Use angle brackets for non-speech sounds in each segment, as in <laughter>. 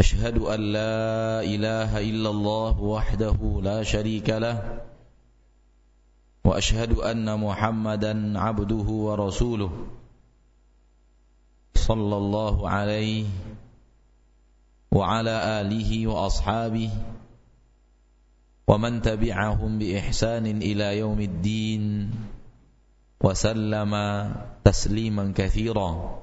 أشهد أن لا إله إلا الله وحده لا شريك له وأشهد أن محمدا عبده ورسوله صلى الله عليه وعلى آله وأصحابه ومن تبعهم بإحسان إلى يوم الدين وسلم تسليما كثيرا.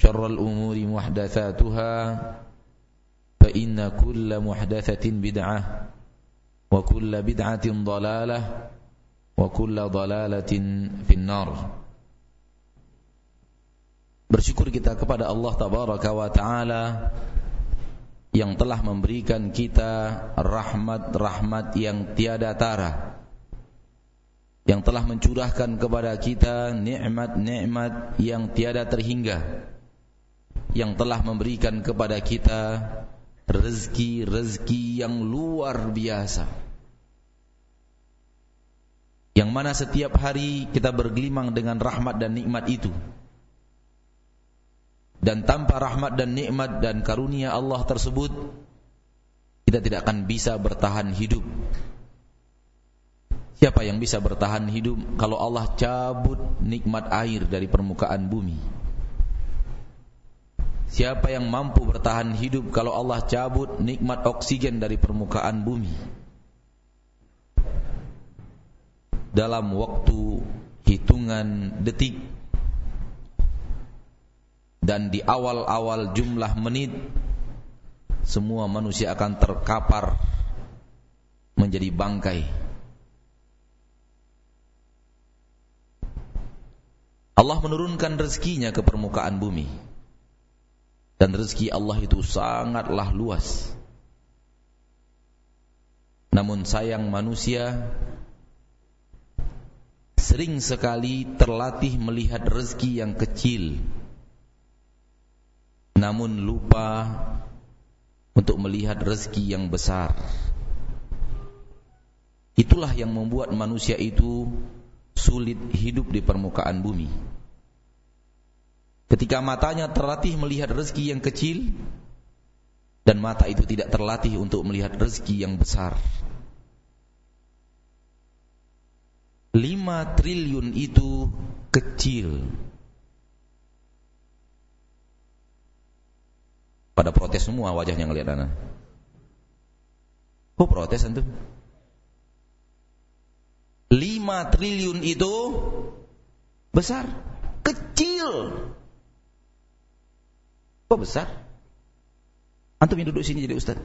شر الأمور محدثاتها فإن كل محدثة بدعة وكل بدعة ضلالة وكل ضلالة في النار Bersyukur kita kepada Allah Tabaraka wa Ta'ala yang telah memberikan kita rahmat-rahmat yang tiada tara yang telah mencurahkan kepada kita nikmat-nikmat yang tiada terhingga yang telah memberikan kepada kita rezeki-rezeki yang luar biasa. Yang mana setiap hari kita bergelimang dengan rahmat dan nikmat itu. Dan tanpa rahmat dan nikmat dan karunia Allah tersebut kita tidak akan bisa bertahan hidup. Siapa yang bisa bertahan hidup kalau Allah cabut nikmat air dari permukaan bumi siapa yang mampu bertahan hidup kalau Allah cabut nikmat oksigen dari permukaan bumi? Dalam waktu hitungan detik dan di awal-awal jumlah menit semua manusia akan terkapar menjadi bangkai. Allah menurunkan rezekinya ke permukaan bumi dan rezeki Allah itu sangatlah luas namun sayang manusia sering sekali terlatih melihat rezeki yang kecil namun lupa untuk melihat rezeki yang besar. Itulah yang membuat manusia itu sulit hidup di permukaan bumi. Ketika matanya terlatih melihat rezeki yang kecil dan mata itu tidak terlatih untuk melihat rezeki yang besar. 5 triliun itu kecil Pada protes semua wajahnya ngelihat anak. Kok protes antum? 5 triliun itu besar, kecil. Kok besar? Antum yang duduk sini jadi ustaz.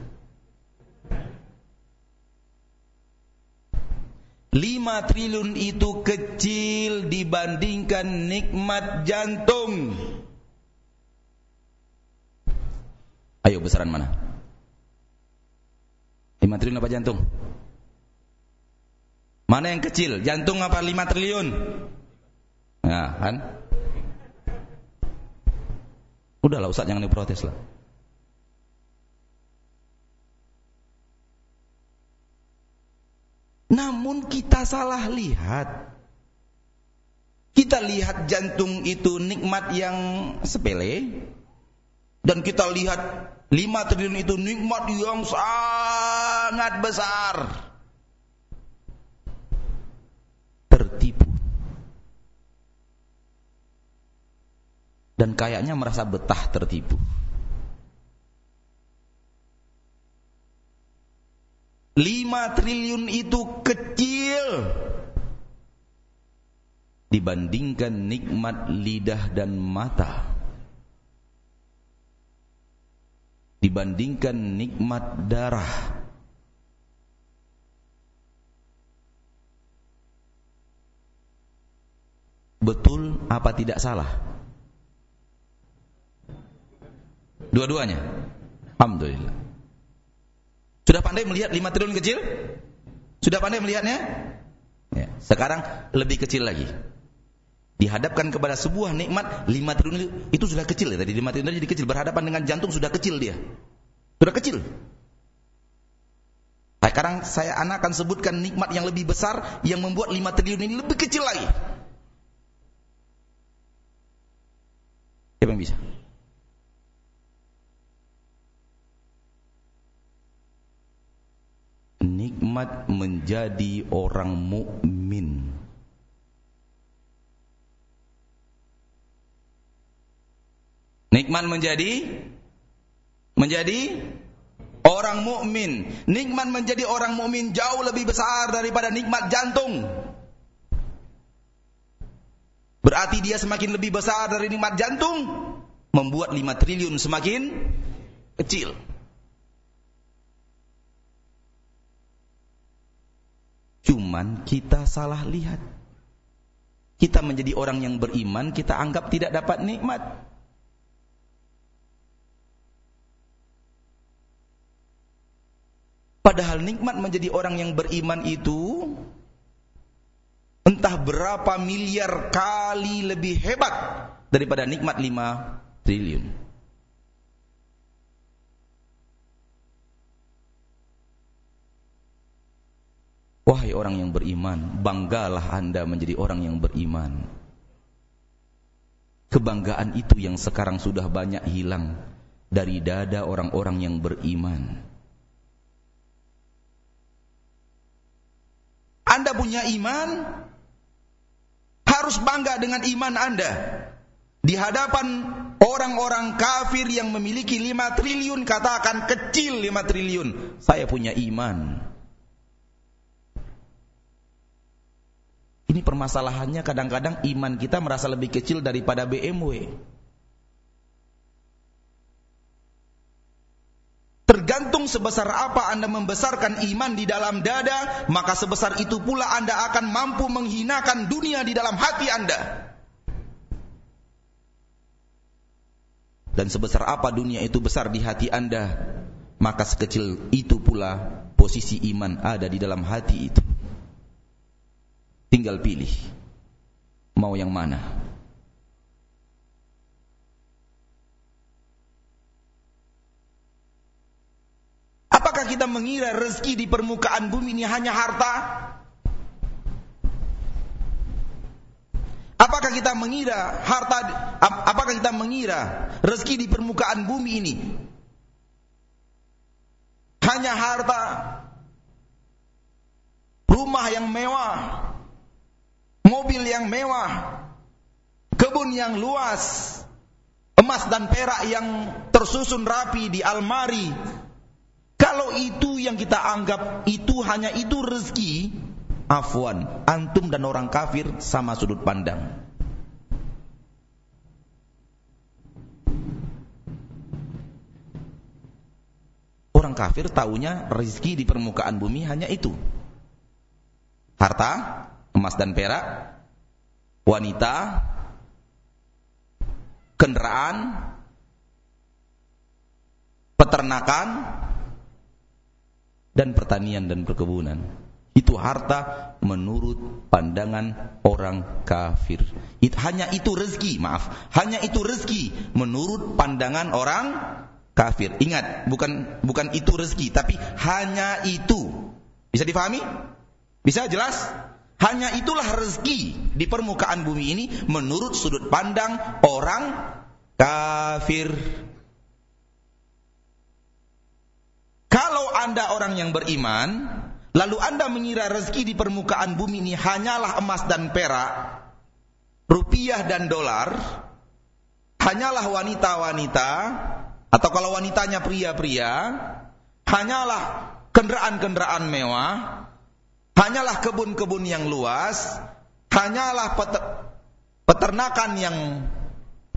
5 triliun itu kecil dibandingkan nikmat jantung. Ayo besaran mana? 5 triliun apa jantung? Mana yang kecil? Jantung apa 5 triliun? Nah, kan? Udahlah Ustaz jangan diprotes lah. Namun kita salah lihat. Kita lihat jantung itu nikmat yang sepele dan kita lihat 5 triliun itu nikmat yang sangat besar. Tertipu. Dan kayaknya merasa betah tertipu. 5 triliun itu kecil dibandingkan nikmat lidah dan mata. Dibandingkan nikmat darah. Betul apa tidak salah? Dua-duanya. Alhamdulillah. Sudah pandai melihat 5 triliun kecil? Sudah pandai melihatnya? Ya. Sekarang lebih kecil lagi. Dihadapkan kepada sebuah nikmat 5 triliun itu sudah kecil ya tadi 5 triliun jadi kecil berhadapan dengan jantung sudah kecil dia. Sudah kecil. Nah, sekarang saya anak akan sebutkan nikmat yang lebih besar yang membuat 5 triliun ini lebih kecil lagi. Siapa yang bisa? Nikmat menjadi orang mukmin. Nikmat menjadi menjadi orang mukmin. Nikmat menjadi orang mukmin jauh lebih besar daripada nikmat jantung. Berarti dia semakin lebih besar dari nikmat jantung, membuat 5 triliun semakin kecil. Cuman kita salah lihat. Kita menjadi orang yang beriman, kita anggap tidak dapat nikmat. Padahal nikmat menjadi orang yang beriman itu entah berapa miliar kali lebih hebat daripada nikmat 5 triliun. Wahai orang yang beriman, banggalah Anda menjadi orang yang beriman. Kebanggaan itu yang sekarang sudah banyak hilang dari dada orang-orang yang beriman. Anda punya iman, harus bangga dengan iman Anda. Di hadapan orang-orang kafir yang memiliki 5 triliun, katakan kecil 5 triliun. Saya punya iman. Ini permasalahannya kadang-kadang iman kita merasa lebih kecil daripada BMW. Tergantung sebesar apa Anda membesarkan iman di dalam dada, maka sebesar itu pula Anda akan mampu menghinakan dunia di dalam hati Anda. Dan sebesar apa dunia itu besar di hati Anda, maka sekecil itu pula posisi iman ada di dalam hati itu. Tinggal pilih mau yang mana. Apakah kita mengira rezeki di permukaan bumi ini hanya harta? Apakah kita mengira harta apakah kita mengira rezeki di permukaan bumi ini hanya harta rumah yang mewah mobil yang mewah, kebun yang luas, emas dan perak yang tersusun rapi di almari. Kalau itu yang kita anggap itu hanya itu rezeki, afwan, antum dan orang kafir sama sudut pandang. Orang kafir taunya rezeki di permukaan bumi hanya itu. Harta, emas dan perak, wanita, kendaraan, peternakan, dan pertanian dan perkebunan. Itu harta menurut pandangan orang kafir. It, hanya itu rezeki, maaf. Hanya itu rezeki menurut pandangan orang kafir. Ingat, bukan bukan itu rezeki, tapi hanya itu. Bisa difahami? Bisa jelas? Hanya itulah rezeki di permukaan bumi ini menurut sudut pandang orang kafir. Kalau Anda orang yang beriman, lalu Anda mengira rezeki di permukaan bumi ini hanyalah emas dan perak, rupiah dan dolar, hanyalah wanita-wanita, atau kalau wanitanya pria-pria, hanyalah kendaraan-kendaraan mewah, hanyalah kebun-kebun yang luas, hanyalah peternakan yang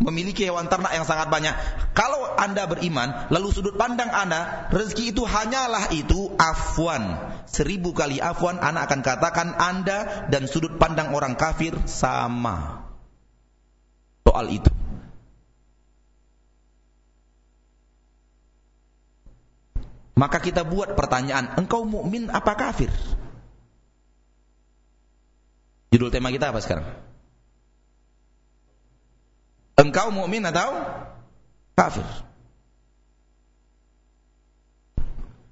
memiliki hewan ternak yang sangat banyak. Kalau Anda beriman, lalu sudut pandang Anda, rezeki itu hanyalah itu afwan. Seribu kali afwan, Anda akan katakan Anda dan sudut pandang orang kafir sama. Soal itu. Maka kita buat pertanyaan, engkau mukmin apa kafir? Judul tema kita apa sekarang? Engkau mukmin atau kafir?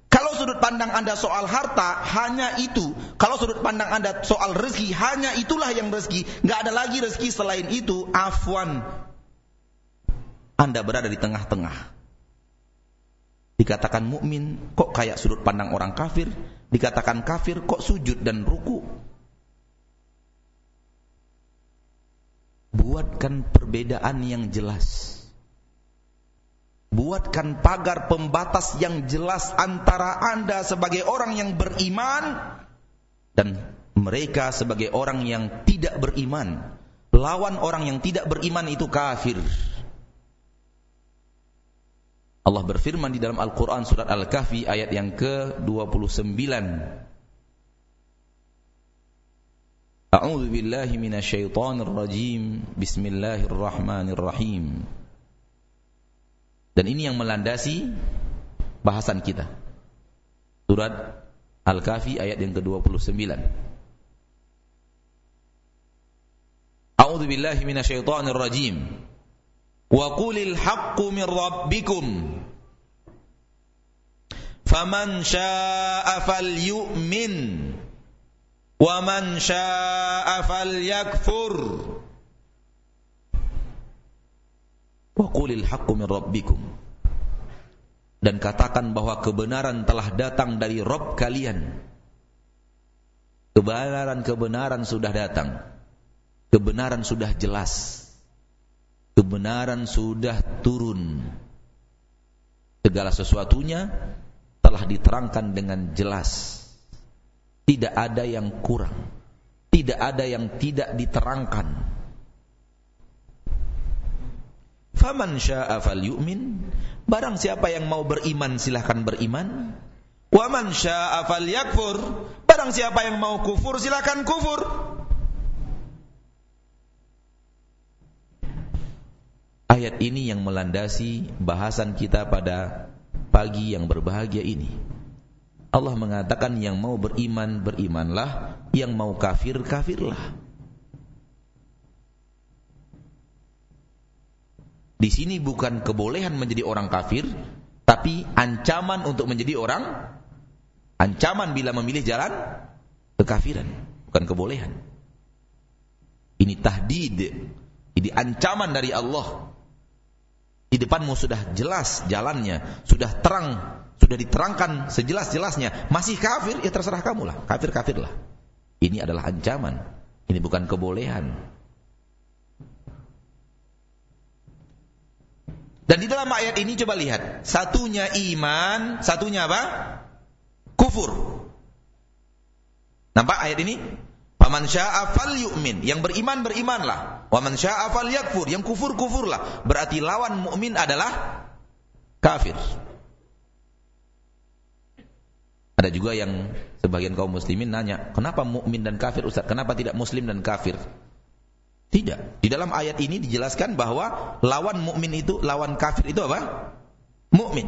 Kalau sudut pandang Anda soal harta hanya itu, kalau sudut pandang Anda soal rezeki hanya itulah yang rezeki, nggak ada lagi rezeki selain itu, afwan. Anda berada di tengah-tengah. Dikatakan mukmin kok kayak sudut pandang orang kafir, dikatakan kafir kok sujud dan ruku. Buatkan perbedaan yang jelas. Buatkan pagar pembatas yang jelas antara Anda sebagai orang yang beriman dan mereka sebagai orang yang tidak beriman. Lawan orang yang tidak beriman itu kafir. Allah berfirman di dalam Al-Quran surat Al-Kahfi ayat yang ke-29. A'udzu billahi minasyaitonir rajim. Bismillahirrahmanirrahim. Dan ini yang melandasi bahasan kita. Surat Al-Kahfi ayat yang ke-29. A'udzu billahi minasyaitonir rajim. Wa qulil haqqu min rabbikum. Faman syaa'a falyu'min Wa man syaa'a falyakfur. Wa qulil haqqu. Dan katakan bahwa kebenaran telah datang dari Rabb kalian. Kebenaran-kebenaran sudah datang. Kebenaran sudah jelas. Kebenaran sudah turun. Segala sesuatunya telah diterangkan dengan jelas tidak ada yang kurang. Tidak ada yang tidak diterangkan. Faman syaa falyu'min. Barang siapa yang mau beriman silahkan beriman. Wa man syaa falyakfur. Barang siapa yang mau kufur silahkan kufur. Ayat ini yang melandasi bahasan kita pada pagi yang berbahagia ini. Allah mengatakan yang mau beriman berimanlah, yang mau kafir kafirlah. Di sini bukan kebolehan menjadi orang kafir, tapi ancaman untuk menjadi orang ancaman bila memilih jalan kekafiran, bukan kebolehan. Ini tahdid, ini ancaman dari Allah. Di depanmu sudah jelas jalannya, sudah terang sudah diterangkan sejelas-jelasnya, masih kafir, ya terserah kamu lah, kafir-kafirlah. Ini adalah ancaman, ini bukan kebolehan. Dan di dalam ayat ini coba lihat, satunya iman, satunya apa? Kufur. Nampak ayat ini? Paman syaa yu'min. Yang beriman berimanlah. Wa man syaa yakfur. Yang kufur kufurlah. Berarti lawan mukmin adalah kafir. Ada juga yang sebagian kaum muslimin nanya, kenapa mukmin dan kafir Ustaz? Kenapa tidak muslim dan kafir? Tidak. Di dalam ayat ini dijelaskan bahwa lawan mukmin itu, lawan kafir itu apa? Mukmin.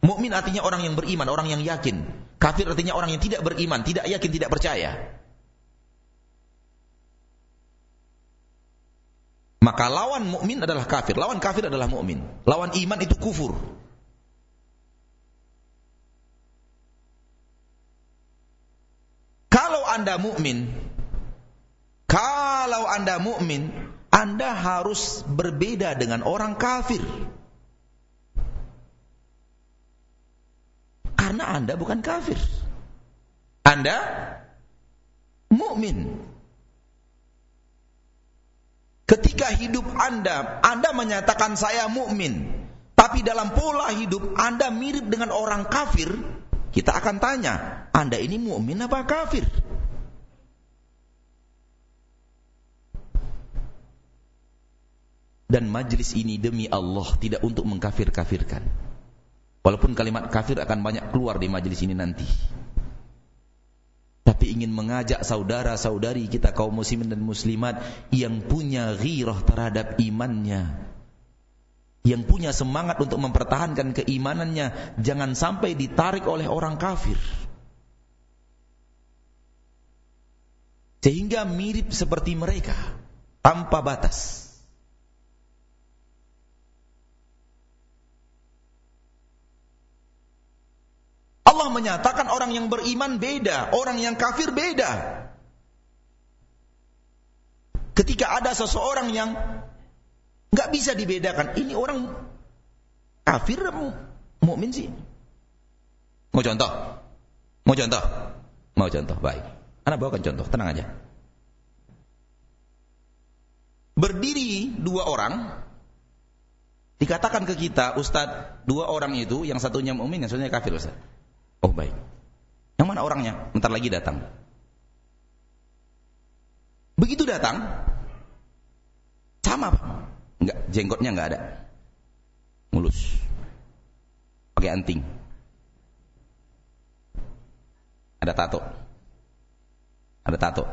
Mukmin artinya orang yang beriman, orang yang yakin. Kafir artinya orang yang tidak beriman, tidak yakin, tidak percaya. Maka lawan mukmin adalah kafir, lawan kafir adalah mukmin. Lawan iman itu kufur. Kalau Anda mukmin, kalau Anda mukmin, Anda harus berbeda dengan orang kafir. Karena Anda bukan kafir. Anda mukmin. Ketika hidup Anda, Anda menyatakan saya mukmin, tapi dalam pola hidup Anda mirip dengan orang kafir, kita akan tanya, Anda ini mukmin apa kafir? Dan majlis ini demi Allah tidak untuk mengkafir-kafirkan. Walaupun kalimat kafir akan banyak keluar di majlis ini nanti. Tapi ingin mengajak saudara-saudari kita kaum muslimin dan muslimat yang punya ghirah terhadap imannya yang punya semangat untuk mempertahankan keimanannya jangan sampai ditarik oleh orang kafir. Sehingga mirip seperti mereka tanpa batas. Allah menyatakan orang yang beriman beda, orang yang kafir beda. Ketika ada seseorang yang Nggak bisa dibedakan. Ini orang kafir mukmin sih. Mau contoh? Mau contoh? Mau contoh? Baik. Anak bawakan contoh, tenang aja. Berdiri dua orang, dikatakan ke kita, Ustadz, dua orang itu, yang satunya mukmin, yang satunya kafir, Ustadz. Oh baik. Yang mana orangnya? Bentar lagi datang. Begitu datang, sama Pak. Enggak, jenggotnya enggak ada. Mulus. Pakai anting. Ada tato. Ada tato.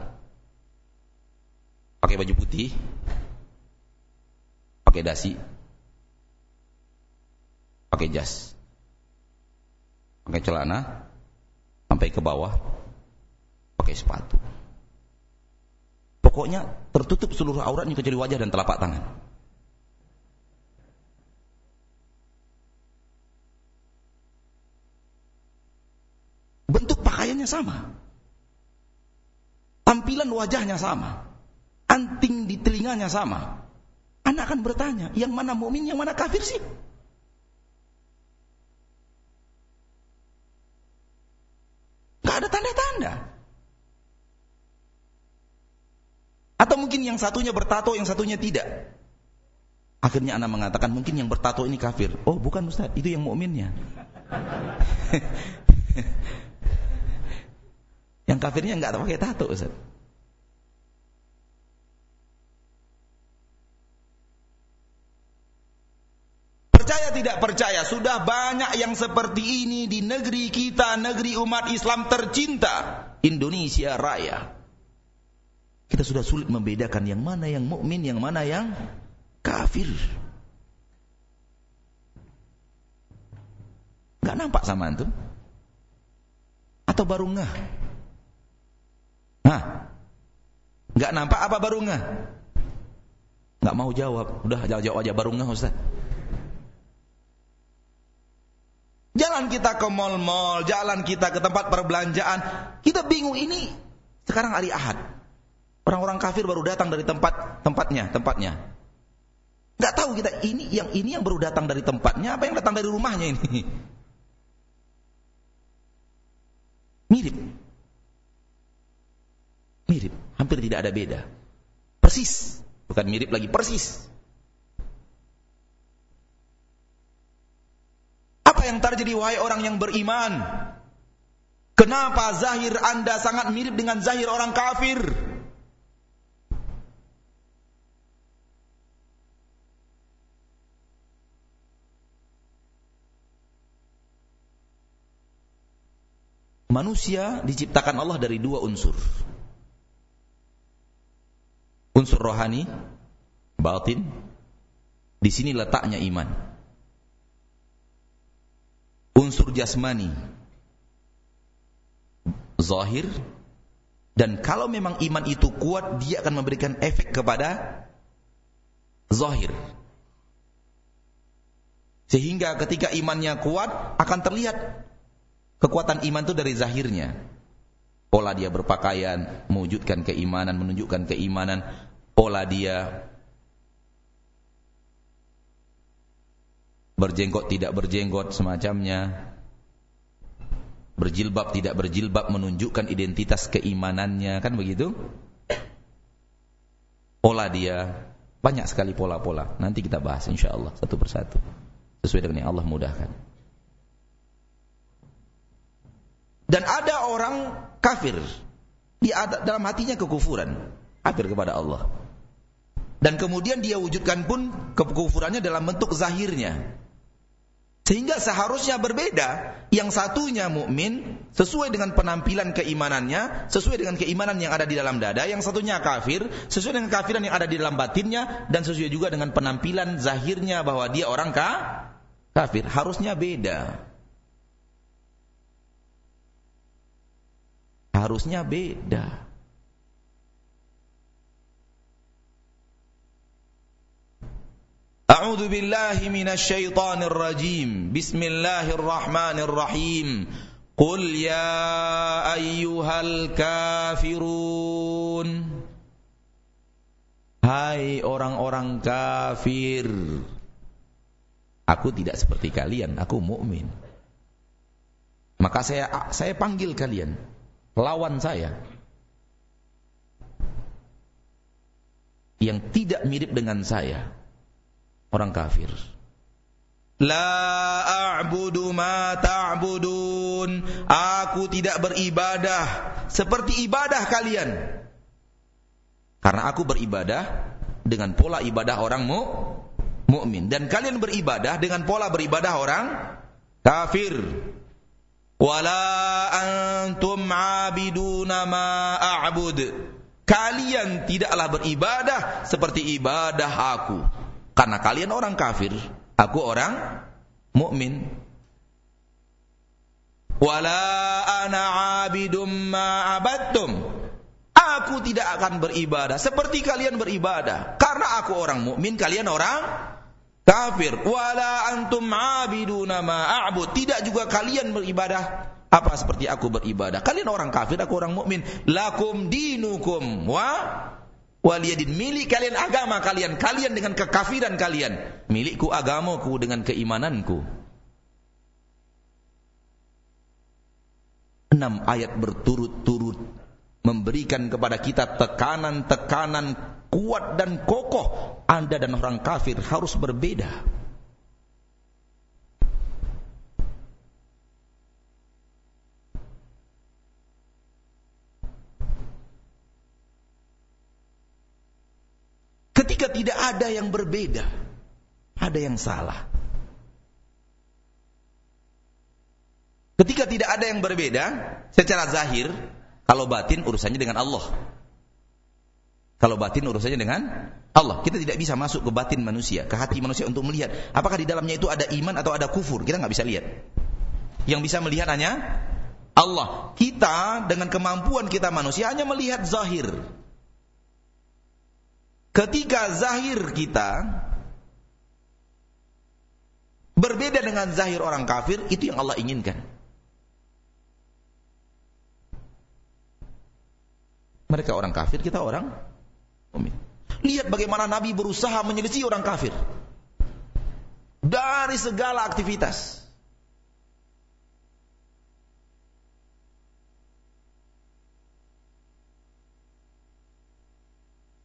Pakai baju putih. Pakai dasi. Pakai jas. Pakai celana sampai ke bawah. Pakai sepatu. Pokoknya tertutup seluruh auratnya kecuali wajah dan telapak tangan. Bentuk pakaiannya sama. Tampilan wajahnya sama. Anting di telinganya sama. Anak akan bertanya, yang mana mukmin, yang mana kafir sih? Ada tanda-tanda. Atau mungkin yang satunya bertato, yang satunya tidak. Akhirnya anak mengatakan, mungkin yang bertato ini kafir. Oh bukan Ustaz, itu yang mukminnya. <laughs> Yang kafirnya enggak pakai tato Ustaz. Percaya tidak percaya, sudah banyak yang seperti ini di negeri kita, negeri umat Islam tercinta, Indonesia Raya. Kita sudah sulit membedakan yang mana yang mukmin, yang mana yang kafir. Gak nampak sama antum? Atau baru ngeh? Hah? Gak nampak apa baru ngeh? Gak mau jawab. Udah jawab aja baru ngeh Ustaz. Jalan kita ke mall-mall, jalan kita ke tempat perbelanjaan, kita bingung ini sekarang hari Ahad. Orang-orang kafir baru datang dari tempat tempatnya, tempatnya. Gak tahu kita ini yang ini yang baru datang dari tempatnya, apa yang datang dari rumahnya ini? <laughs> Mirip. Mirip, hampir tidak ada beda. Persis, bukan mirip lagi, persis. Apa yang terjadi wahai orang yang beriman? Kenapa zahir Anda sangat mirip dengan zahir orang kafir? Manusia diciptakan Allah dari dua unsur unsur rohani, batin, di sini letaknya iman. Unsur jasmani, zahir dan kalau memang iman itu kuat dia akan memberikan efek kepada zahir. Sehingga ketika imannya kuat akan terlihat kekuatan iman itu dari zahirnya. Pola dia berpakaian mewujudkan keimanan, menunjukkan keimanan, pola dia berjenggot tidak berjenggot semacamnya. Berjilbab tidak berjilbab menunjukkan identitas keimanannya. Kan begitu? Pola dia. Banyak sekali pola-pola. Nanti kita bahas insyaallah satu persatu. Sesuai dengan yang Allah mudahkan. Dan ada orang kafir. Di dalam hatinya kekufuran. Kafir kepada Allah. Dan kemudian dia wujudkan pun kekufurannya dalam bentuk zahirnya sehingga seharusnya berbeda. Yang satunya mukmin sesuai dengan penampilan keimanannya, sesuai dengan keimanan yang ada di dalam dada. Yang satunya kafir sesuai dengan kafiran yang ada di dalam batinnya dan sesuai juga dengan penampilan zahirnya bahwa dia orang ka kafir. Harusnya beda. Harusnya beda. أعوذ بالله من الشيطان الرجيم بسم الله الرحمن الرحيم قل يا أيها الكافرون Hai orang-orang kafir Aku tidak seperti kalian Aku mukmin. Maka saya saya panggil kalian Lawan saya Yang tidak mirip dengan saya orang kafir. La a'budu ma ta'budun. Aku tidak beribadah seperti ibadah kalian. Karena aku beribadah dengan pola ibadah orang mu mukmin dan kalian beribadah dengan pola beribadah orang kafir. Wala antum 'abiduna ma a'bud. Kalian tidaklah beribadah seperti ibadah aku. Karena kalian orang kafir, aku orang mukmin. Wala ana abidum ma abadtum. Aku tidak akan beribadah seperti kalian beribadah. Karena aku orang mukmin, kalian orang kafir. Wala antum abiduna ma a'bud. Tidak juga kalian beribadah apa seperti aku beribadah. Kalian orang kafir, aku orang mukmin. Lakum dinukum wa waliyadin milik kalian agama kalian kalian dengan kekafiran kalian. Milikku agamaku dengan keimananku. Enam ayat berturut-turut memberikan kepada kita tekanan-tekanan kuat dan kokoh. Anda dan orang kafir harus berbeda Ketika tidak ada yang berbeda, ada yang salah. Ketika tidak ada yang berbeda, secara zahir, kalau batin urusannya dengan Allah. Kalau batin urusannya dengan Allah. Kita tidak bisa masuk ke batin manusia, ke hati manusia untuk melihat apakah di dalamnya itu ada iman atau ada kufur. Kita nggak bisa lihat. Yang bisa melihat hanya Allah. Kita dengan kemampuan kita manusia hanya melihat zahir. Ketika zahir kita berbeda dengan zahir orang kafir, itu yang Allah inginkan. Mereka orang kafir, kita orang mukmin. Lihat bagaimana Nabi berusaha menyelisih orang kafir. Dari segala aktivitas.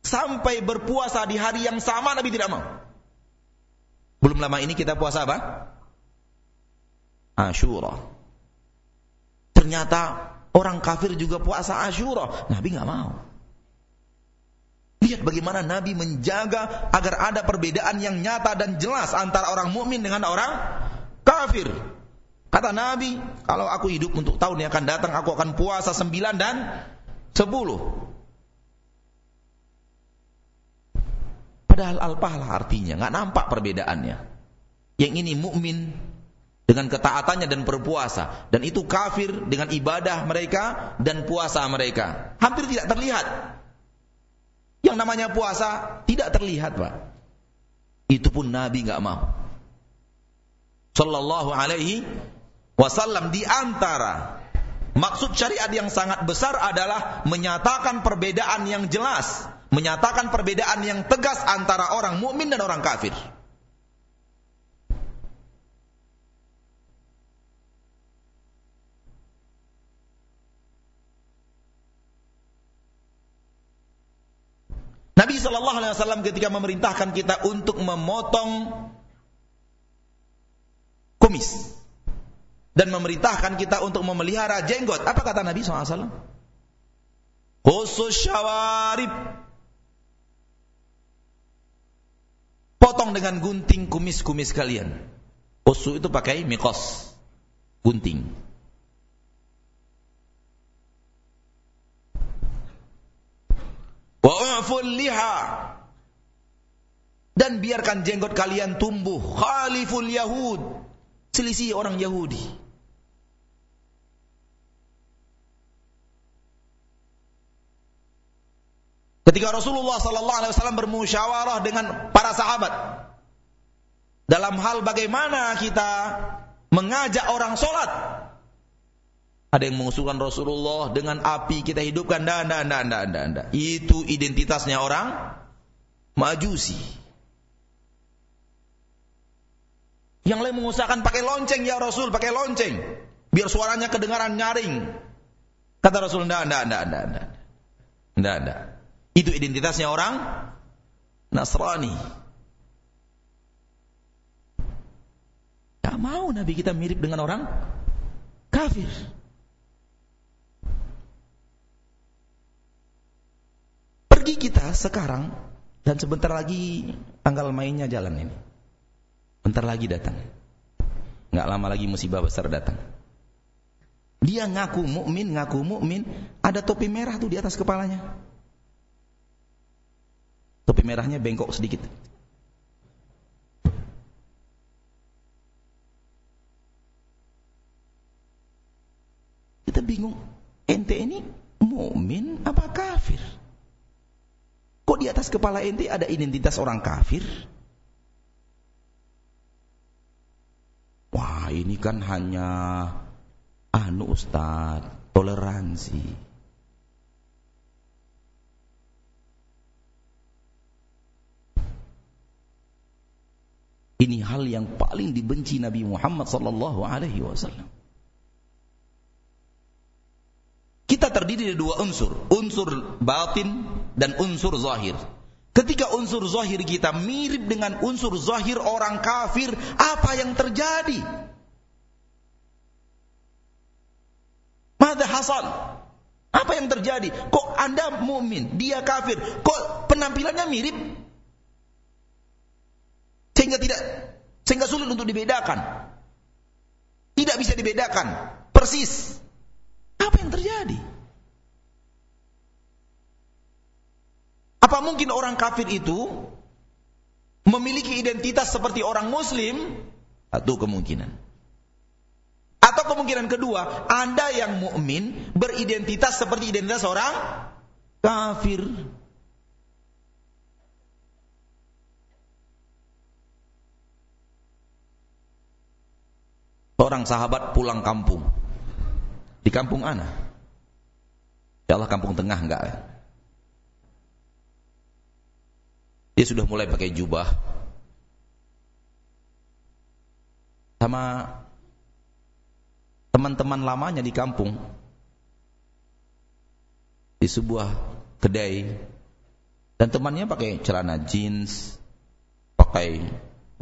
Sampai berpuasa di hari yang sama Nabi tidak mau. Belum lama ini kita puasa apa? Ashura. Ternyata orang kafir juga puasa Ashura. Nabi nggak mau. Lihat bagaimana Nabi menjaga agar ada perbedaan yang nyata dan jelas antara orang mukmin dengan orang kafir. Kata Nabi, kalau aku hidup untuk tahun yang akan datang, aku akan puasa sembilan dan sepuluh. Padahal al-pahlah artinya, nggak nampak perbedaannya. Yang ini mukmin, dengan ketaatannya dan berpuasa. Dan itu kafir dengan ibadah mereka dan puasa mereka. Hampir tidak terlihat. Yang namanya puasa tidak terlihat Pak. Itu pun Nabi nggak mau. Sallallahu alaihi wasallam di antara maksud syariat yang sangat besar adalah menyatakan perbedaan yang jelas menyatakan perbedaan yang tegas antara orang mukmin dan orang kafir. Nabi Shallallahu Alaihi Wasallam ketika memerintahkan kita untuk memotong kumis dan memerintahkan kita untuk memelihara jenggot, apa kata Nabi SAW? Khusus syawarib potong dengan gunting kumis-kumis kalian. Usu itu pakai mikos, gunting. Wa'uful liha. Dan biarkan jenggot kalian tumbuh. Khaliful yahud. Selisih orang Yahudi Ketika Rasulullah sallallahu alaihi wasallam bermusyawarah dengan para sahabat dalam hal bagaimana kita mengajak orang sholat. Ada yang mengusulkan Rasulullah dengan api kita hidupkan. Dan, dan, dan, dan, dan. Itu identitasnya orang majusi. Yang lain mengusahakan pakai lonceng ya Rasul, pakai lonceng. Biar suaranya kedengaran nyaring. Kata Rasul, enggak, enggak, enggak, enggak. Enggak, enggak. Itu identitasnya orang Nasrani. Tak mau Nabi kita mirip dengan orang kafir. Pergi kita sekarang dan sebentar lagi tanggal mainnya jalan ini. Bentar lagi datang. Nggak lama lagi musibah besar datang. Dia ngaku mukmin, ngaku mukmin, ada topi merah tuh di atas kepalanya. Topi merahnya bengkok sedikit. Kita bingung, ente ini mukmin apa kafir? Kok di atas kepala ente ada identitas orang kafir? Wah, ini kan hanya anu Ustaz, toleransi. Ini hal yang paling dibenci Nabi Muhammad sallallahu alaihi wasallam. Kita terdiri dari dua unsur, unsur batin dan unsur zahir. Ketika unsur zahir kita mirip dengan unsur zahir orang kafir, apa yang terjadi? Mada hasal? Apa yang terjadi? Kok Anda mukmin, dia kafir? Kok penampilannya mirip? Sehingga tidak sehingga sulit untuk dibedakan. Tidak bisa dibedakan persis apa yang terjadi. Apa mungkin orang kafir itu memiliki identitas seperti orang muslim? Satu kemungkinan. Atau kemungkinan kedua, Anda yang mukmin beridentitas seperti identitas orang kafir. Seorang sahabat pulang kampung. Di kampung Ana. Ya Allah kampung tengah enggak? Dia sudah mulai pakai jubah. Sama teman-teman lamanya di kampung. Di sebuah kedai. Dan temannya pakai celana jeans, pakai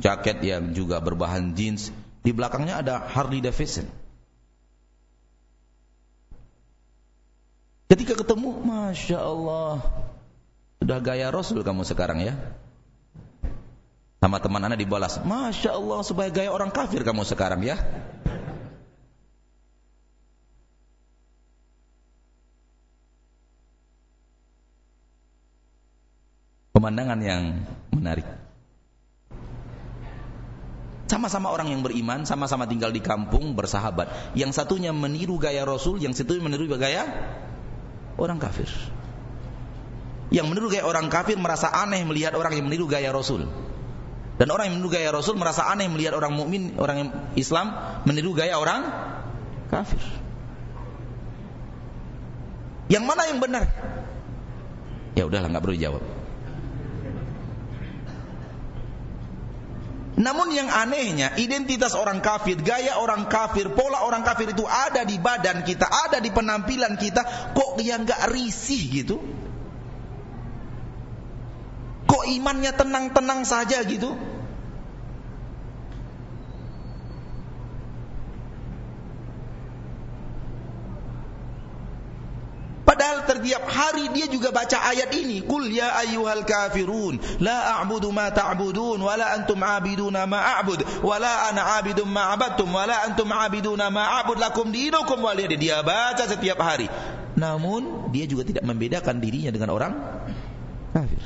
jaket yang juga berbahan jeans, di belakangnya ada Harley Davidson. Ketika ketemu, Masya Allah, sudah gaya Rasul kamu sekarang ya. Sama teman anak dibalas, Masya Allah, supaya gaya orang kafir kamu sekarang ya. Pemandangan yang menarik. Sama-sama orang yang beriman, sama-sama tinggal di kampung, bersahabat. Yang satunya meniru gaya Rasul, yang satunya meniru gaya orang kafir. Yang meniru gaya orang kafir merasa aneh melihat orang yang meniru gaya Rasul. Dan orang yang meniru gaya Rasul merasa aneh melihat orang mukmin, orang Islam meniru gaya orang kafir. Yang mana yang benar? Ya udahlah nggak perlu dijawab. Namun yang anehnya, identitas orang kafir, gaya orang kafir, pola orang kafir itu ada di badan kita, ada di penampilan kita, kok yang nggak risih gitu? Kok imannya tenang-tenang saja gitu? Tertiap hari dia juga baca ayat ini. Kul ya ayyuhal kafirun. La a'budu ma ta'budun. Wa la antum abiduna ma a'bud. Wa la ana abidun ma abadtum. Wa la antum abiduna ma a'bud. Lakum dinukum waliyadi. Dia baca setiap hari. Namun dia juga tidak membedakan dirinya dengan orang kafir.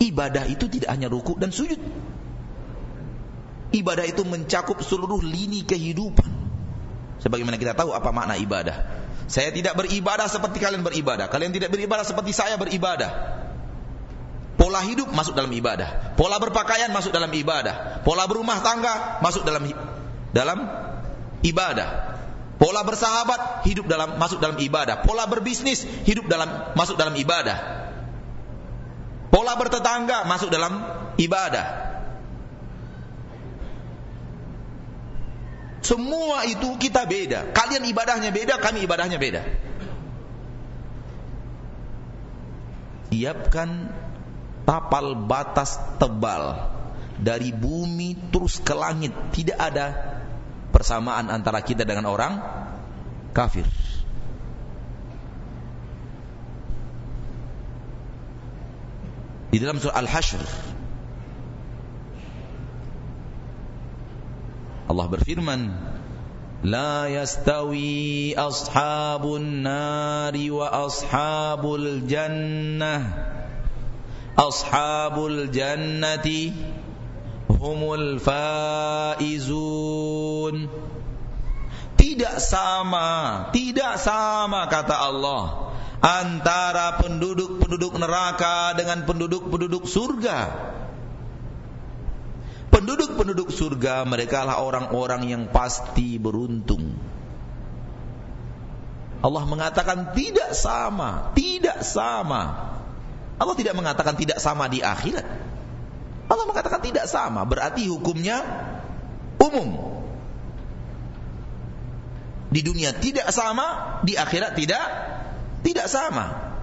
Ibadah itu tidak hanya ruku dan sujud. Ibadah itu mencakup seluruh lini kehidupan. Sebagaimana kita tahu apa makna ibadah. Saya tidak beribadah seperti kalian beribadah. Kalian tidak beribadah seperti saya beribadah. Pola hidup masuk dalam ibadah. Pola berpakaian masuk dalam ibadah. Pola berumah tangga masuk dalam dalam ibadah. Pola bersahabat hidup dalam masuk dalam ibadah. Pola berbisnis hidup dalam masuk dalam ibadah. Pola bertetangga masuk dalam ibadah. Semua itu kita beda. Kalian ibadahnya beda, kami ibadahnya beda. Siapkan tapal batas tebal dari bumi terus ke langit. Tidak ada persamaan antara kita dengan orang kafir. Di dalam surah Al-Hashr Allah berfirman yastawi ashabun nari wa ashabul jannah Ashabul jannati humul faizun Tidak sama, tidak sama kata Allah antara penduduk-penduduk neraka dengan penduduk-penduduk surga. Penduduk-penduduk surga mereka lah orang-orang yang pasti beruntung. Allah mengatakan tidak sama, tidak sama. Allah tidak mengatakan tidak sama di akhirat. Allah mengatakan tidak sama, berarti hukumnya umum. Di dunia tidak sama, di akhirat tidak tidak sama.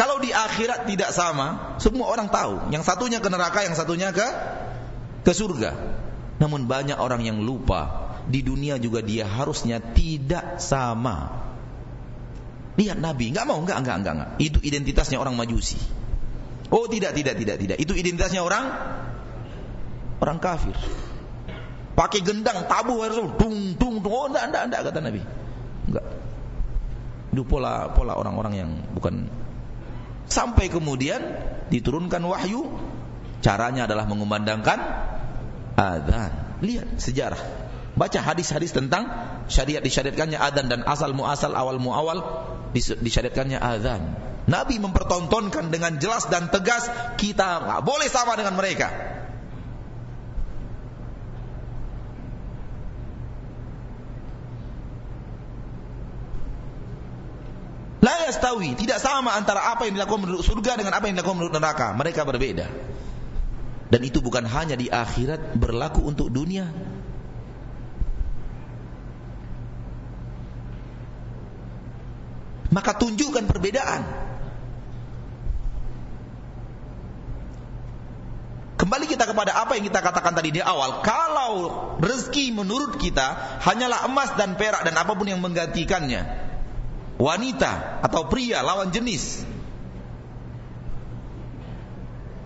Kalau di akhirat tidak sama, semua orang tahu. Yang satunya ke neraka, yang satunya ke ke surga. Namun banyak orang yang lupa di dunia juga dia harusnya tidak sama. Lihat Nabi, nggak mau, nggak, nggak, nggak, nggak. Itu identitasnya orang Majusi. Oh tidak, tidak, tidak, tidak. Itu identitasnya orang orang kafir. Pakai gendang, tabu harus dung, dung, dung. Oh enggak, enggak, enggak kata Nabi. Enggak. Itu pola pola orang-orang yang bukan Sampai kemudian diturunkan wahyu, caranya adalah mengumandangkan adzan. Lihat sejarah. Baca hadis-hadis tentang syariat disyariatkannya adzan dan asal muasal awal muawal disyariatkannya adzan. Nabi mempertontonkan dengan jelas dan tegas kita nggak boleh sama dengan mereka. La yastawi, tidak sama antara apa yang dilakukan penduduk surga dengan apa yang dilakukan penduduk neraka. Mereka berbeda. Dan itu bukan hanya di akhirat berlaku untuk dunia. Maka tunjukkan perbedaan. Kembali kita kepada apa yang kita katakan tadi di awal. Kalau rezeki menurut kita hanyalah emas dan perak dan apa pun yang menggantikannya wanita atau pria lawan jenis.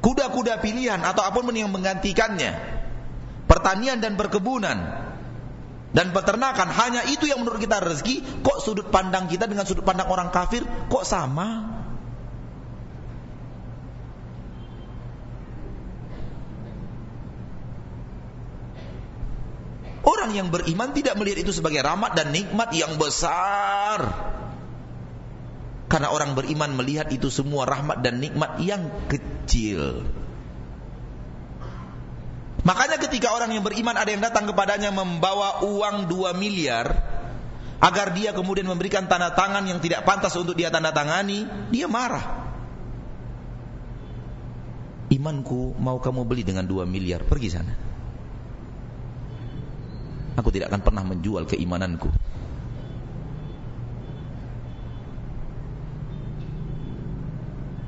Kuda-kuda pilihan atau apa pun yang menggantikannya. Pertanian dan perkebunan. Dan peternakan hanya itu yang menurut kita rezeki. Kok sudut pandang kita dengan sudut pandang orang kafir kok sama? Orang yang beriman tidak melihat itu sebagai rahmat dan nikmat yang besar. Karena orang beriman melihat itu semua rahmat dan nikmat yang kecil. Makanya ketika orang yang beriman ada yang datang kepadanya membawa uang 2 miliar agar dia kemudian memberikan tanda tangan yang tidak pantas untuk dia tanda tangani, dia marah. Imanku mau kamu beli dengan 2 miliar, pergi sana. Aku tidak akan pernah menjual keimananku.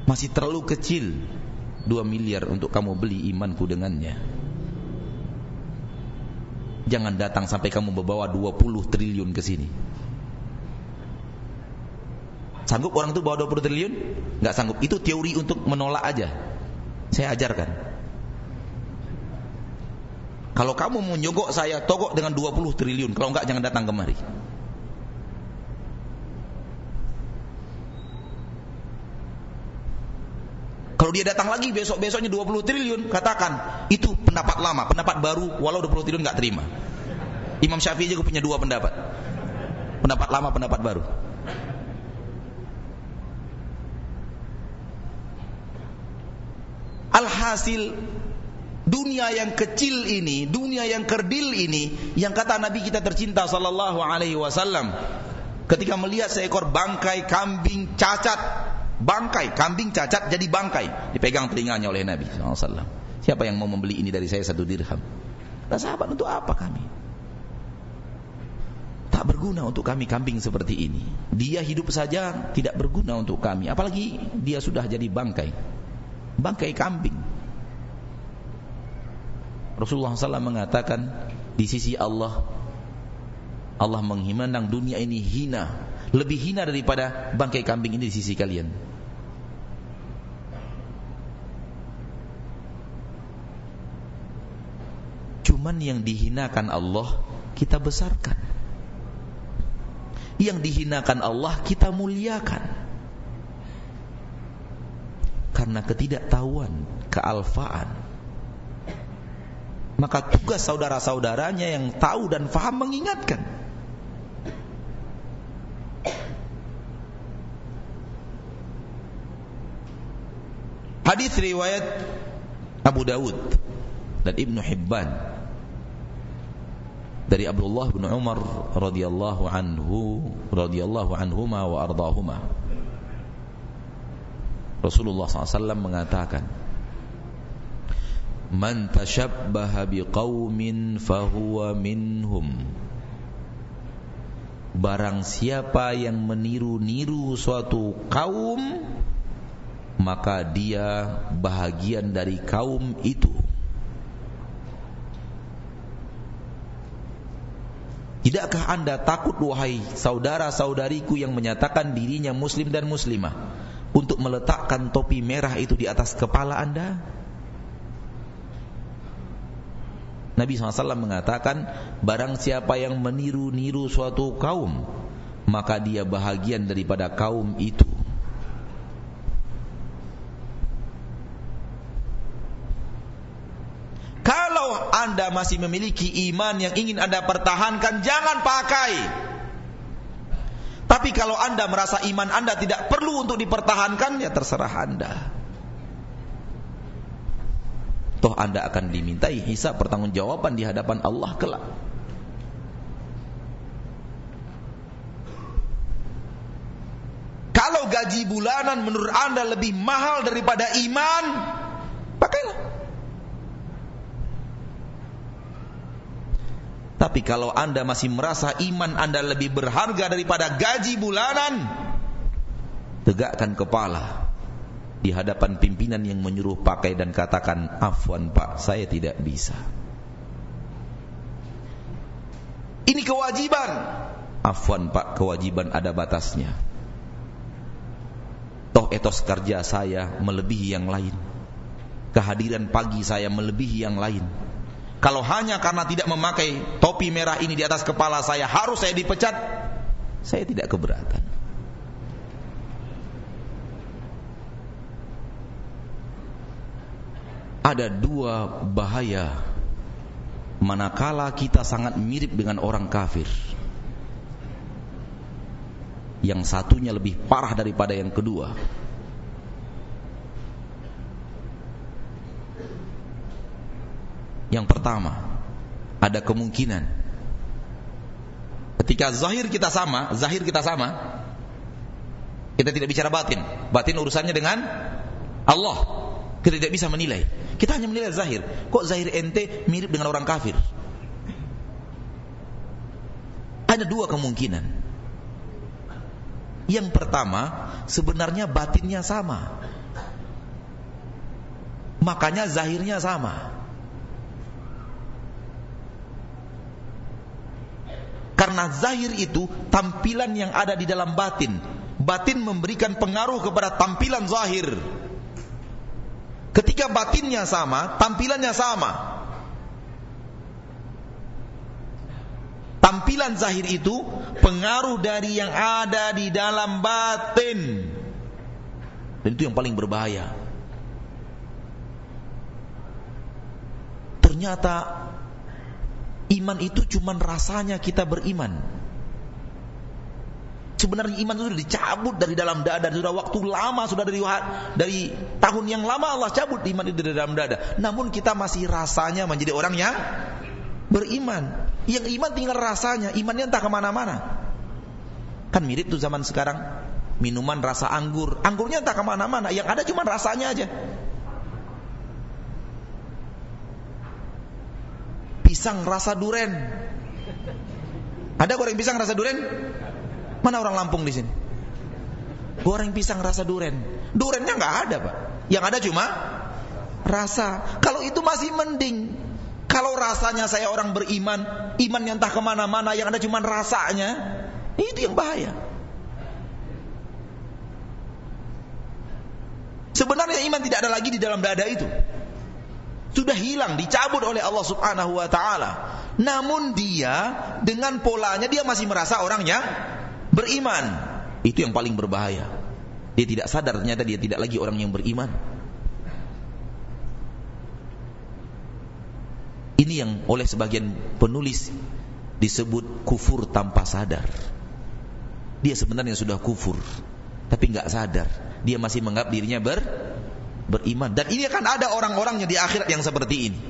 Masih terlalu kecil 2 miliar untuk kamu beli imanku dengannya. Jangan datang sampai kamu membawa 20 triliun ke sini. Sanggup orang itu bawa 20 triliun? Enggak sanggup. Itu teori untuk menolak aja. Saya ajarkan. Kalau kamu mau nyogok saya, togok dengan 20 triliun. Kalau enggak jangan datang kemari. Dia datang lagi besok-besoknya 20 triliun, katakan itu pendapat lama, pendapat baru, walau 20 triliun enggak terima. Imam Syafi'i juga punya dua pendapat. Pendapat lama, pendapat baru. Alhasil dunia yang kecil ini, dunia yang kerdil ini, yang kata Nabi kita tercinta sallallahu alaihi wasallam ketika melihat seekor bangkai kambing cacat, bangkai kambing cacat jadi bangkai, dipegang telinganya oleh Nabi wasallam. Siapa yang mau membeli ini dari saya satu dirham? Nah, sahabat untuk apa kami? Tak berguna untuk kami kambing seperti ini. Dia hidup saja tidak berguna untuk kami, apalagi dia sudah jadi bangkai. Bangkai kambing. Rasulullah SAW mengatakan di sisi Allah Allah menghimandang dunia ini hina lebih hina daripada bangkai kambing ini di sisi kalian. Cuman yang dihinakan Allah kita besarkan. Yang dihinakan Allah kita muliakan. Karena ketidaktahuan kealfaan. Maka tugas saudara-saudaranya yang tahu dan faham mengingatkan. Hadis riwayat Abu Dawud dan Ibnu Hibban dari Abdullah bin Umar radhiyallahu anhu radhiyallahu anhuma wa ardahuma. Rasulullah SAW mengatakan Man tashabbaha biqaumin fahuwa minhum Barang siapa yang meniru-niru suatu kaum Maka dia bahagian dari kaum itu Tidakkah anda takut wahai saudara-saudariku yang menyatakan dirinya muslim dan muslimah Untuk meletakkan topi merah itu di atas kepala anda? Nabi SAW mengatakan Barang siapa yang meniru-niru suatu kaum Maka dia bahagian daripada kaum itu. Kalau anda masih memiliki iman yang ingin anda pertahankan Jangan pakai. Tapi kalau anda merasa iman anda tidak perlu untuk dipertahankan Ya terserah anda toh anda akan dimintai hisab pertanggungjawaban di hadapan Allah kelak. Kalau gaji bulanan menurut anda lebih mahal daripada iman, pakailah. Tapi kalau anda masih merasa iman anda lebih berharga daripada gaji bulanan, tegakkan kepala di hadapan pimpinan yang menyuruh pakai dan katakan afwan pak saya tidak bisa. Ini kewajiban. Afwan pak kewajiban ada batasnya. Toh etos kerja saya melebihi yang lain. Kehadiran pagi saya melebihi yang lain. Kalau hanya karena tidak memakai topi merah ini di atas kepala saya harus saya dipecat, saya tidak keberatan. Ada dua bahaya manakala kita sangat mirip dengan orang kafir. Yang satunya lebih parah daripada yang kedua. Yang pertama, ada kemungkinan ketika zahir kita sama, zahir kita sama, kita tidak bicara batin. Batin urusannya dengan Allah. Kita tidak bisa menilai. Kita hanya menilai zahir. Kok zahir ente mirip dengan orang kafir? Ada dua kemungkinan. Yang pertama, sebenarnya batinnya sama. Makanya zahirnya sama. Karena zahir itu tampilan yang ada di dalam batin. Batin memberikan pengaruh kepada tampilan zahir. Ketika batinnya sama, tampilannya sama. Tampilan zahir itu pengaruh dari yang ada di dalam batin. Dan itu yang paling berbahaya. Ternyata Iman itu cuma rasanya kita beriman. Sebenarnya iman itu sudah dicabut dari dalam dada, sudah waktu lama, sudah dari dari tahun yang lama Allah cabut iman itu dari dalam dada. Namun kita masih rasanya menjadi orang yang beriman. Yang iman tinggal rasanya, imannya entah ke mana-mana. Kan mirip tuh zaman sekarang, minuman rasa anggur, anggurnya entah ke mana-mana, yang ada cuma rasanya aja. pisang rasa duren. Ada goreng pisang rasa duren? Mana orang Lampung di sini? Goreng pisang rasa duren. Durennya nggak ada, Pak. Yang ada cuma rasa. Kalau itu masih mending. Kalau rasanya saya orang beriman, iman yang entah ke mana-mana, yang ada cuma rasanya, itu yang bahaya. Sebenarnya iman tidak ada lagi di dalam dada itu sudah hilang, dicabut oleh Allah Subhanahu wa taala. Namun dia dengan polanya dia masih merasa orangnya beriman. Itu yang paling berbahaya. Dia tidak sadar ternyata dia tidak lagi orang yang beriman. Ini yang oleh sebagian penulis disebut kufur tanpa sadar. Dia sebenarnya sudah kufur, tapi nggak sadar. Dia masih menganggap dirinya ber beriman. Dan ini akan ada orang-orangnya di akhirat yang seperti ini.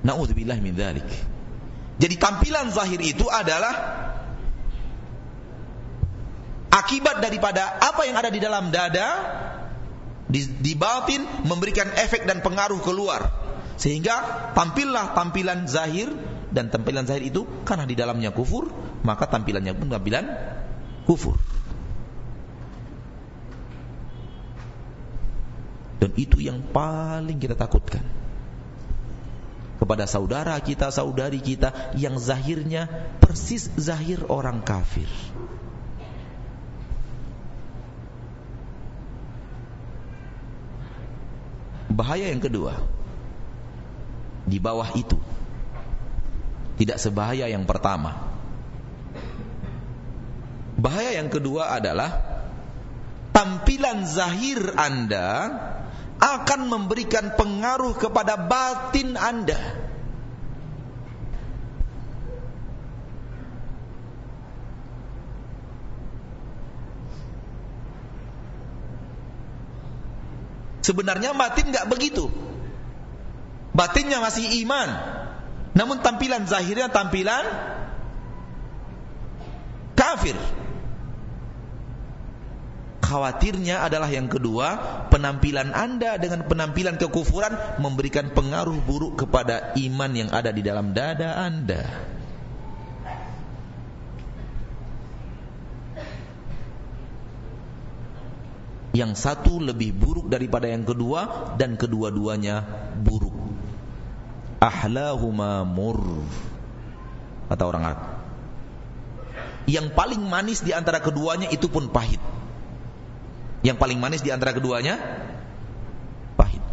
Nauzubillah min dzalik. Jadi tampilan zahir itu adalah akibat daripada apa yang ada di dalam dada di, di batin memberikan efek dan pengaruh keluar sehingga tampillah tampilan zahir dan tampilan zahir itu karena di dalamnya kufur maka tampilannya pun tampilan kufur Dan itu yang paling kita takutkan. Kepada saudara kita, saudari kita yang zahirnya persis zahir orang kafir. Bahaya yang kedua. Di bawah itu. Tidak sebahaya yang pertama. Bahaya yang kedua adalah tampilan zahir Anda akan memberikan pengaruh kepada batin Anda. Sebenarnya batin nggak begitu. Batinnya masih iman. Namun tampilan zahirnya tampilan kafir khawatirnya adalah yang kedua, penampilan Anda dengan penampilan kekufuran memberikan pengaruh buruk kepada iman yang ada di dalam dada Anda. Yang satu lebih buruk daripada yang kedua dan kedua-duanya buruk. Ahlahuma mur. Kata orang Arab. Yang paling manis di antara keduanya itu pun pahit. Yang paling manis di antara keduanya pahit.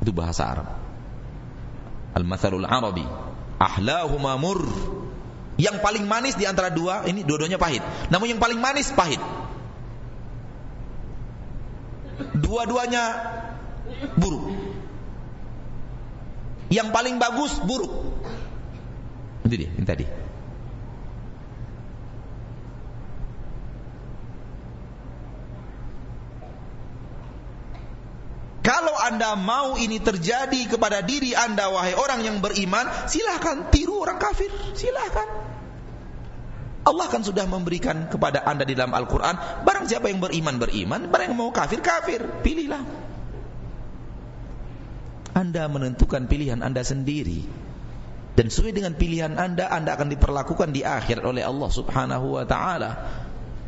Itu bahasa Arab. Al-mathalul Arabi. Ahlahuma mur. Yang paling manis di antara dua, ini dua-duanya pahit. Namun yang paling manis pahit. Dua-duanya buruk. Yang paling bagus buruk. Itu dia, ini tadi. Kalau anda mau ini terjadi kepada diri anda wahai orang yang beriman, silahkan tiru orang kafir, silahkan. Allah kan sudah memberikan kepada anda di dalam Al-Quran, barang siapa yang beriman, beriman, barang yang mau kafir, kafir, pilihlah. Anda menentukan pilihan anda sendiri. Dan sesuai dengan pilihan anda, anda akan diperlakukan di akhir oleh Allah subhanahu wa ta'ala.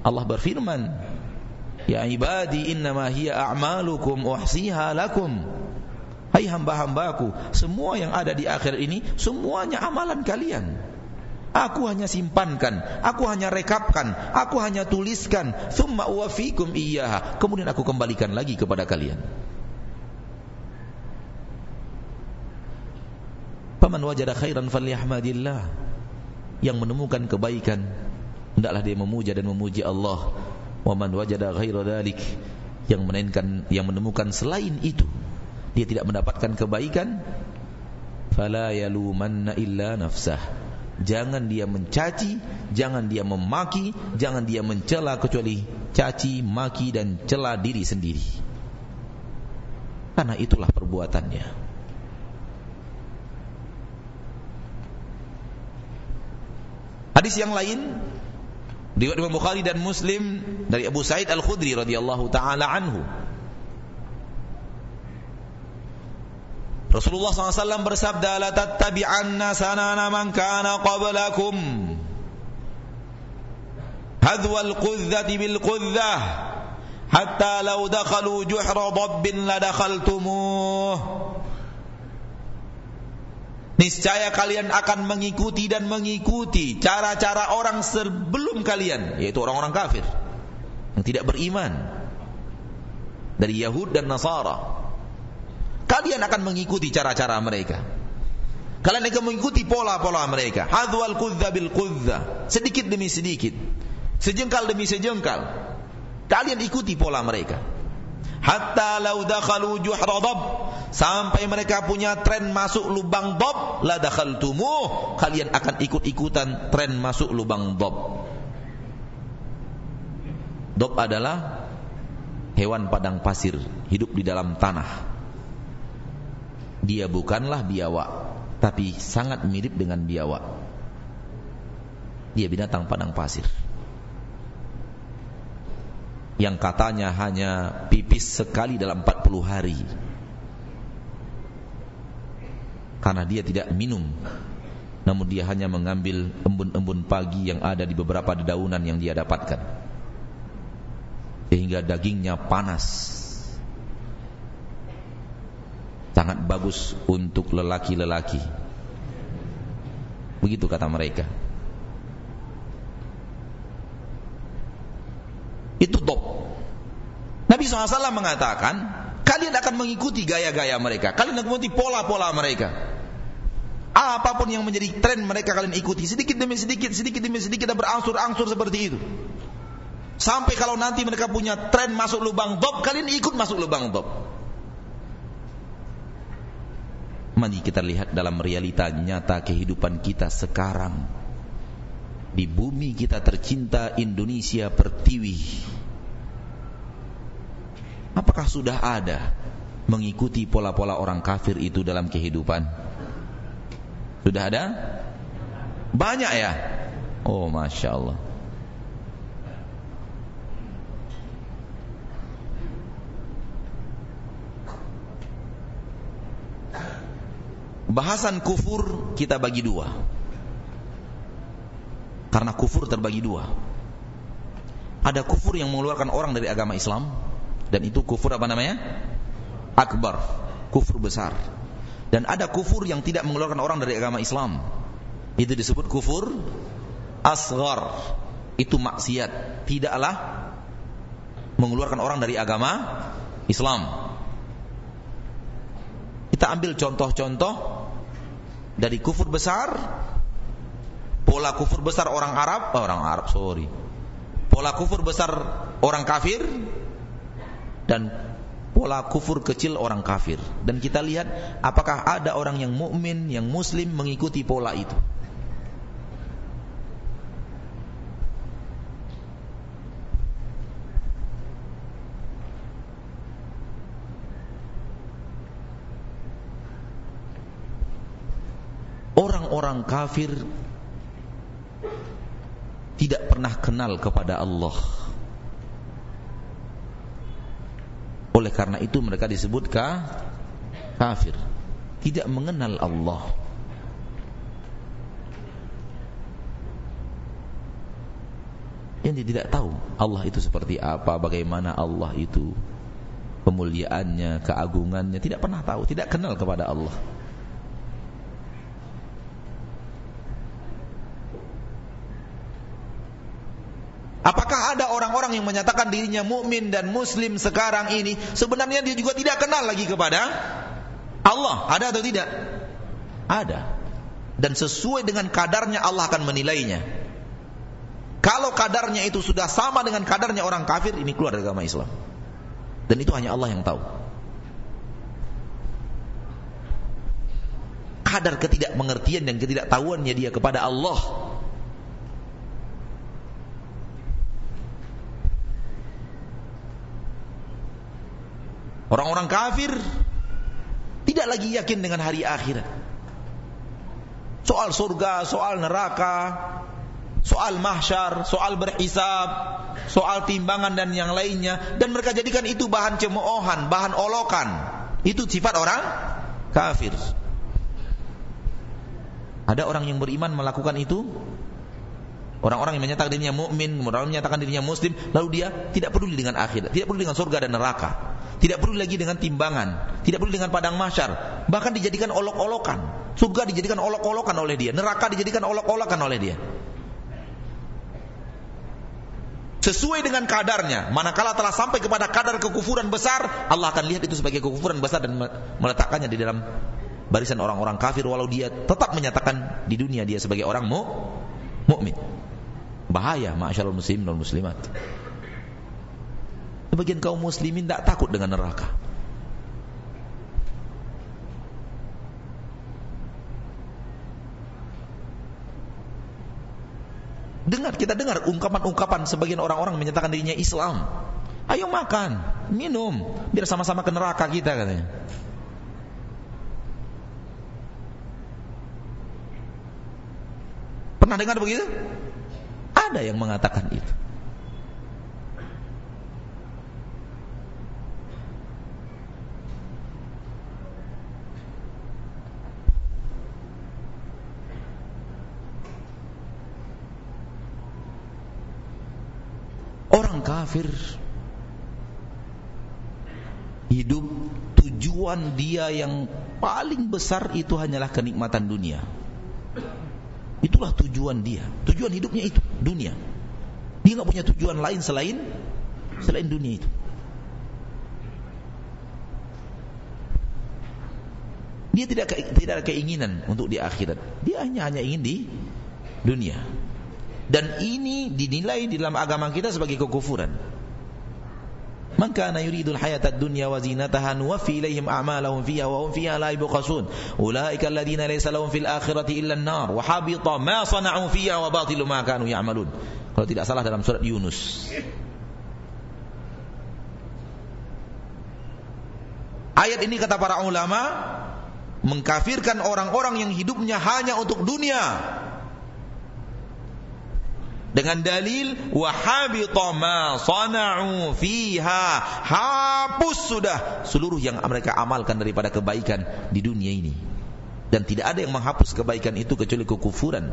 Allah berfirman, Ya ibadi innama hiya a'malukum uhsiha lakum. Hai hamba-hambaku, semua yang ada di akhir ini semuanya amalan kalian. Aku hanya simpankan, aku hanya rekapkan, aku hanya tuliskan, thumma uwafikum iyyaha. Kemudian aku kembalikan lagi kepada kalian. Faman wajada khairan falyahmadillah. Yang menemukan kebaikan hendaklah dia memuja dan memuji Allah wa man wajada ghaira dhalik. Yang menemukan yang menemukan selain itu dia tidak mendapatkan kebaikan fala yalumanna illa nafsah. Jangan dia mencaci jangan dia memaki jangan dia mencela kecuali caci maki dan cela diri sendiri. Karena itulah perbuatannya. Hadis yang lain Riwayat Imam Bukhari dan Muslim dari Abu Sa'id Al-Khudri radhiyallahu taala anhu. Rasulullah SAW bersabda la tattabi'anna sanana man kana qablakum hadwal qudzati bil qudzah hatta law dakhalu juhra dabbin la Niscaya kalian akan mengikuti dan mengikuti cara-cara orang sebelum kalian, yaitu orang-orang kafir yang tidak beriman dari Yahud dan Nasara. Kalian akan mengikuti cara-cara mereka. Kalian akan mengikuti pola-pola mereka. Hadwal kudza bil kudza, sedikit demi sedikit, sejengkal demi sejengkal. Kalian ikuti pola mereka hatta lau dakhalu juhra dab. Sampai mereka punya tren masuk lubang dab la dakhaltumuh kalian akan ikut-ikutan tren masuk lubang dab. Dab adalah hewan padang pasir hidup di dalam tanah. Dia bukanlah biawak tapi sangat mirip dengan biawak dia binatang padang pasir yang katanya hanya pipis sekali dalam 40 hari. Karena dia tidak minum. Namun dia hanya mengambil embun-embun pagi yang ada di beberapa dedaunan yang dia dapatkan. Sehingga dagingnya panas. Sangat bagus untuk lelaki-lelaki. Begitu kata mereka Itu top. Nabi SAW mengatakan, kalian akan mengikuti gaya-gaya mereka. Kalian akan mengikuti pola-pola mereka. Apa pun yang menjadi tren mereka kalian ikuti. Sedikit demi sedikit, sedikit demi sedikit dan berangsur-angsur seperti itu. Sampai kalau nanti mereka punya tren masuk lubang dop, kalian ikut masuk lubang dop. Mari kita lihat dalam realita nyata kehidupan kita sekarang di bumi kita tercinta Indonesia Pertiwi apakah sudah ada mengikuti pola-pola orang kafir itu dalam kehidupan? Sudah ada? Banyak ya? Oh masya Allah. Bahasan kufur kita bagi dua. Karena kufur terbagi dua. Ada kufur yang mengeluarkan orang dari agama Islam dan itu kufur apa namanya? Akbar, kufur besar. Dan ada kufur yang tidak mengeluarkan orang dari agama Islam. Itu disebut kufur asghar. Itu maksiat, tidaklah mengeluarkan orang dari agama Islam. Kita ambil contoh-contoh dari kufur besar, pola kufur besar orang Arab, oh, orang Arab sorry, pola kufur besar orang kafir dan pola kufur kecil orang kafir. Dan kita lihat apakah ada orang yang mukmin, yang muslim mengikuti pola itu. orang-orang kafir tidak pernah kenal kepada Allah. Oleh karena itu mereka disebut kafir. Tidak mengenal Allah. Yang dia tidak tahu Allah itu seperti apa, bagaimana Allah itu kemuliaannya, keagungannya, tidak pernah tahu, tidak kenal kepada Allah. Apakah ada orang-orang yang menyatakan dirinya mukmin dan muslim sekarang ini sebenarnya dia juga tidak kenal lagi kepada Allah? Ada atau tidak? Ada. Dan sesuai dengan kadarnya Allah akan menilainya. Kalau kadarnya itu sudah sama dengan kadarnya orang kafir, ini keluar dari agama Islam. Dan itu hanya Allah yang tahu. Kadar ketidakmengertian dan ketidaktahuannya dia kepada Allah Orang-orang kafir tidak lagi yakin dengan hari akhirat. Soal surga, soal neraka, soal mahsyar, soal berhisab, soal timbangan dan yang lainnya dan mereka jadikan itu bahan cemoohan, bahan olokan. Itu sifat orang kafir. Ada orang yang beriman melakukan itu? Orang-orang yang menyatakan dirinya mukmin, orang menyatakan dirinya muslim, lalu dia tidak peduli dengan akhirat, tidak peduli dengan surga dan neraka. Tidak perlu lagi dengan timbangan, tidak perlu dengan padang mahsyar, bahkan dijadikan olok-olokan. Surga dijadikan olok-olokan oleh dia, neraka dijadikan olok-olokan oleh dia. Sesuai dengan kadarnya, manakala telah sampai kepada kadar kekufuran besar, Allah akan lihat itu sebagai kekufuran besar dan meletakkannya di dalam barisan orang-orang kafir walau dia tetap menyatakan di dunia dia sebagai orang mu mukmin. Bahaya ma'asyiral muslimin dan muslimat. Sebagian kaum muslimin tidak takut dengan neraka. Dengar, kita dengar ungkapan-ungkapan sebagian orang-orang menyatakan dirinya Islam. Ayo makan, minum, biar sama-sama ke neraka kita katanya. Pernah dengar begitu? Ada yang mengatakan itu. Orang kafir hidup tujuan dia yang paling besar itu hanyalah kenikmatan dunia. Itulah tujuan dia. Tujuan hidupnya itu dunia. Dia nggak punya tujuan lain selain selain dunia itu. Dia tidak tidak ada keinginan untuk di akhirat. Dia hanya hanya ingin di dunia. Dan ini dinilai di dalam agama kita sebagai kekufuran. Man kana yuridul hayatad dunya wa zinataha nuwaffi ilaihim a'malahum fiha wa hum fiha la. Ulaika alladhina laysa lahum fil akhirati illa an-nar wa habita ma. Kalau tidak salah dalam surat Yunus. Ayat ini kata para ulama mengkafirkan orang-orang yang hidupnya hanya untuk dunia dengan dalil wahabita ma sana'u fiha. Hapus sudah seluruh yang mereka amalkan daripada kebaikan di dunia ini. Dan tidak ada yang menghapus kebaikan itu kecuali kekufuran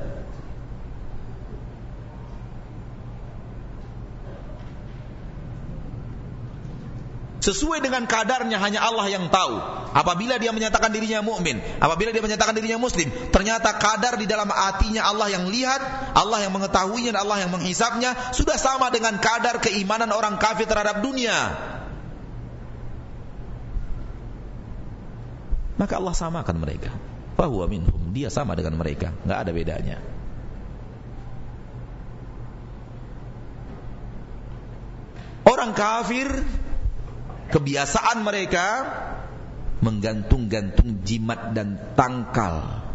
Sesuai dengan kadarnya hanya Allah yang tahu. Apabila dia menyatakan dirinya mukmin, apabila dia menyatakan dirinya muslim, ternyata kadar di dalam hatinya Allah yang lihat, Allah yang mengetahuinya dan Allah yang menghisapnya sudah sama dengan kadar keimanan orang kafir terhadap dunia. Maka Allah samakan mereka. Fahuwa minhum, dia sama dengan mereka, nggak ada bedanya. Orang kafir kebiasaan mereka menggantung-gantung jimat dan tangkal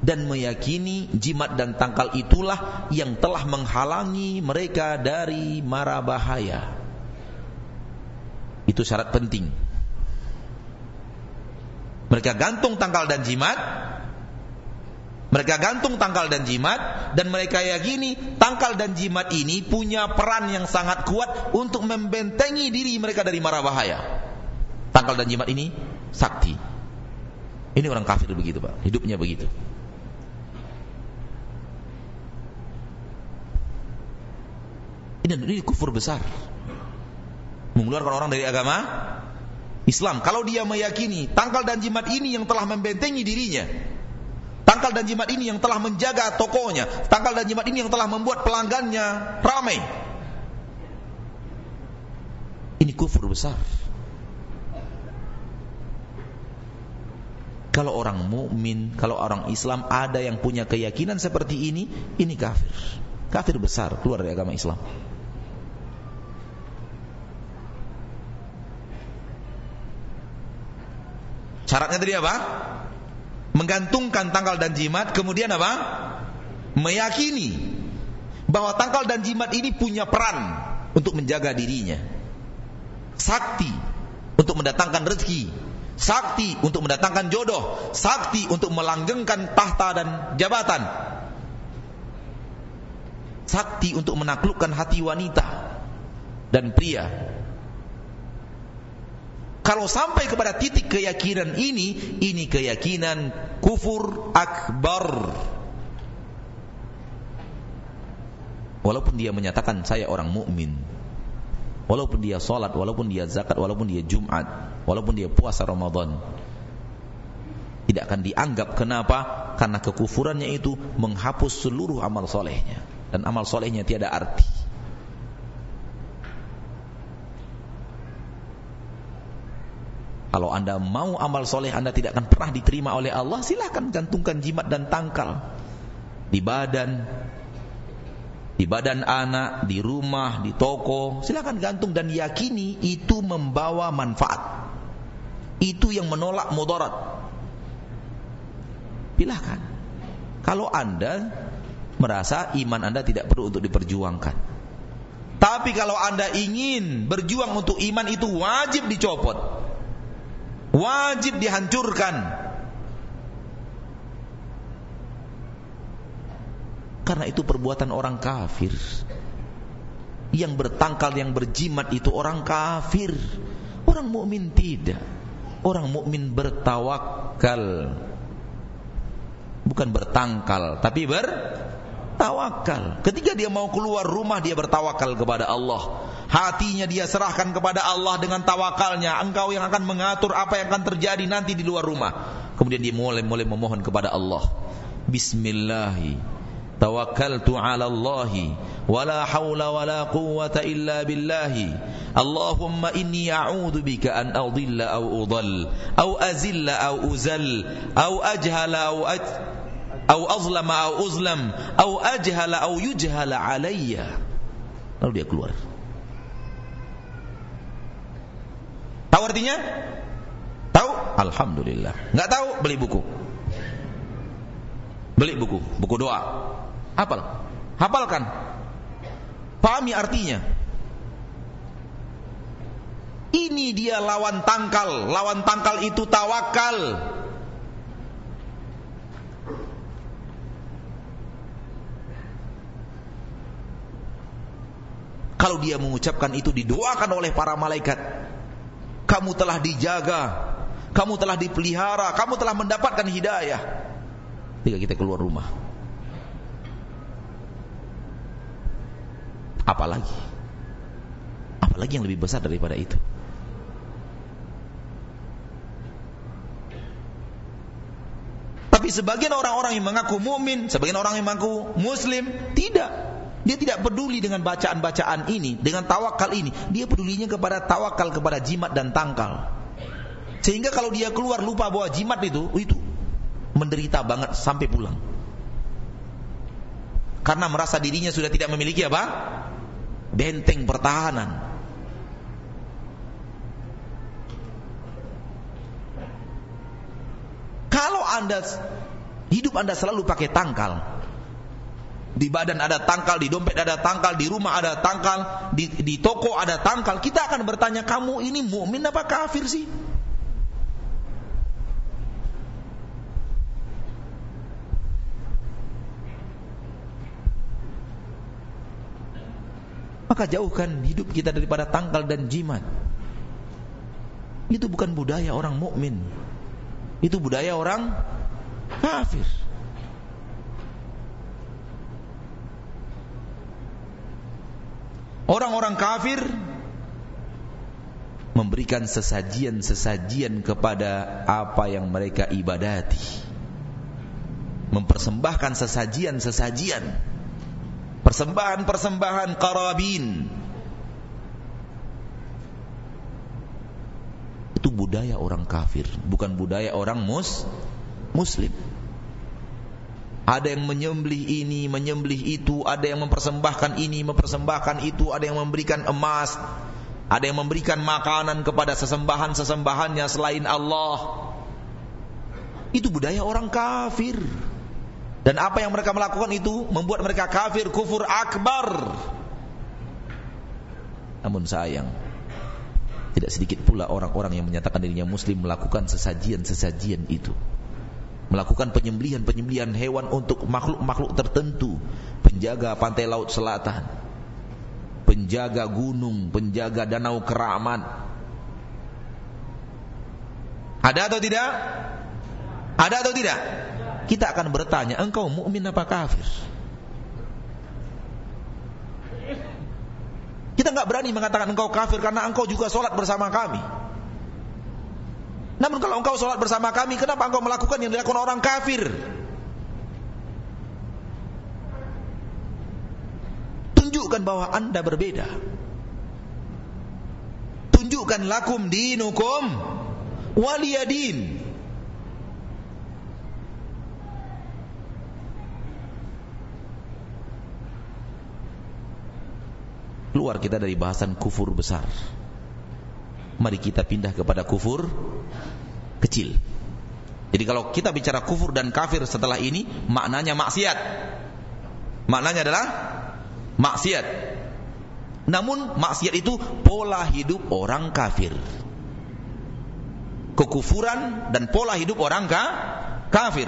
dan meyakini jimat dan tangkal itulah yang telah menghalangi mereka dari mara bahaya. Itu syarat penting. Mereka gantung tangkal dan jimat, mereka gantung tangkal dan jimat dan mereka yakini tangkal dan jimat ini punya peran yang sangat kuat untuk membentengi diri mereka dari mara bahaya. Tangkal dan jimat ini sakti. Ini orang kafir begitu, Pak. Hidupnya begitu. Ini, ini kufur besar. Mengeluarkan orang dari agama Islam. Kalau dia meyakini tangkal dan jimat ini yang telah membentengi dirinya. Tangkal dan jimat ini yang telah menjaga tokonya. Tangkal dan jimat ini yang telah membuat pelanggannya ramai. Ini kufur besar. Kalau orang mukmin, kalau orang Islam ada yang punya keyakinan seperti ini, ini kafir. Kafir besar keluar dari agama Islam. Syaratnya tadi apa? Menggantungkan tanggal dan jimat, kemudian apa? Meyakini bahwa tanggal dan jimat ini punya peran untuk menjaga dirinya. Sakti untuk mendatangkan rezeki, sakti untuk mendatangkan jodoh, sakti untuk melanggengkan tahta dan jabatan. Sakti untuk menaklukkan hati wanita dan pria kalau sampai kepada titik keyakinan ini, ini keyakinan kufur akbar. Walaupun dia menyatakan saya orang mukmin, walaupun dia salat, walaupun dia zakat, walaupun dia Jumat, walaupun dia puasa Ramadan, tidak akan dianggap kenapa? Karena kekufurannya itu menghapus seluruh amal solehnya dan amal solehnya tiada arti. Kalau anda mau amal soleh anda tidak akan pernah diterima oleh Allah, silahkan gantungkan jimat dan tangkal di badan, di badan anak, di rumah, di toko, silahkan gantung dan yakini itu membawa manfaat. Itu yang menolak mudarat. Silahkan. Kalau anda merasa iman anda tidak perlu untuk diperjuangkan. Tapi kalau anda ingin berjuang untuk iman itu wajib dicopot wajib dihancurkan. Karena itu perbuatan orang kafir. Yang bertangkal yang berjimat itu orang kafir. Orang mukmin tidak. Orang mukmin bertawakal bukan bertangkal tapi bertawakal ketika dia mau keluar rumah dia bertawakal kepada Allah. Hatinya dia serahkan kepada Allah dengan tawakalnya. Engkau yang akan mengatur apa yang akan terjadi nanti di luar rumah. Kemudian dia mulai mulai memohon kepada Allah. Bismillah tawakkaltu ala Allah wala haula wala quwwata illa billah Allahumma inni a'udzu bika an adilla aw udall. Aw azilla aw uzal aw ajhala aw aw azlama aw uzlam aw ajhala aw yujhala alayya lalu dia keluar Tahu artinya? Tahu? Alhamdulillah. Enggak tahu? Beli buku. Beli buku, buku doa. Hafal. Hafalkan. Pahami artinya. Ini dia lawan tangkal. Lawan tangkal itu tawakal. Kalau dia mengucapkan itu didoakan oleh para malaikat kamu telah dijaga, kamu telah dipelihara, kamu telah mendapatkan hidayah. Ketika kita keluar rumah. Apalagi? Apalagi yang lebih besar daripada itu? Tapi sebagian orang-orang yang mengaku mukmin, sebagian orang yang mengaku muslim, tidak. Dia tidak peduli dengan bacaan-bacaan ini, dengan tawakal ini. Dia pedulinya kepada tawakal kepada jimat dan tangkal. Sehingga kalau dia keluar lupa bawa jimat itu, itu menderita banget sampai pulang. Karena merasa dirinya sudah tidak memiliki apa? Benteng pertahanan. Kalau Anda hidup Anda selalu pakai tangkal, di badan ada tangkal, di dompet ada tangkal, di rumah ada tangkal, di, di toko ada tangkal. Kita akan bertanya, kamu ini mukmin apa kafir sih? Maka jauhkan hidup kita daripada tangkal dan jimat. Itu bukan budaya orang mukmin. Itu budaya orang kafir. Orang-orang kafir memberikan sesajian-sesajian kepada apa yang mereka ibadati. Mempersembahkan sesajian-sesajian. Persembahan-persembahan karabin. Itu budaya orang kafir, bukan budaya orang mus muslim. Ada yang menyembelih ini, menyembelih itu, ada yang mempersembahkan ini, mempersembahkan itu, ada yang memberikan emas, ada yang memberikan makanan kepada sesembahan-sesembahannya selain Allah. Itu budaya orang kafir. Dan apa yang mereka melakukan itu membuat mereka kafir, kufur akbar. Namun sayang, tidak sedikit pula orang-orang yang menyatakan dirinya muslim melakukan sesajian-sesajian itu melakukan penyembelihan-penyembelihan hewan untuk makhluk-makhluk tertentu, penjaga pantai laut selatan, penjaga gunung, penjaga danau keramat. Ada atau tidak? Ada atau tidak? Kita akan bertanya, engkau mukmin apa kafir? Kita nggak berani mengatakan engkau kafir karena engkau juga sholat bersama kami. Namun kalau engkau sholat bersama kami, kenapa engkau melakukan yang dilakukan orang kafir? Tunjukkan bahwa anda berbeda. Tunjukkan lakum dinukum waliyadin. Keluar kita dari bahasan kufur besar. Mari kita pindah kepada kufur kecil. Jadi kalau kita bicara kufur dan kafir setelah ini, maknanya maksiat. Maknanya adalah maksiat. Namun maksiat itu pola hidup orang kafir. Kekufuran dan pola hidup orang ka kafir.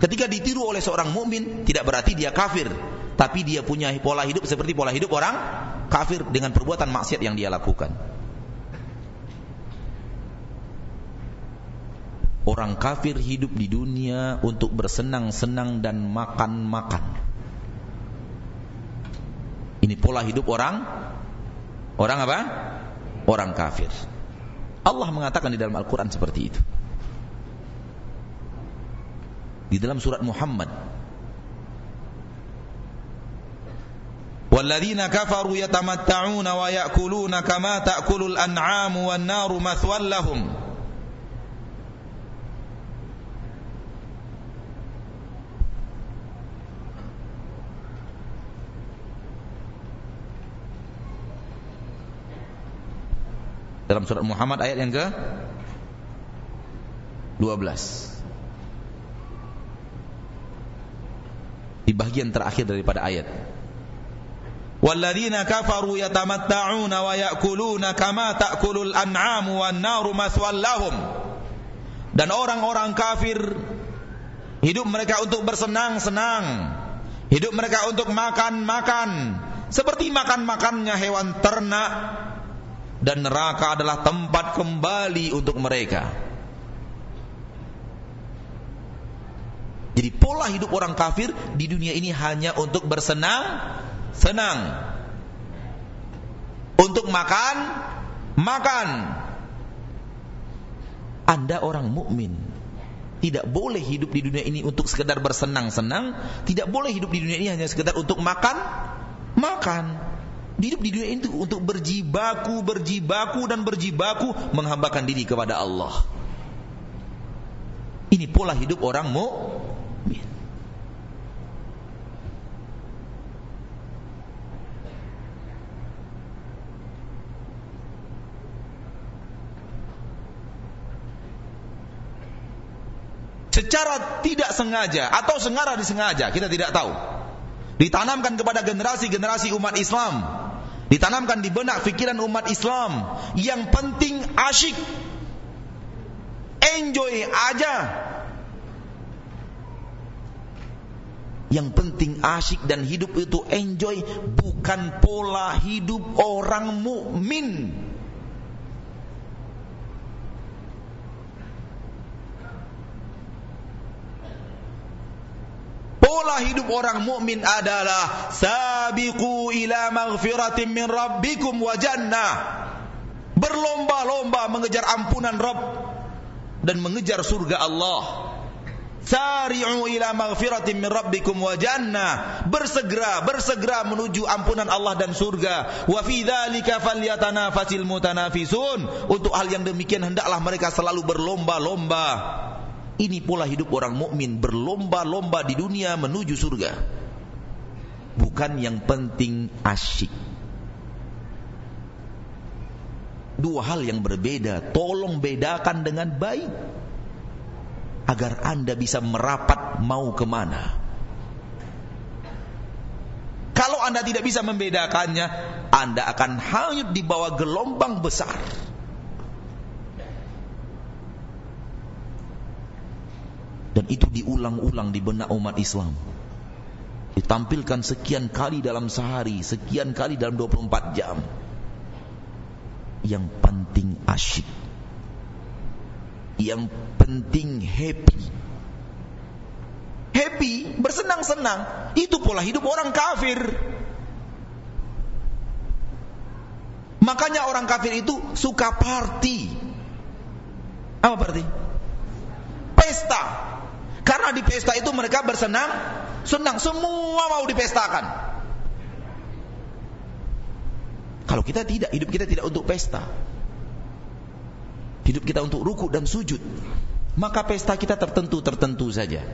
Ketika ditiru oleh seorang mukmin tidak berarti dia kafir, tapi dia punya pola hidup seperti pola hidup orang kafir dengan perbuatan maksiat yang dia lakukan. Orang kafir hidup di dunia untuk bersenang-senang dan makan-makan. Ini pola hidup orang orang apa? Orang kafir. Allah mengatakan di dalam Al-Qur'an seperti itu. Di dalam surat Muhammad والذين كفروا يتمتعون ويأكلون كما تأكل الأنعام والنار مثوى لهم dalam surat Muhammad ayat yang ke 12 di bagian terakhir daripada ayat. Walladzina kafaru yatamatta'una wa ya'kuluna kama ta'kulul an'amu wan naru maswal lahum. Dan orang-orang kafir hidup mereka untuk bersenang-senang. Hidup mereka untuk makan-makan. Seperti makan-makannya hewan ternak dan neraka adalah tempat kembali untuk mereka. Jadi pola hidup orang kafir di dunia ini hanya untuk bersenang, senang. Untuk makan, makan. Anda orang mukmin tidak boleh hidup di dunia ini untuk sekedar bersenang-senang, tidak boleh hidup di dunia ini hanya sekedar untuk makan, makan. Hidup di dunia itu untuk berjibaku, berjibaku dan berjibaku menghambakan diri kepada Allah. Ini pola hidup orang mukmin. Secara tidak sengaja atau sengaja disengaja, kita tidak tahu. Ditanamkan kepada generasi-generasi umat Islam. Ditanamkan di benak fikiran umat Islam. Yang penting asyik. Enjoy aja. Yang penting asyik dan hidup itu enjoy. Bukan pola hidup orang mukmin Pola hidup orang mukmin adalah sabiqu ila maghfiratin min rabbikum wa jannah. Berlomba-lomba mengejar ampunan Rabb dan mengejar surga Allah. Sari'u ila maghfiratin min rabbikum wa jannah. Bersegera, bersegera menuju ampunan Allah dan surga. Wa fi dzalika falyatanafasil mutanafisun. Untuk hal yang demikian hendaklah mereka selalu berlomba-lomba. Ini pola hidup orang mukmin berlomba-lomba di dunia menuju surga. Bukan yang penting asyik. Dua hal yang berbeda, tolong bedakan dengan baik agar Anda bisa merapat mau ke mana. Kalau Anda tidak bisa membedakannya, Anda akan hanyut di bawah gelombang besar. Dan itu diulang-ulang di benak umat Islam. Ditampilkan sekian kali dalam sehari, sekian kali dalam 24 jam. Yang penting asyik. Yang penting happy. Happy, bersenang-senang. Itu pola hidup orang kafir. Makanya orang kafir itu suka party. Apa party? Pesta. Karena di pesta itu mereka bersenang, senang, semua mau dipestakan. Kalau kita tidak, hidup kita tidak untuk pesta. Hidup kita untuk ruku dan sujud. Maka pesta kita tertentu-tertentu saja.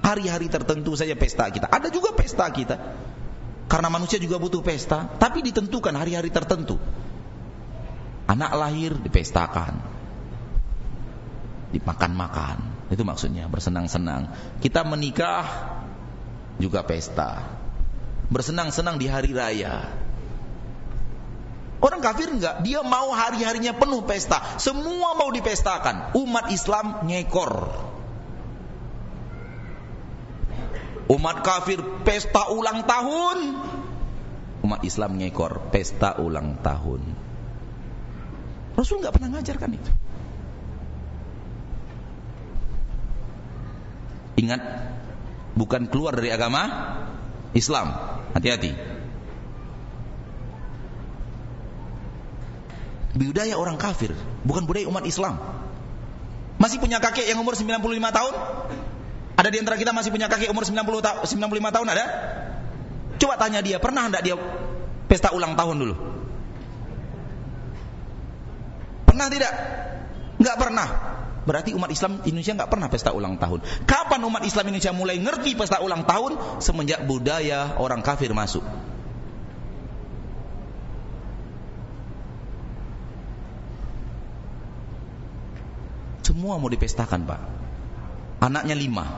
Hari-hari tertentu saja pesta kita. Ada juga pesta kita. Karena manusia juga butuh pesta, tapi ditentukan hari-hari tertentu. Anak lahir dipestakan. Dimakan-makan itu maksudnya bersenang-senang. Kita menikah juga pesta. Bersenang-senang di hari raya. Orang kafir enggak, dia mau hari-harinya penuh pesta. Semua mau dipestakan. Umat Islam ngekor. Umat kafir pesta ulang tahun. Umat Islam ngekor pesta ulang tahun. Rasul enggak pernah ngajarkan itu. Ingat, bukan keluar dari agama Islam. Hati-hati. Budaya orang kafir, bukan budaya umat Islam. Masih punya kakek yang umur 95 tahun? Ada di antara kita masih punya kakek umur 90 ta 95 tahun ada? Coba tanya dia, pernah enggak dia pesta ulang tahun dulu? Pernah tidak? Enggak pernah. Berarti umat Islam Indonesia nggak pernah pesta ulang tahun. Kapan umat Islam Indonesia mulai ngerti pesta ulang tahun? Semenjak budaya orang kafir masuk. Semua mau dipestakan pak. Anaknya lima.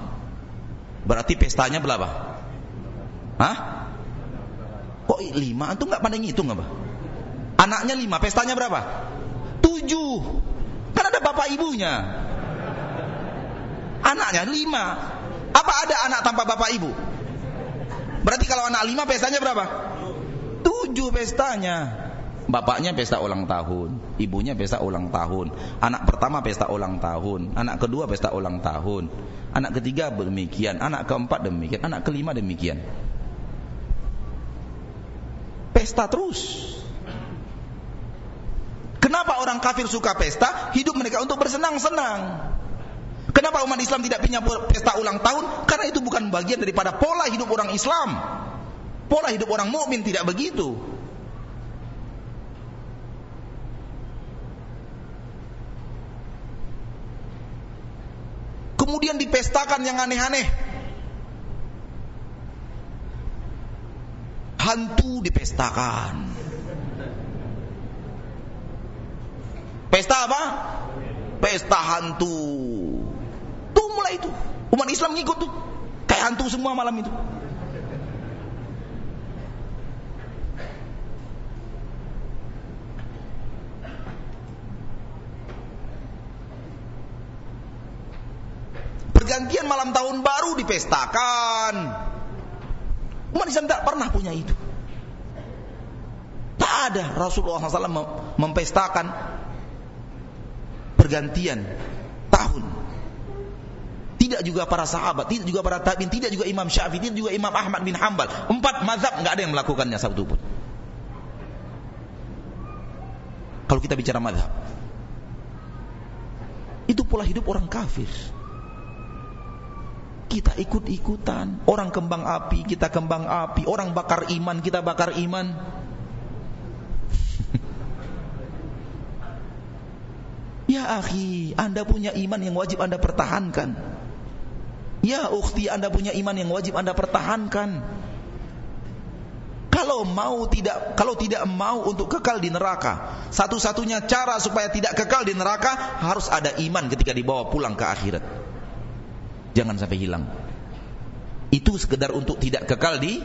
Berarti pestanya berapa? Hah? Kok lima? Antum nggak pandai ngitung apa? Anaknya lima, pestanya berapa? Tujuh. Kan ada bapak ibunya. Anaknya lima. Apa ada anak tanpa bapak ibu? Berarti kalau anak lima pestanya berapa? Tujuh pestanya. Bapaknya pesta ulang tahun, ibunya pesta ulang tahun, anak pertama pesta ulang tahun, anak kedua pesta ulang tahun, anak ketiga demikian, anak keempat demikian, anak kelima demikian. Pesta terus. Kenapa orang kafir suka pesta? Hidup mereka untuk bersenang-senang. Kenapa umat Islam tidak punya pesta ulang tahun? Karena itu bukan bagian daripada pola hidup orang Islam. Pola hidup orang mukmin tidak begitu. Kemudian dipestakan yang aneh-aneh. Hantu dipestakan. Pesta apa? Pesta hantu. Tuh mulai itu. Umat Islam ngikut tuh. Kayak hantu semua malam itu. Pergantian malam tahun baru dipestakan. Umat Islam tidak pernah punya itu. Tak ada Rasulullah SAW mempestakan pergantian tahun. Tidak juga para sahabat, tidak juga para tabiin, tidak juga Imam Syafi'i, tidak juga Imam Ahmad bin Hambal. Empat mazhab nggak ada yang melakukannya satu pun. Kalau kita bicara mazhab, itu pola hidup orang kafir kita ikut-ikutan. Orang kembang api, kita kembang api. Orang bakar iman, kita bakar iman. Ya akhi, Anda punya iman yang wajib Anda pertahankan. Ya ukhti, Anda punya iman yang wajib Anda pertahankan. Kalau mau tidak kalau tidak mau untuk kekal di neraka, satu-satunya cara supaya tidak kekal di neraka harus ada iman ketika dibawa pulang ke akhirat. Jangan sampai hilang. Itu sekedar untuk tidak kekal di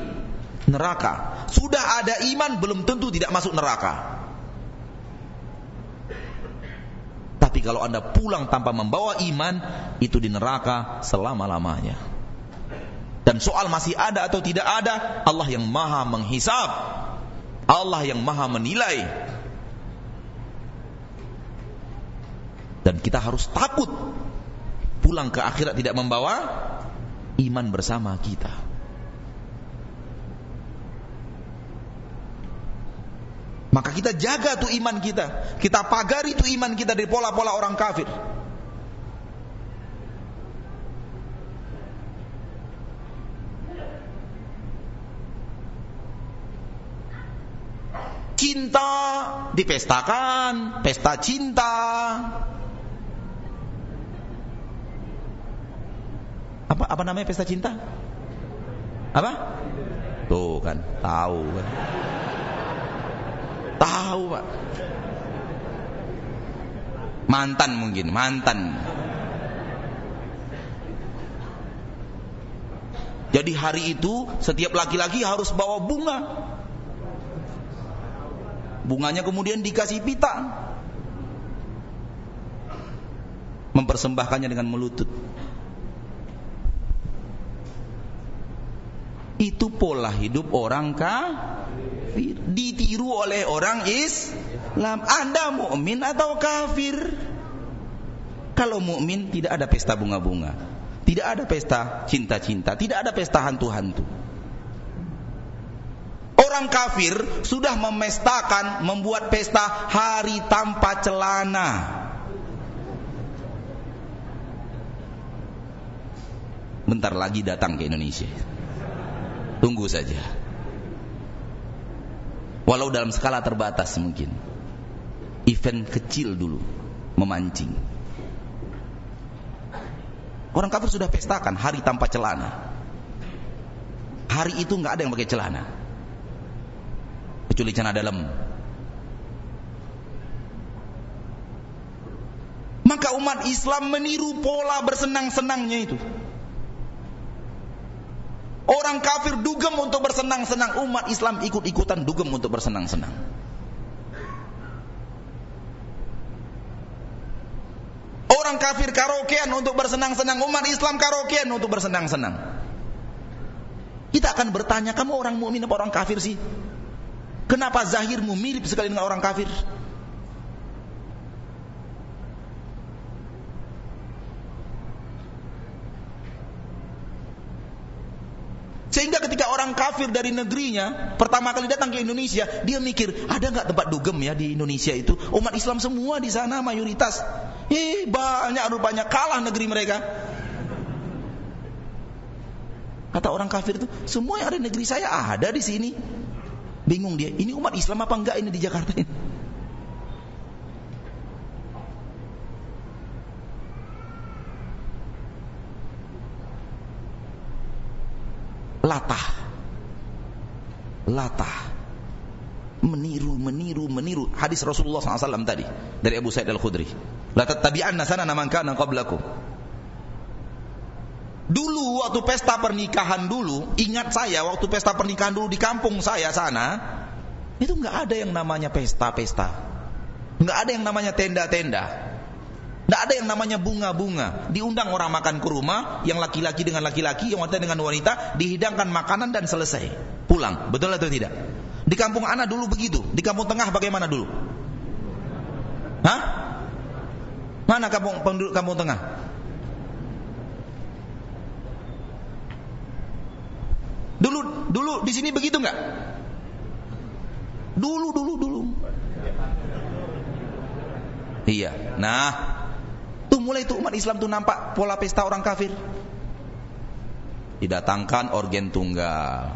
neraka. Sudah ada iman belum tentu tidak masuk neraka. Tapi kalau Anda pulang tanpa membawa iman, itu di neraka selama-lamanya. Dan soal masih ada atau tidak ada, Allah yang maha menghisap. Allah yang maha menilai. Dan kita harus takut pulang ke akhirat tidak membawa iman bersama kita. Maka kita jaga tuh iman kita. Kita pagari tuh iman kita dari pola-pola orang kafir. Cinta dipestakan, pesta cinta. Apa apa namanya pesta cinta? Apa? Tuh kan, tahu kan. Tahu, Pak. Mantan mungkin, mantan. Jadi hari itu setiap laki-laki harus bawa bunga. Bunganya kemudian dikasih pita. Mempersembahkannya dengan melutut. Itu pola hidup orang kafir. Ditiru oleh orang Islam. Anda mukmin atau kafir? Kalau mukmin tidak ada pesta bunga-bunga. Tidak ada pesta cinta-cinta, tidak ada pesta hantu-hantu. Orang kafir sudah memestakan, membuat pesta hari tanpa celana. Bentar lagi datang ke Indonesia. Tunggu saja. Walau dalam skala terbatas mungkin. Event kecil dulu memancing. Orang kafir sudah pestakan hari tanpa celana. Hari itu nggak ada yang pakai celana. Kecuali celana dalam. Maka umat Islam meniru pola bersenang-senangnya itu. Orang kafir dugem untuk bersenang-senang, umat Islam ikut-ikutan dugem untuk bersenang-senang. Orang kafir karaokean untuk bersenang-senang, umat Islam karaokean untuk bersenang-senang. Kita akan bertanya, kamu orang mukmin apa orang kafir sih? Kenapa zahirmu mirip sekali dengan orang kafir? Sehingga ketika orang kafir dari negerinya pertama kali datang ke Indonesia, dia mikir ada nggak tempat dugem ya di Indonesia itu? Umat Islam semua di sana mayoritas. Eh banyak rupanya kalah negeri mereka. Kata orang kafir itu, semua yang ada di negeri saya ada di sini. Bingung dia, ini umat Islam apa enggak ini di Jakarta ini? Latah. Latah. Meniru, meniru, meniru. Hadis Rasulullah SAW tadi. Dari Abu Sa'id Al-Khudri. La tattabi'anna sana man kana qablakum. Dulu waktu pesta pernikahan dulu, ingat saya waktu pesta pernikahan dulu di kampung saya sana, itu nggak ada yang namanya pesta-pesta. nggak ada yang namanya tenda-tenda. Tidak ada yang namanya bunga-bunga. Diundang orang makan ke rumah, yang laki-laki dengan laki-laki, yang wanita dengan wanita, dihidangkan makanan dan selesai. Pulang. Betul atau tidak? Di kampung Ana dulu begitu. Di kampung tengah bagaimana dulu? Hah? Mana kampung penduduk kampung tengah? Dulu dulu di sini begitu nggak? Dulu dulu dulu. Iya. Nah, Tuh mulai tuh umat Islam tuh nampak pola pesta orang kafir. Didatangkan organ tunggal.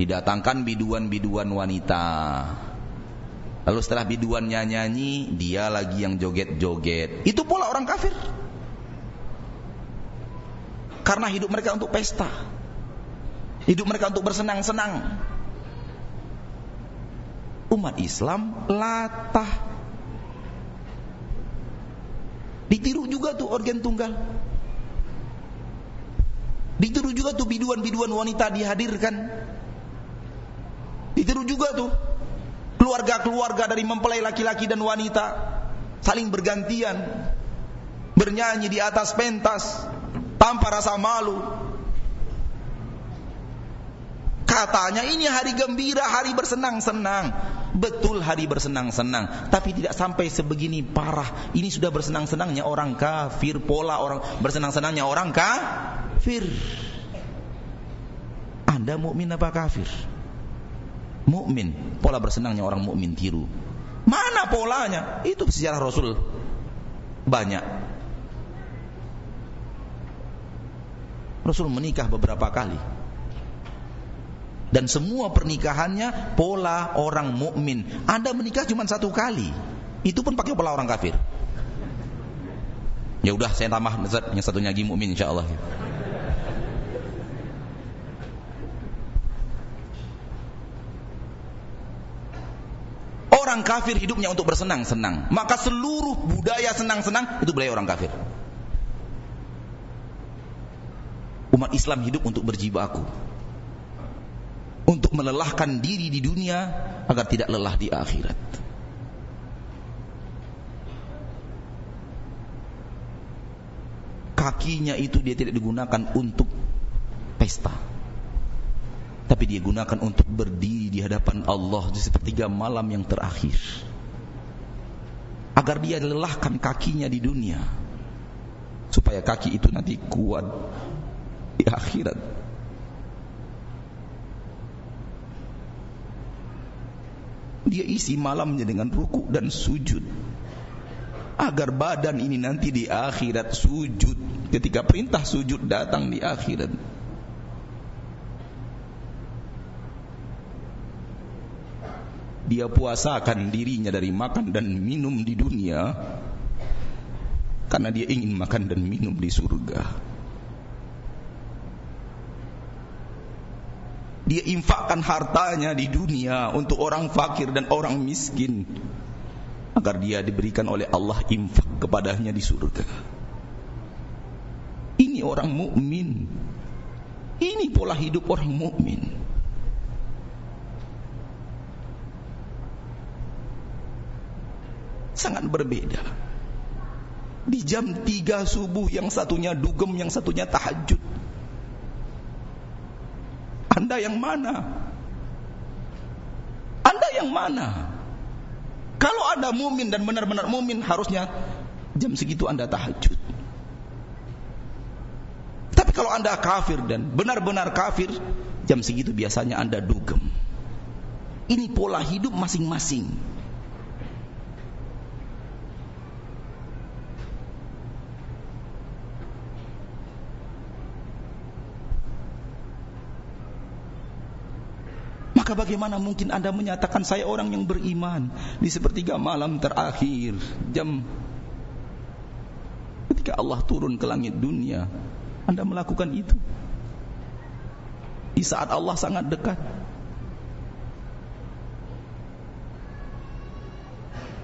Didatangkan biduan-biduan wanita. Lalu setelah biduannya nyanyi, dia lagi yang joget-joget. Itu pola orang kafir. Karena hidup mereka untuk pesta. Hidup mereka untuk bersenang-senang. Umat Islam latah Ditiru juga tuh organ tunggal. Ditiru juga tuh biduan-biduan wanita dihadirkan. Ditiru juga tuh keluarga-keluarga dari mempelai laki-laki dan wanita saling bergantian bernyanyi di atas pentas tanpa rasa malu. Katanya ini hari gembira, hari bersenang-senang. Betul hari bersenang-senang, tapi tidak sampai sebegini parah. Ini sudah bersenang-senangnya orang kafir, pola orang bersenang-senangnya orang kafir. Anda mukmin apa kafir? Mukmin, pola bersenangnya orang mukmin tiru. Mana polanya? Itu sejarah Rasul banyak. Rasul menikah beberapa kali dan semua pernikahannya pola orang mukmin. Anda menikah cuma satu kali, itu pun pakai pola orang kafir. Ya udah saya tambah yang satunya lagi mukmin insyaallah. Orang kafir hidupnya untuk bersenang-senang, maka seluruh budaya senang-senang itu budaya orang kafir. Umat Islam hidup untuk berjibaku untuk melelahkan diri di dunia agar tidak lelah di akhirat. Kakinya itu dia tidak digunakan untuk pesta. Tapi dia gunakan untuk berdiri di hadapan Allah di sepertiga malam yang terakhir. Agar dia lelahkan kakinya di dunia. Supaya kaki itu nanti kuat di akhirat. Dia isi malamnya dengan ruku dan sujud. Agar badan ini nanti di akhirat sujud. Ketika perintah sujud datang di akhirat. Dia puasakan dirinya dari makan dan minum di dunia. Karena dia ingin makan dan minum di surga Dia infakkan hartanya di dunia untuk orang fakir dan orang miskin agar dia diberikan oleh Allah infak kepadanya di surga. Ini orang mukmin. Ini pola hidup orang mukmin. Sangat berbeda. Di jam 3 subuh yang satunya dugem, yang satunya tahajud. Anda yang mana? Anda yang mana? Kalau Anda mumin dan benar-benar mumin harusnya jam segitu Anda tahajud. Tapi kalau Anda kafir dan benar-benar kafir, jam segitu biasanya Anda dugem. Ini pola hidup masing-masing. Maka bagaimana mungkin Anda menyatakan saya orang yang beriman di sepertiga malam terakhir jam ketika Allah turun ke langit dunia Anda melakukan itu di saat Allah sangat dekat.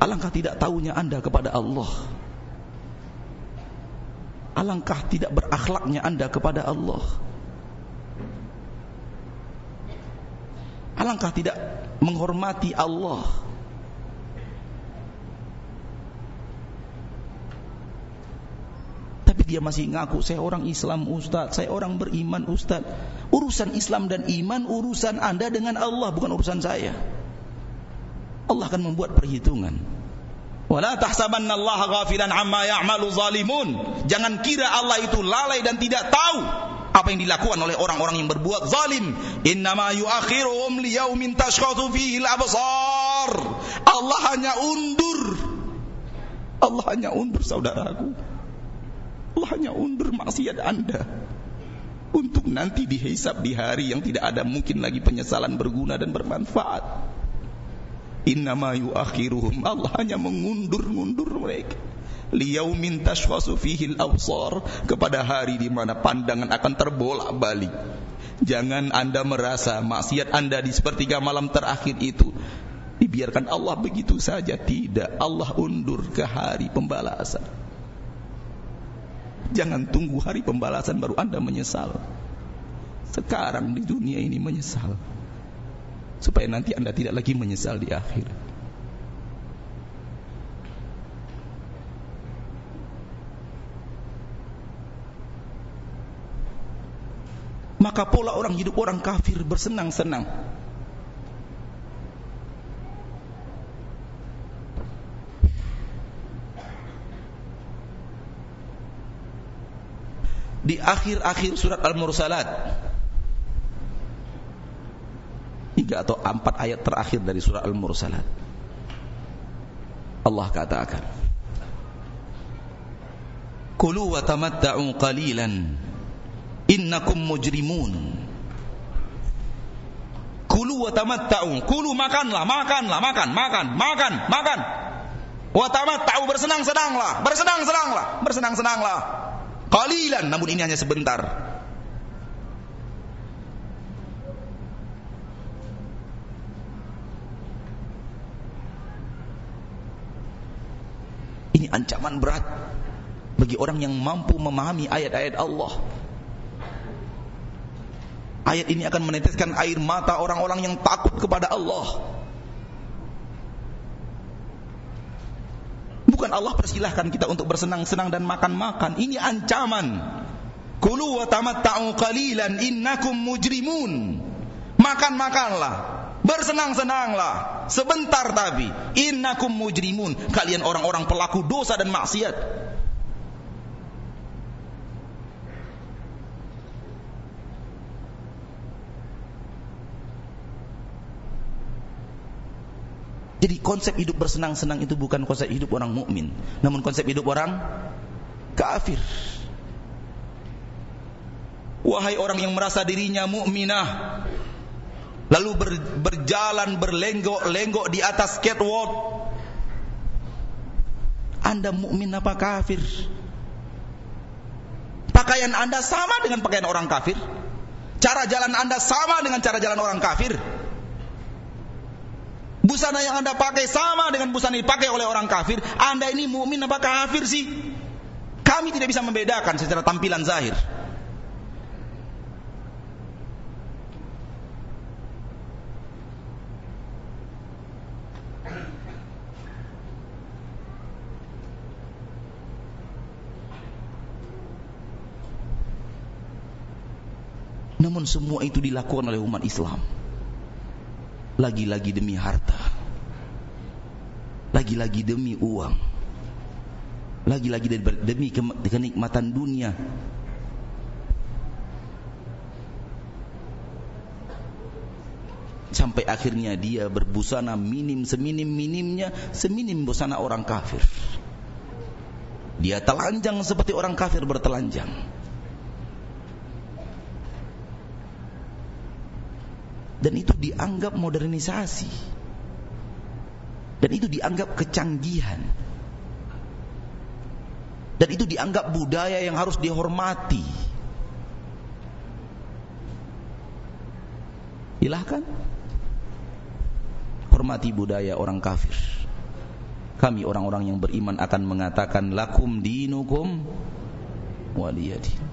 Alangkah tidak tahunya Anda kepada Allah. Alangkah tidak berakhlaknya Anda kepada Allah. Alangkah tidak menghormati Allah. Tapi dia masih ngaku saya orang Islam Ustaz, saya orang beriman Ustaz. Urusan Islam dan iman urusan Anda dengan Allah bukan urusan saya. Allah akan membuat perhitungan. Wala tahsabanna Allah ghafilan amma ya'malu zalimun. Jangan kira Allah itu lalai dan tidak tahu apa yang dilakukan oleh orang-orang yang berbuat zalim. Innama yuakhiruhum liyaumin tashkhatu fihi al-absar Allah hanya undur. Allah hanya undur saudaraku. Allah hanya undur maksiat Anda. Untuk nanti dihisab di hari yang tidak ada mungkin lagi penyesalan berguna dan bermanfaat. Innama yuakhiruhum. Allah hanya mengundur-undur mereka liyaumin tashkhasu fihi al-absar kepada hari di mana pandangan akan terbolak-balik. Jangan Anda merasa maksiat Anda di sepertiga malam terakhir itu dibiarkan Allah begitu saja tidak. Allah undur ke hari pembalasan. Jangan tunggu hari pembalasan baru Anda menyesal. Sekarang di dunia ini menyesal. Supaya nanti Anda tidak lagi menyesal di akhir. Maka pola orang hidup orang kafir bersenang-senang. Di akhir-akhir surat Al-Mursalat. Tiga atau empat ayat terakhir dari surat Al-Mursalat. Allah katakan Kulu wa tamatta'u qalilan innakum mujrimun. Kulu wa tamatta'u kulu makanlah makanlah makan makan makan makan. Wa tamatta'u bersenang-senanglah bersenang-senanglah bersenang-senanglah. Qalilan namun ini hanya sebentar. Ini ancaman berat bagi orang yang mampu memahami ayat-ayat Allah Ayat ini akan meneteskan air mata orang-orang yang takut kepada Allah. Bukan Allah persilahkan kita untuk bersenang-senang dan makan-makan. Ini ancaman. Kulu wa tamatta'u qalilan innakum mujrimun. Makan-makanlah. Bersenang-senanglah. Sebentar tapi. Innakum mujrimun. Kalian orang-orang pelaku dosa dan maksiat. Jadi konsep hidup bersenang-senang itu bukan konsep hidup orang mukmin, namun konsep hidup orang kafir. Wahai orang yang merasa dirinya mukminah, lalu ber, berjalan berlenggok-lenggok di atas catwalk, Anda mukmin apa kafir? Pakaian Anda sama dengan pakaian orang kafir? Cara jalan Anda sama dengan cara jalan orang kafir? Busana yang Anda pakai sama dengan busana yang dipakai oleh orang kafir. Anda ini mukmin apa kafir sih? Kami tidak bisa membedakan secara tampilan zahir. Namun semua itu dilakukan oleh umat Islam lagi-lagi demi harta. Lagi-lagi demi uang. Lagi-lagi demi kenikmatan dunia. Sampai akhirnya dia berbusana minim seminim-minimnya seminim busana orang kafir. Dia telanjang seperti orang kafir bertelanjang dan itu dianggap modernisasi dan itu dianggap kecanggihan dan itu dianggap budaya yang harus dihormati Silahkan. Hormati budaya orang kafir. Kami orang-orang yang beriman akan mengatakan lakum dinukum waliyadi.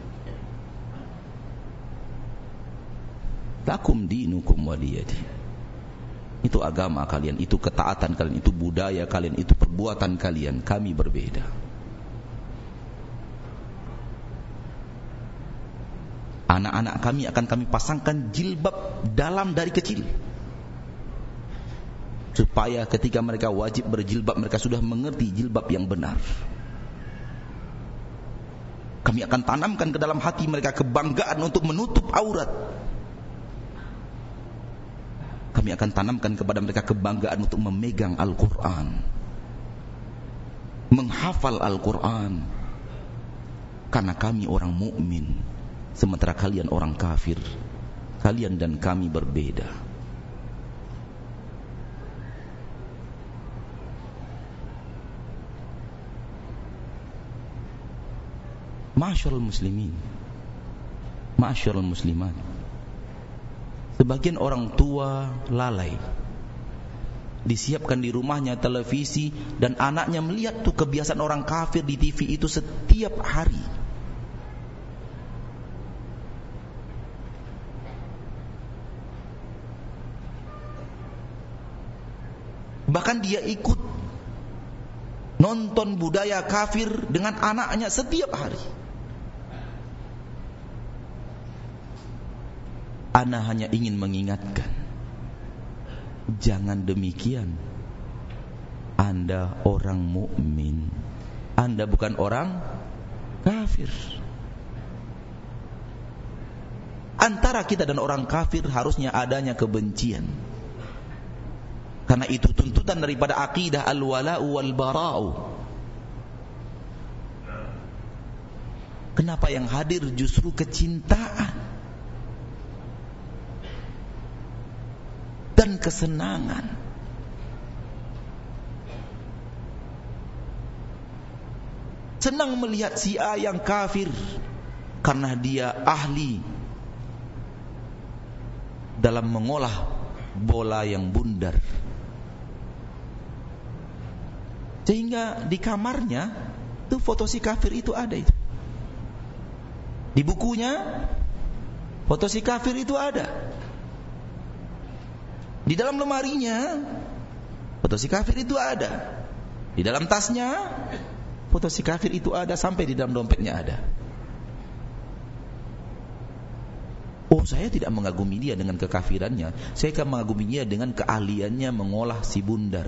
Lakum dinukum waliyadi. Itu agama kalian, itu ketaatan kalian, itu budaya kalian, itu perbuatan kalian. Kami berbeda. Anak-anak kami akan kami pasangkan jilbab dalam dari kecil supaya ketika mereka wajib berjilbab mereka sudah mengerti jilbab yang benar. Kami akan tanamkan ke dalam hati mereka kebanggaan untuk menutup aurat. Kami akan tanamkan kepada mereka kebanggaan untuk memegang Al-Quran. Menghafal Al-Quran. Karena kami orang mukmin, sementara kalian orang kafir. Kalian dan kami berbeda. Masyarul muslimin Masyarul muslimat Sebagian orang tua lalai. Disiapkan di rumahnya televisi Dan anaknya melihat tuh kebiasaan orang kafir di TV itu setiap hari. Bahkan dia ikut Nonton budaya kafir dengan anaknya setiap hari Ana hanya ingin mengingatkan. Jangan demikian. Anda orang mukmin. Anda bukan orang kafir. Antara kita dan orang kafir harusnya adanya kebencian. Karena itu tuntutan daripada akidah al-wala'u wal-bara'u. Kenapa yang hadir justru kecintaan dan kesenangan. Senang melihat si A yang kafir karena dia ahli dalam mengolah bola yang bundar. Sehingga di kamarnya tuh foto si kafir itu ada itu. Di bukunya foto si kafir itu ada. Di dalam lemarinya. Foto si kafir itu ada. Di dalam tasnya foto si kafir itu ada sampai di dalam dompetnya ada. Oh saya tidak mengagumi dia dengan kekafirannya. Saya akan mengagumi dia dengan keahliannya mengolah si bundar.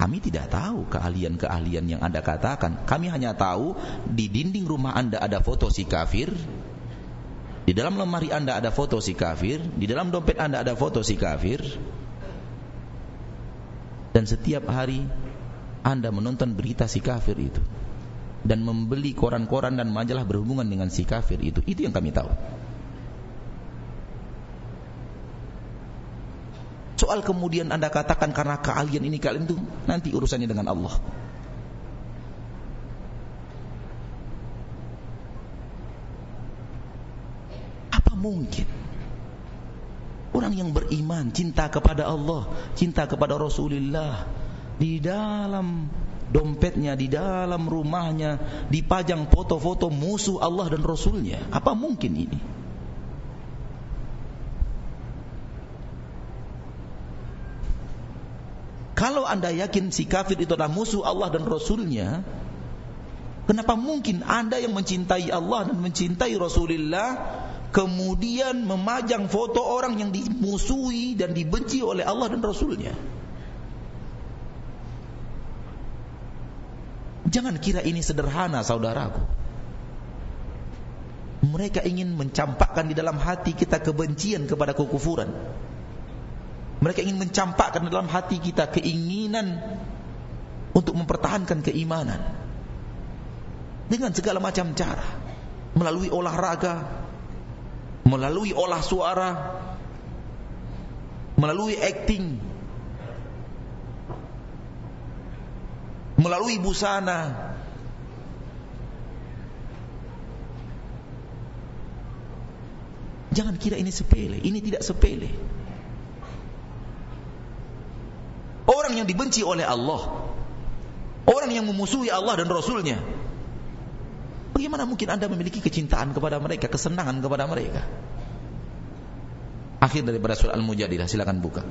Kami tidak tahu keahlian-keahlian yang anda katakan. Kami hanya tahu di dinding rumah anda ada foto si kafir di dalam lemari anda ada foto si kafir Di dalam dompet anda ada foto si kafir. Dan setiap hari Anda menonton berita si kafir itu Dan membeli koran-koran dan majalah berhubungan dengan si kafir itu Itu yang kami tahu. Soal kemudian anda katakan karena keahlian ini kalian itu Nanti urusannya dengan Allah mungkin. Orang yang beriman cinta kepada Allah cinta kepada Rasulullah di dalam dompetnya di dalam rumahnya dipajang foto-foto musuh Allah dan Rasulnya. Apa mungkin ini? Kalau anda yakin si kafir itu adalah musuh Allah dan Rasulnya kenapa mungkin anda yang mencintai Allah dan mencintai Rasulullah kemudian memajang foto orang yang dimusuhi dan dibenci oleh Allah dan Rasulnya. Jangan kira ini sederhana saudaraku. Mereka ingin mencampakkan di dalam hati kita kebencian kepada kekufuran. Mereka ingin mencampakkan dalam hati kita keinginan untuk mempertahankan keimanan. Dengan segala macam cara. Melalui olahraga, melalui olah suara, melalui acting, melalui busana, Jangan kira ini sepele, ini tidak sepele. Orang yang dibenci oleh Allah, orang yang memusuhi Allah dan Rasulnya, bagaimana mungkin anda memiliki kecintaan kepada mereka, kesenangan kepada mereka? Akhir daripada surah Al-Mujadilah, silakan buka.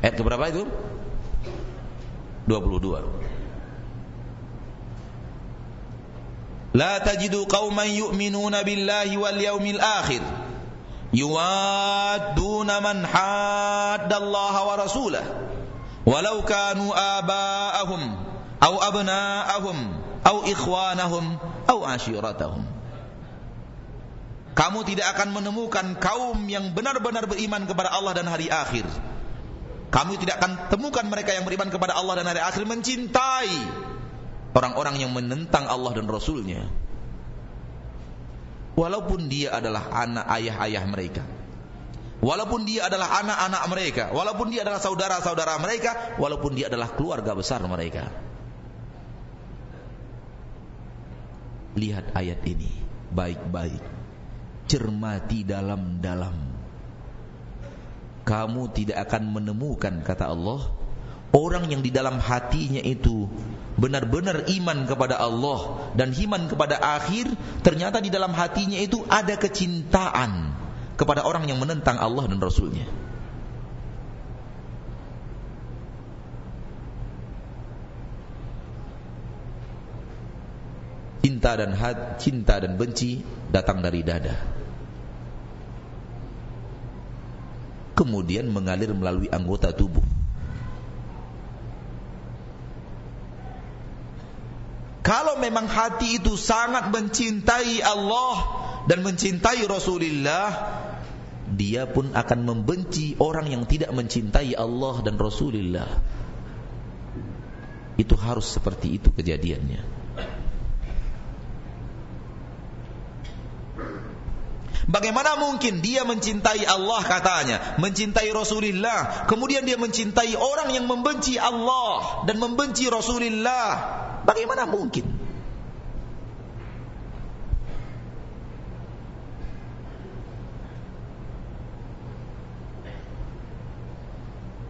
Ayat keberapa itu? 22. La tajidu qauman yu'minuna billahi wal yawmil akhir yuwadduna man haddallaha wa rasulah. Walau kanu aba'ahum aw abna'ahum aw ikhwanahum aw ashiratahum. Kamu tidak akan menemukan kaum yang benar-benar beriman kepada Allah dan hari akhir. Kamu tidak akan temukan mereka yang beriman kepada Allah dan hari akhir mencintai orang-orang yang menentang Allah dan Rasulnya. Walaupun dia adalah anak ayah-ayah mereka. Walaupun dia adalah anak-anak mereka. Walaupun dia adalah saudara-saudara mereka. Walaupun dia adalah keluarga besar mereka. Lihat ayat ini baik-baik. Cermati dalam-dalam kamu tidak akan menemukan kata Allah orang yang di dalam hatinya itu benar-benar iman kepada Allah dan iman kepada akhir ternyata di dalam hatinya itu ada kecintaan kepada orang yang menentang Allah dan Rasulnya cinta dan had, cinta dan benci datang dari dada kemudian mengalir melalui anggota tubuh. Kalau memang hati itu sangat mencintai Allah dan mencintai Rasulullah, dia pun akan membenci orang yang tidak mencintai Allah dan Rasulullah. Itu harus seperti itu kejadiannya. Bagaimana mungkin dia mencintai Allah katanya, mencintai Rasulullah, kemudian dia mencintai orang yang membenci Allah dan membenci Rasulullah? Bagaimana mungkin?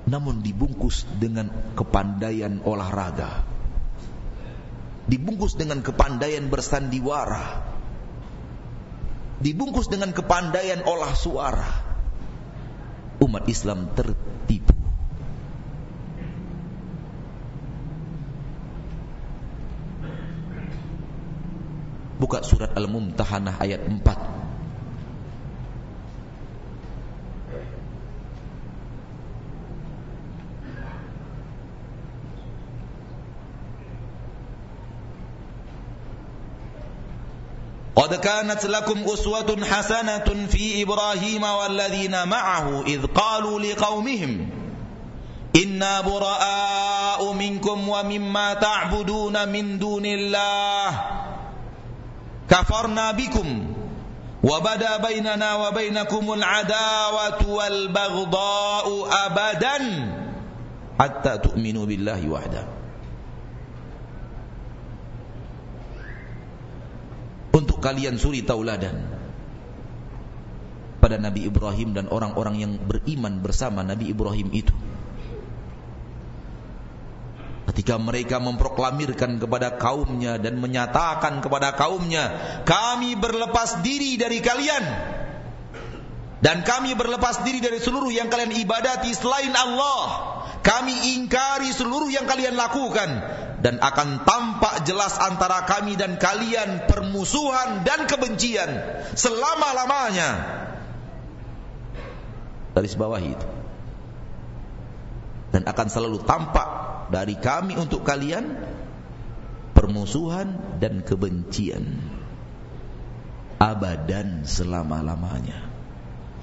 Namun dibungkus dengan kepandaian olahraga. Dibungkus dengan kepandaian bersandiwara dibungkus dengan kepandaian olah suara. Umat Islam tertipu. Buka surat Al-Mumtahanah ayat 4 قد كانت لكم أسوة حسنة في إبراهيم والذين معه إذ قالوا لقومهم إنا براء منكم ومما تعبدون من دون الله كفرنا بكم وبدا بيننا وبينكم العداوة والبغضاء أبدا حتى تؤمنوا بالله وحده. Untuk kalian suri tauladan pada Nabi Ibrahim dan orang-orang yang beriman bersama Nabi Ibrahim itu. Ketika mereka memproklamirkan kepada kaumnya dan menyatakan kepada kaumnya kami berlepas diri dari kalian. Dan kami berlepas diri dari seluruh yang kalian ibadati selain Allah. Kami ingkari seluruh yang kalian lakukan dan akan tampak jelas antara kami dan kalian permusuhan dan kebencian selama-lamanya. Dari bawah itu. Dan akan selalu tampak dari kami untuk kalian permusuhan dan kebencian abadan selama-lamanya.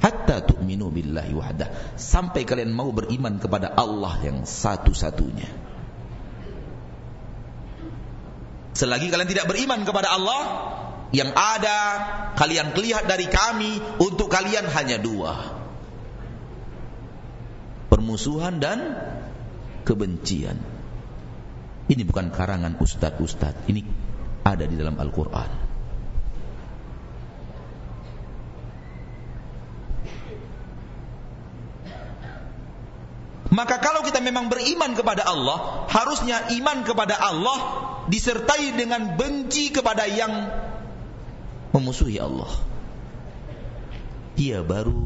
Hatta tu'minu billahi wahdah. Sampai kalian mau beriman kepada Allah yang satu-satunya. Selagi kalian tidak beriman kepada Allah, yang ada kalian lihat dari kami untuk kalian hanya dua. permusuhan dan kebencian. Ini bukan karangan ustadz-ustadz, ini ada di dalam Al-Quran. Maka kalau kita memang beriman kepada Allah, harusnya iman kepada Allah disertai dengan benci kepada yang memusuhi Allah. Dia baru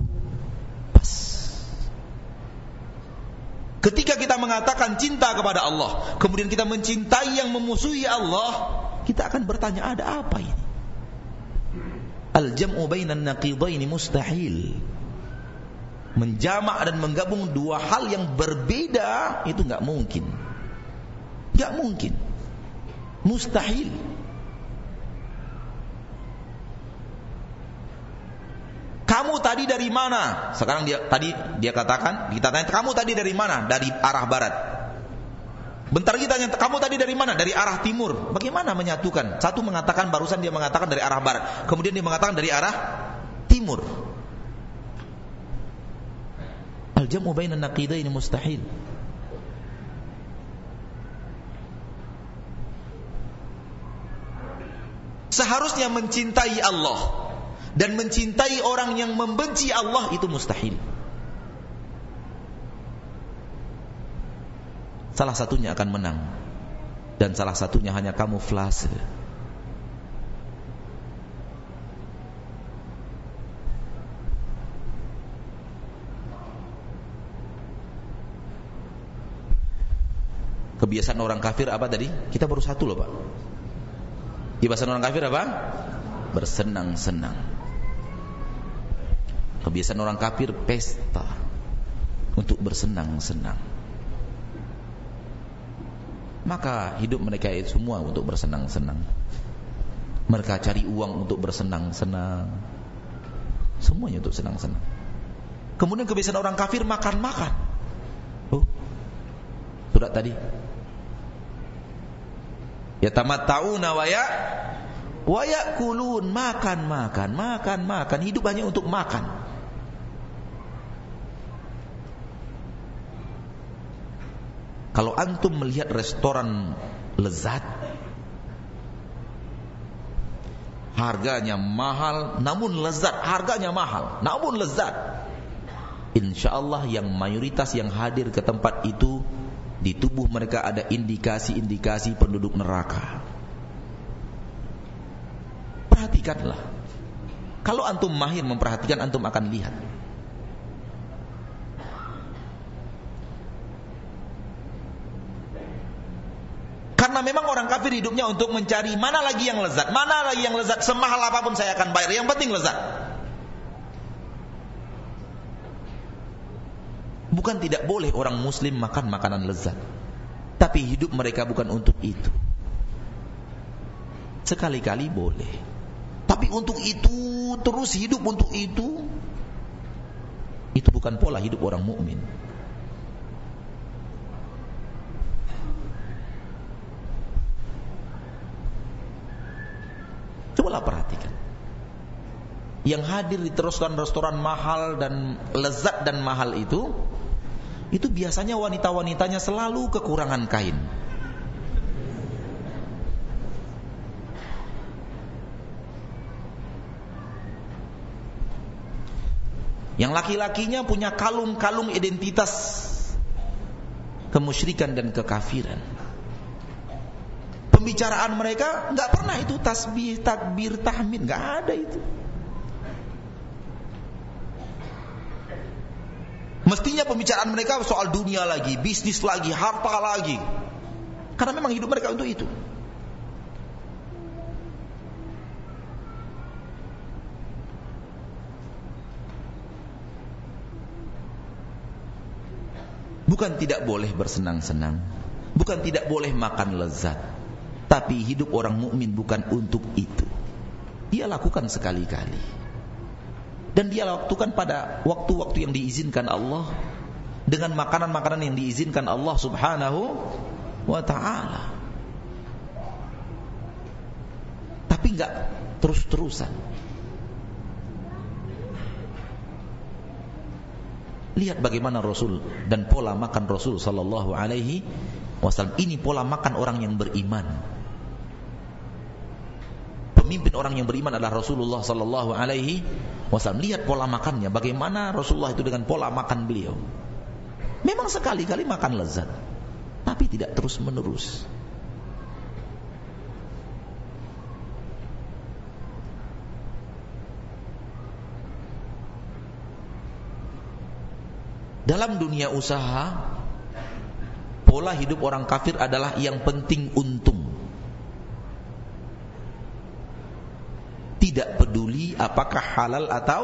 pas. Ketika kita mengatakan cinta kepada Allah, kemudian kita mencintai yang memusuhi Allah, kita akan bertanya ada apa ini? Al-jam'u bainan naqidaini mustahil menjamak dan menggabung dua hal yang berbeda itu nggak mungkin. Nggak mungkin. Mustahil. Kamu tadi dari mana? Sekarang dia tadi dia katakan, kita tanya kamu tadi dari mana? Dari arah barat. Bentar kita tanya, kamu tadi dari mana? Dari arah timur. Bagaimana menyatukan? Satu mengatakan barusan dia mengatakan dari arah barat, kemudian dia mengatakan dari arah timur. Al-jam'u bainan naqidaini mustahil. Seharusnya mencintai Allah dan mencintai orang yang membenci Allah itu mustahil. Salah satunya akan menang dan salah satunya hanya kamuflase. Kebiasaan orang kafir apa tadi? Kita baru satu loh Pak. Kebiasaan orang kafir apa? Bersenang-senang. Kebiasaan orang kafir pesta untuk bersenang-senang. Maka hidup mereka itu semua untuk bersenang-senang. Mereka cari uang untuk bersenang-senang. Semuanya untuk senang-senang. Kemudian kebiasaan orang kafir makan-makan. Oh, surat tadi Yatamatta'una wa ya wa yakulun makan makan makan makan hidup hanya untuk makan. Kalau antum melihat restoran lezat harganya mahal namun lezat, harganya mahal namun lezat. Insyaallah yang mayoritas yang hadir ke tempat itu di tubuh mereka ada indikasi-indikasi penduduk neraka. Perhatikanlah. Kalau antum mahir memperhatikan, antum akan lihat. Karena memang orang kafir hidupnya untuk mencari mana lagi yang lezat, mana lagi yang lezat, semahal apa pun saya akan bayar. Yang penting lezat. Bukan tidak boleh orang muslim makan makanan lezat. Tapi hidup mereka bukan untuk itu. Sekali-kali boleh. Tapi untuk itu, terus hidup untuk itu, itu bukan pola hidup orang mukmin. Cobalah perhatikan. Yang hadir di restoran-restoran mahal dan lezat dan mahal itu itu biasanya wanita-wanitanya selalu kekurangan kain. Yang laki-lakinya punya kalung-kalung identitas kemusyrikan dan kekafiran. Pembicaraan mereka nggak pernah itu tasbih, takbir, tahmid, nggak ada itu. Mestinya pembicaraan mereka soal dunia lagi, bisnis lagi, harta lagi. Karena memang hidup mereka untuk itu. Bukan tidak boleh bersenang-senang, bukan tidak boleh makan lezat, tapi hidup orang mukmin bukan untuk itu. Dia lakukan sekali-kali dan dia lakukan pada waktu-waktu yang diizinkan Allah dengan makanan-makanan yang diizinkan Allah Subhanahu wa taala. Tapi enggak terus-terusan. Lihat bagaimana Rasul dan pola makan Rasul sallallahu alaihi wasallam. Ini pola makan orang yang beriman. Pemimpin orang yang beriman adalah Rasulullah sallallahu alaihi wasallam. Lihat pola makannya, bagaimana Rasulullah itu dengan pola makan beliau. Memang sekali-kali makan lezat, tapi tidak terus-menerus. Dalam dunia usaha Pola hidup orang kafir adalah yang penting untung Tidak peduli apakah halal atau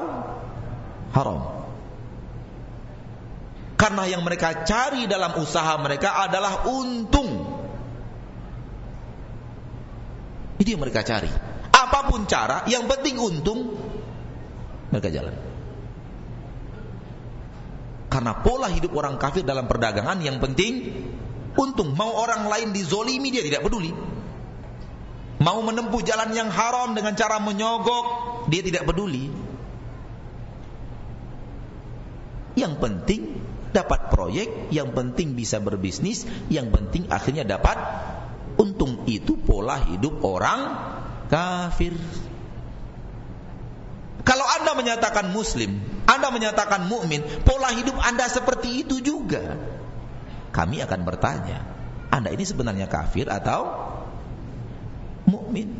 haram Karena yang mereka cari dalam usaha mereka adalah untung Itu yang mereka cari Apa pun cara, yang penting untung Mereka jalan karena pola hidup orang kafir dalam perdagangan yang penting untung. Mau orang lain dizolimi dia tidak peduli. Mau menempuh jalan yang haram dengan cara menyogok dia tidak peduli. Yang penting dapat proyek, yang penting bisa berbisnis, yang penting akhirnya dapat untung itu pola hidup orang kafir. Kalau Anda menyatakan muslim, Anda menyatakan mukmin, pola hidup Anda seperti itu juga. Kami akan bertanya, Anda ini sebenarnya kafir atau mukmin?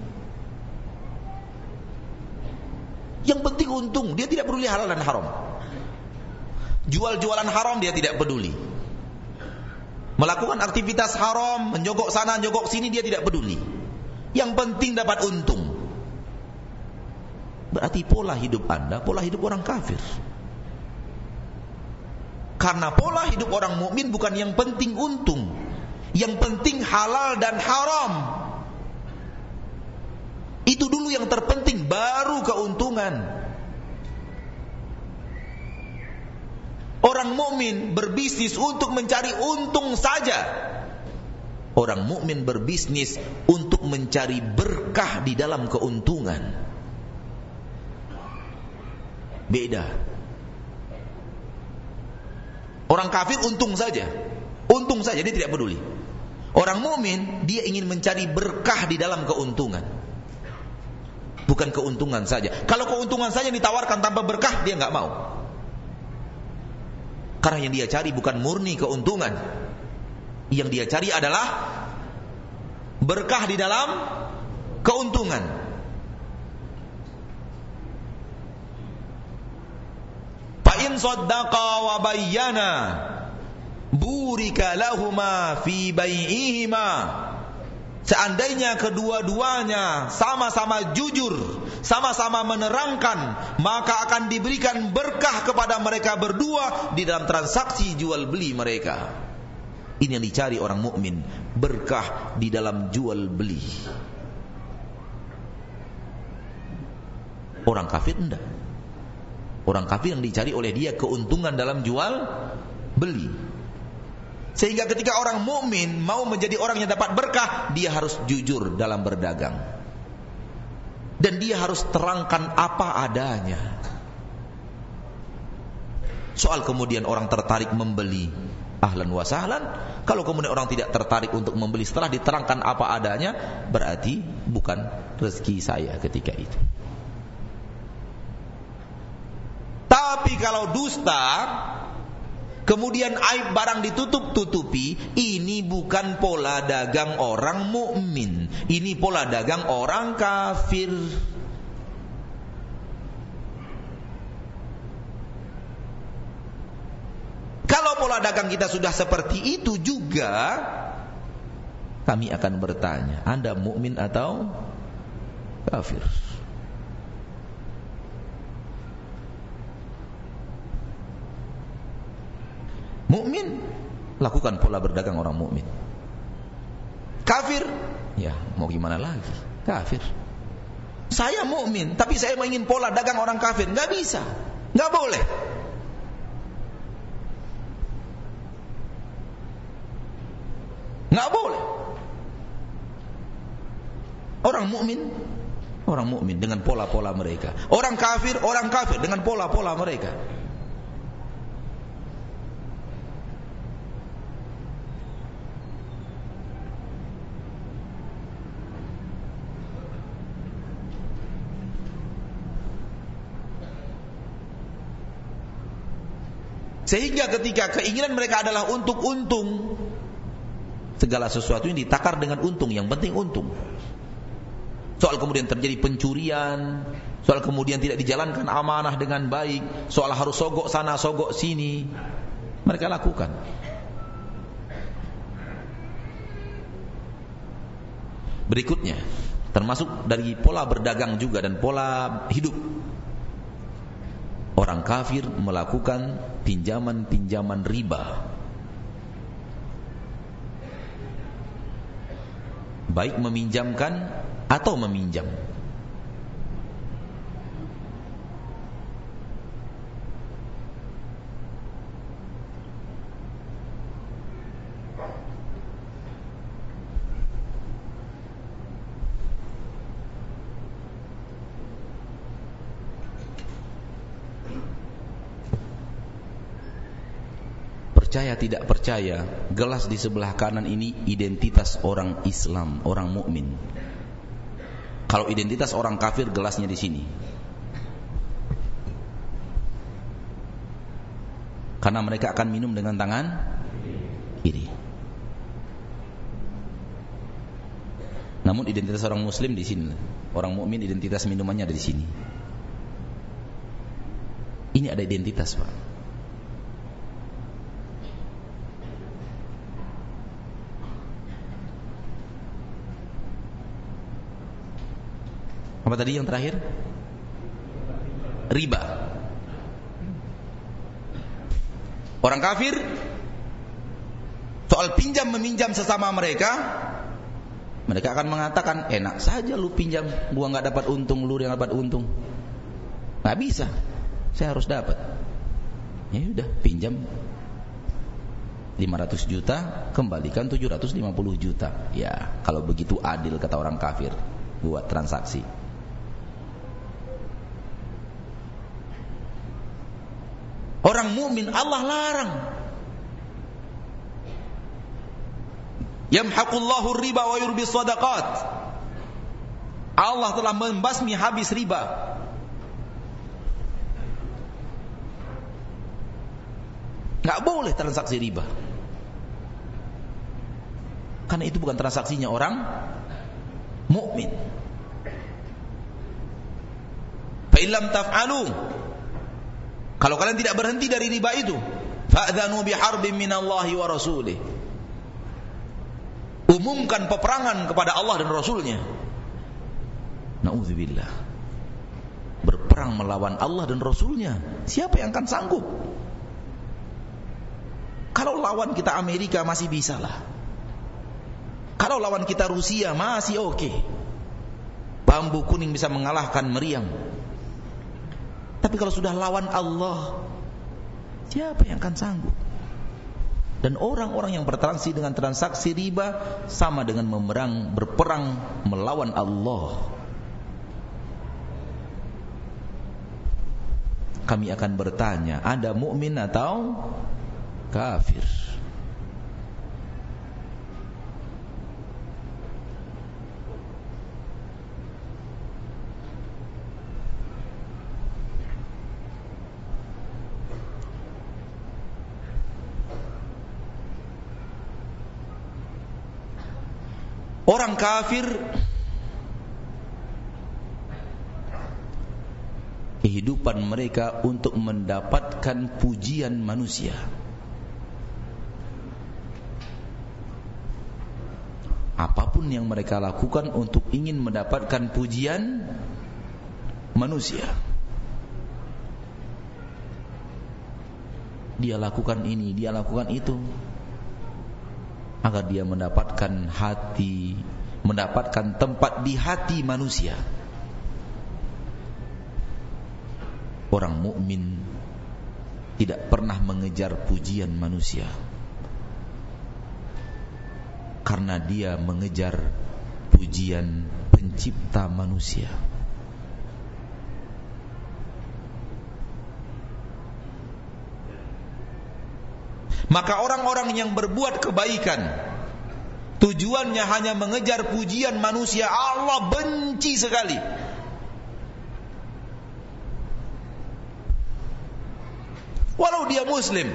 Yang penting untung, dia tidak peduli halal dan haram. Jual-jualan haram dia tidak peduli. Melakukan aktivitas haram, menyogok sana, menyogok sini dia tidak peduli. Yang penting dapat untung. Berarti pola hidup Anda pola hidup orang kafir. Karena pola hidup orang mukmin bukan yang penting untung, yang penting halal dan haram. Itu dulu yang terpenting, baru keuntungan. Orang mukmin berbisnis untuk mencari untung saja. Orang mukmin berbisnis untuk mencari berkah di dalam keuntungan. Beda. Orang kafir untung saja. Untung saja dia tidak peduli. Orang mukmin dia ingin mencari berkah di dalam keuntungan. Bukan keuntungan saja. Kalau keuntungan saja ditawarkan tanpa berkah dia nggak mau. Karena yang dia cari bukan murni keuntungan. Yang dia cari adalah berkah di dalam keuntungan. in saddaqa wa bayyana burika lahuma fi bai'ihima Seandainya kedua-duanya sama-sama jujur, sama-sama menerangkan, maka akan diberikan berkah kepada mereka berdua di dalam transaksi jual beli mereka. Ini yang dicari orang mukmin, berkah di dalam jual beli. Orang kafir enggak. Orang kafir yang dicari oleh dia keuntungan dalam jual beli. Sehingga ketika orang mukmin mau menjadi orang yang dapat berkah, dia harus jujur dalam berdagang. Dan dia harus terangkan apa adanya. Soal kemudian orang tertarik membeli, ahlan wa sahlan. Kalau kemudian orang tidak tertarik untuk membeli setelah diterangkan apa adanya, berarti bukan rezeki saya ketika itu. Tapi kalau dusta, kemudian aib barang ditutup-tutupi, ini bukan pola dagang orang mukmin. Ini pola dagang orang kafir. Kalau pola dagang kita sudah seperti itu juga, kami akan bertanya, Anda mukmin atau kafir? Mukmin lakukan pola berdagang orang mukmin. Kafir, ya mau gimana lagi? Kafir. Saya mukmin, tapi saya ingin pola dagang orang kafir, nggak bisa, nggak boleh. Nggak boleh. Orang mukmin, orang mukmin dengan pola-pola mereka. Orang kafir, orang kafir dengan pola-pola mereka. Sehingga ketika keinginan mereka adalah untuk untung, segala sesuatu yang ditakar dengan untung, yang penting untung. Soal kemudian terjadi pencurian, soal kemudian tidak dijalankan amanah dengan baik, soal harus sogok sana, sogok sini, mereka lakukan. Berikutnya, termasuk dari pola berdagang juga dan pola hidup. Orang kafir melakukan pinjaman-pinjaman riba. Baik meminjamkan atau meminjam. Percaya tidak percaya, gelas di sebelah kanan ini identitas orang Islam, orang mukmin. Kalau identitas orang kafir, gelasnya di sini. Karena mereka akan minum dengan tangan kiri. Namun identitas orang muslim di sini. Orang mukmin identitas minumannya ada di sini. Ini ada identitas, Pak. Apa tadi yang terakhir? Riba. Orang kafir soal pinjam meminjam sesama mereka mereka akan mengatakan enak saja lu pinjam gua nggak dapat untung lu yang dapat untung. Nggak bisa. Saya harus dapat. Ya udah pinjam. 500 juta kembalikan 750 juta. Ya kalau begitu adil kata orang kafir buat transaksi Orang mukmin Allah larang. Yamhaqullahu riba wa yurbi sadaqat. Allah telah membasmi habis riba. Gak boleh transaksi riba. Karena itu bukan transaksinya orang mukmin. Fa taf'alu kalau kalian tidak berhenti dari riba itu, fa'dhanu biharbin minallahi wa rasulih. Umumkan peperangan kepada Allah dan Rasulnya. Nauzubillah. Berperang melawan Allah dan Rasulnya. Siapa yang akan sanggup? Kalau lawan kita Amerika masih bisa lah. Kalau lawan kita Rusia masih oke. Okay. Bambu kuning bisa mengalahkan meriam. Tapi kalau sudah lawan Allah, siapa yang akan sanggup? Dan orang-orang yang bertransaksi dengan transaksi riba sama dengan memerang, berperang melawan Allah. Kami akan bertanya, ada mukmin atau kafir? Orang kafir kehidupan mereka untuk mendapatkan pujian manusia. Apa pun yang mereka lakukan untuk ingin mendapatkan pujian manusia. Dia lakukan ini, dia lakukan itu agar dia mendapatkan hati, mendapatkan tempat di hati manusia. Orang mukmin tidak pernah mengejar pujian manusia. Karena dia mengejar pujian pencipta manusia. Maka orang-orang yang berbuat kebaikan tujuannya hanya mengejar pujian manusia, Allah benci sekali. Walau dia muslim.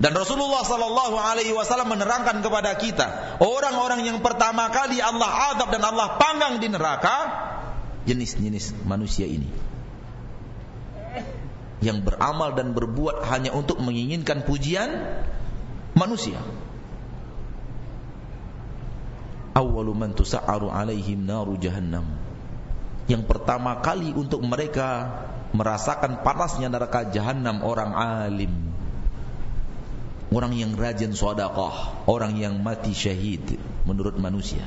Dan Rasulullah sallallahu alaihi wasallam menerangkan kepada kita, orang-orang yang pertama kali Allah azab dan Allah panggang di neraka jenis-jenis manusia ini. Yang beramal dan berbuat hanya untuk menginginkan pujian manusia. Awwalu man tusa'aru alaihim naru jahannam. Yang pertama kali untuk mereka merasakan panasnya neraka jahanam orang alim orang yang rajin sedekah, orang yang mati syahid menurut manusia.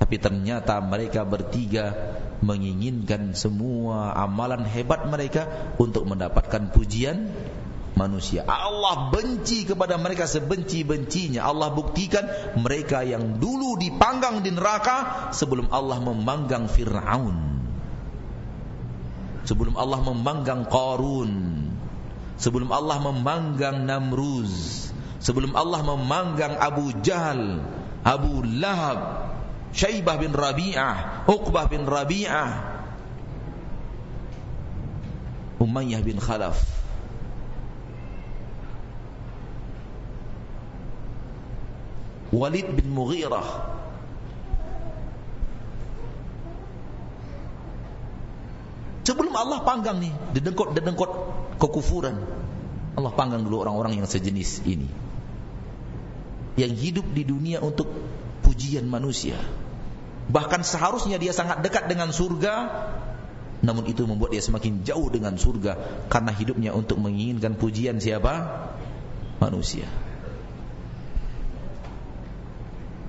Tapi ternyata mereka bertiga menginginkan semua amalan hebat mereka untuk mendapatkan pujian manusia. Allah benci kepada mereka sebenci-bencinya. Allah buktikan mereka yang dulu dipanggang di neraka sebelum Allah memanggang Fir'aun. Sebelum Allah memanggang Qarun sebelum Allah memanggang Namruz, sebelum Allah memanggang Abu Jahal, Abu Lahab, Syaibah bin Rabi'ah, Uqbah bin Rabi'ah, Umayyah bin Khalaf. Walid bin Mughirah Sebelum Allah panggang nih, dedengkot-dedengkot kekufuran. Allah panggang dulu orang-orang yang sejenis ini. Yang hidup di dunia untuk pujian manusia. Bahkan seharusnya dia sangat dekat dengan surga, namun itu membuat dia semakin jauh dengan surga karena hidupnya untuk menginginkan pujian siapa? Manusia.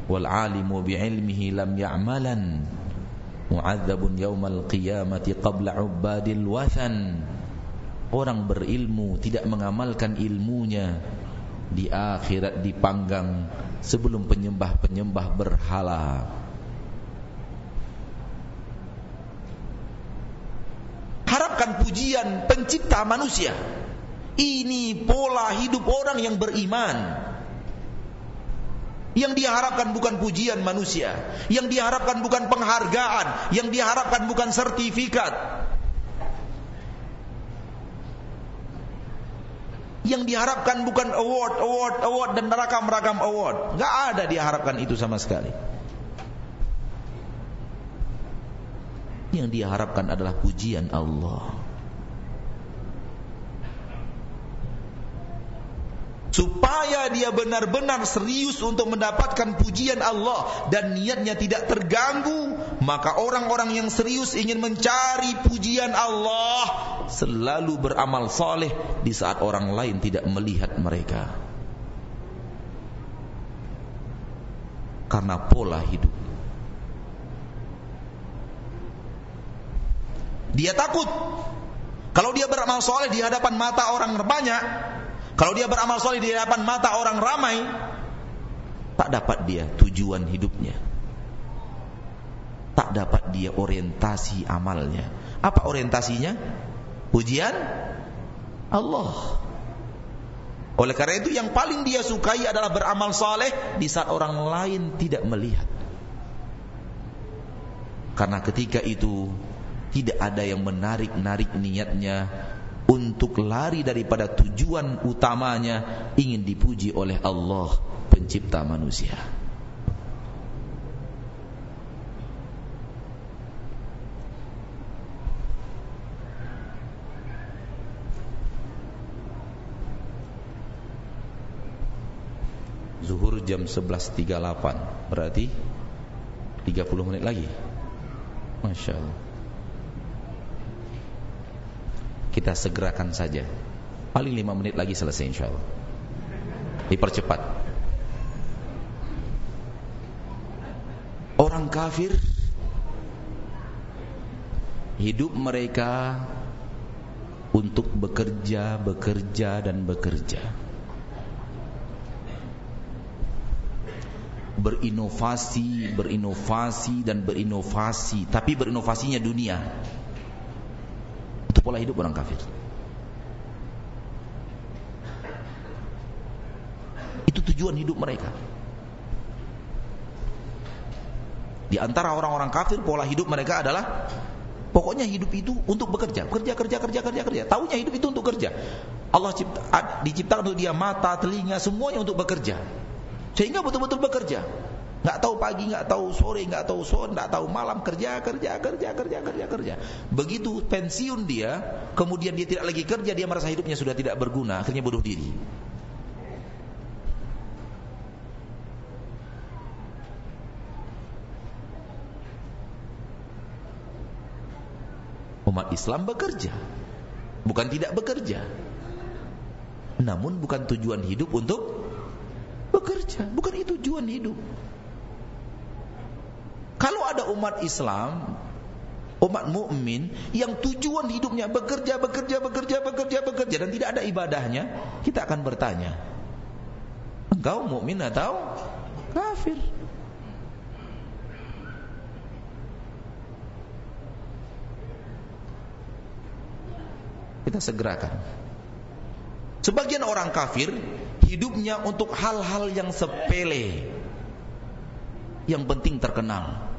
Lam ya'malan mu'adzabun qiyamati qabla ubadil wathan orang berilmu tidak mengamalkan ilmunya di akhirat dipanggang sebelum penyembah-penyembah berhala harapkan pujian pencipta manusia ini pola hidup orang yang beriman yang diharapkan bukan pujian manusia, yang diharapkan bukan penghargaan, yang diharapkan bukan sertifikat. Yang diharapkan bukan award, award, award dan ragam-ragam award. Gak ada diharapkan itu sama sekali. Yang diharapkan adalah pujian Allah. supaya dia benar-benar serius untuk mendapatkan pujian Allah dan niatnya tidak terganggu maka orang-orang yang serius ingin mencari pujian Allah selalu beramal soleh di saat orang lain tidak melihat mereka karena pola hidup dia takut kalau dia beramal soleh di hadapan mata orang banyak kalau dia beramal soleh di hadapan mata orang ramai, tak dapat dia tujuan hidupnya. Tak dapat dia orientasi amalnya. Apa orientasinya? Pujian Allah. Oleh karena itu yang paling dia sukai adalah beramal soleh di saat orang lain tidak melihat. Karena ketika itu tidak ada yang menarik-narik niatnya untuk lari daripada tujuan utamanya ingin dipuji oleh Allah pencipta manusia. Zuhur jam 11.38 Berarti 30 menit lagi. Masya Allah kita segerakan saja. Paling lima menit lagi selesai insya Allah. Dipercepat. Orang kafir hidup mereka untuk bekerja, bekerja dan bekerja. Berinovasi, berinovasi dan berinovasi, tapi berinovasinya dunia pola hidup orang kafir. Itu tujuan hidup mereka. Di antara orang-orang kafir pola hidup mereka adalah pokoknya hidup itu untuk bekerja, kerja kerja kerja kerja kerja. Taunya hidup itu untuk kerja. Allah cipta, diciptakan untuk dia mata, telinga, semuanya untuk bekerja. Sehingga betul-betul bekerja. Nggak tahu pagi, nggak tahu sore, nggak tahu sore, nggak tahu malam kerja, kerja, kerja, kerja, kerja, kerja. Begitu pensiun dia, kemudian dia tidak lagi kerja, dia merasa hidupnya sudah tidak berguna, akhirnya bunuh diri. Umat Islam bekerja, bukan tidak bekerja. Namun bukan tujuan hidup untuk bekerja, bukan itu tujuan hidup. Kalau ada umat Islam, umat mukmin yang tujuan hidupnya bekerja, bekerja, bekerja, bekerja, bekerja dan tidak ada ibadahnya, kita akan bertanya, engkau mukmin atau kafir? Kita segerakan. Sebagian orang kafir hidupnya untuk hal-hal yang sepele yang penting terkenal.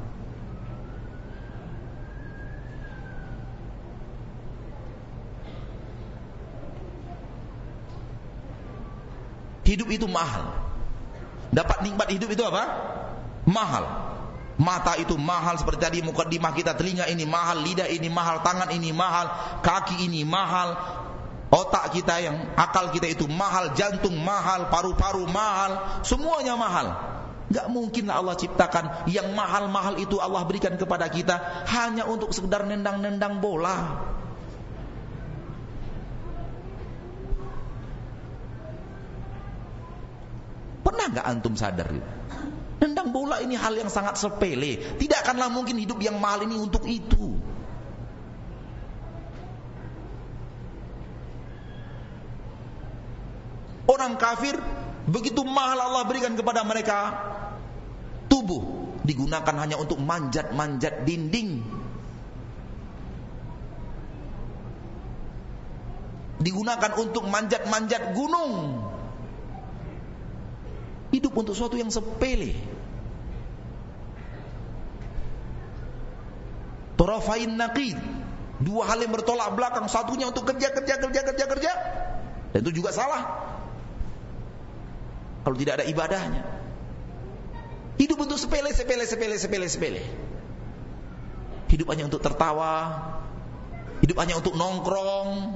Hidup itu mahal. Dapat nikmat hidup itu apa? Mahal. Mata itu mahal seperti tadi mukadimah kita telinga ini mahal, lidah ini mahal, tangan ini mahal, kaki ini mahal, otak kita yang akal kita itu mahal, jantung mahal, paru-paru mahal, semuanya mahal. Gak mungkin Allah ciptakan yang mahal-mahal itu Allah berikan kepada kita hanya untuk sekedar nendang-nendang bola. Pernah gak antum sadar? Nendang bola ini hal yang sangat sepele. Tidak akanlah mungkin hidup yang mahal ini untuk itu. Orang kafir begitu mahal Allah berikan kepada mereka tubuh digunakan hanya untuk manjat-manjat dinding. Digunakan untuk manjat-manjat gunung. Hidup untuk sesuatu yang sepele. Torafain naqid. Dua hal yang bertolak belakang. Satunya untuk kerja, kerja, kerja, kerja, kerja. Dan itu juga salah. Kalau tidak ada ibadahnya. Hidup untuk sepele, sepele, sepele, sepele, sepele. Hidup hanya untuk tertawa. Hidup hanya untuk nongkrong.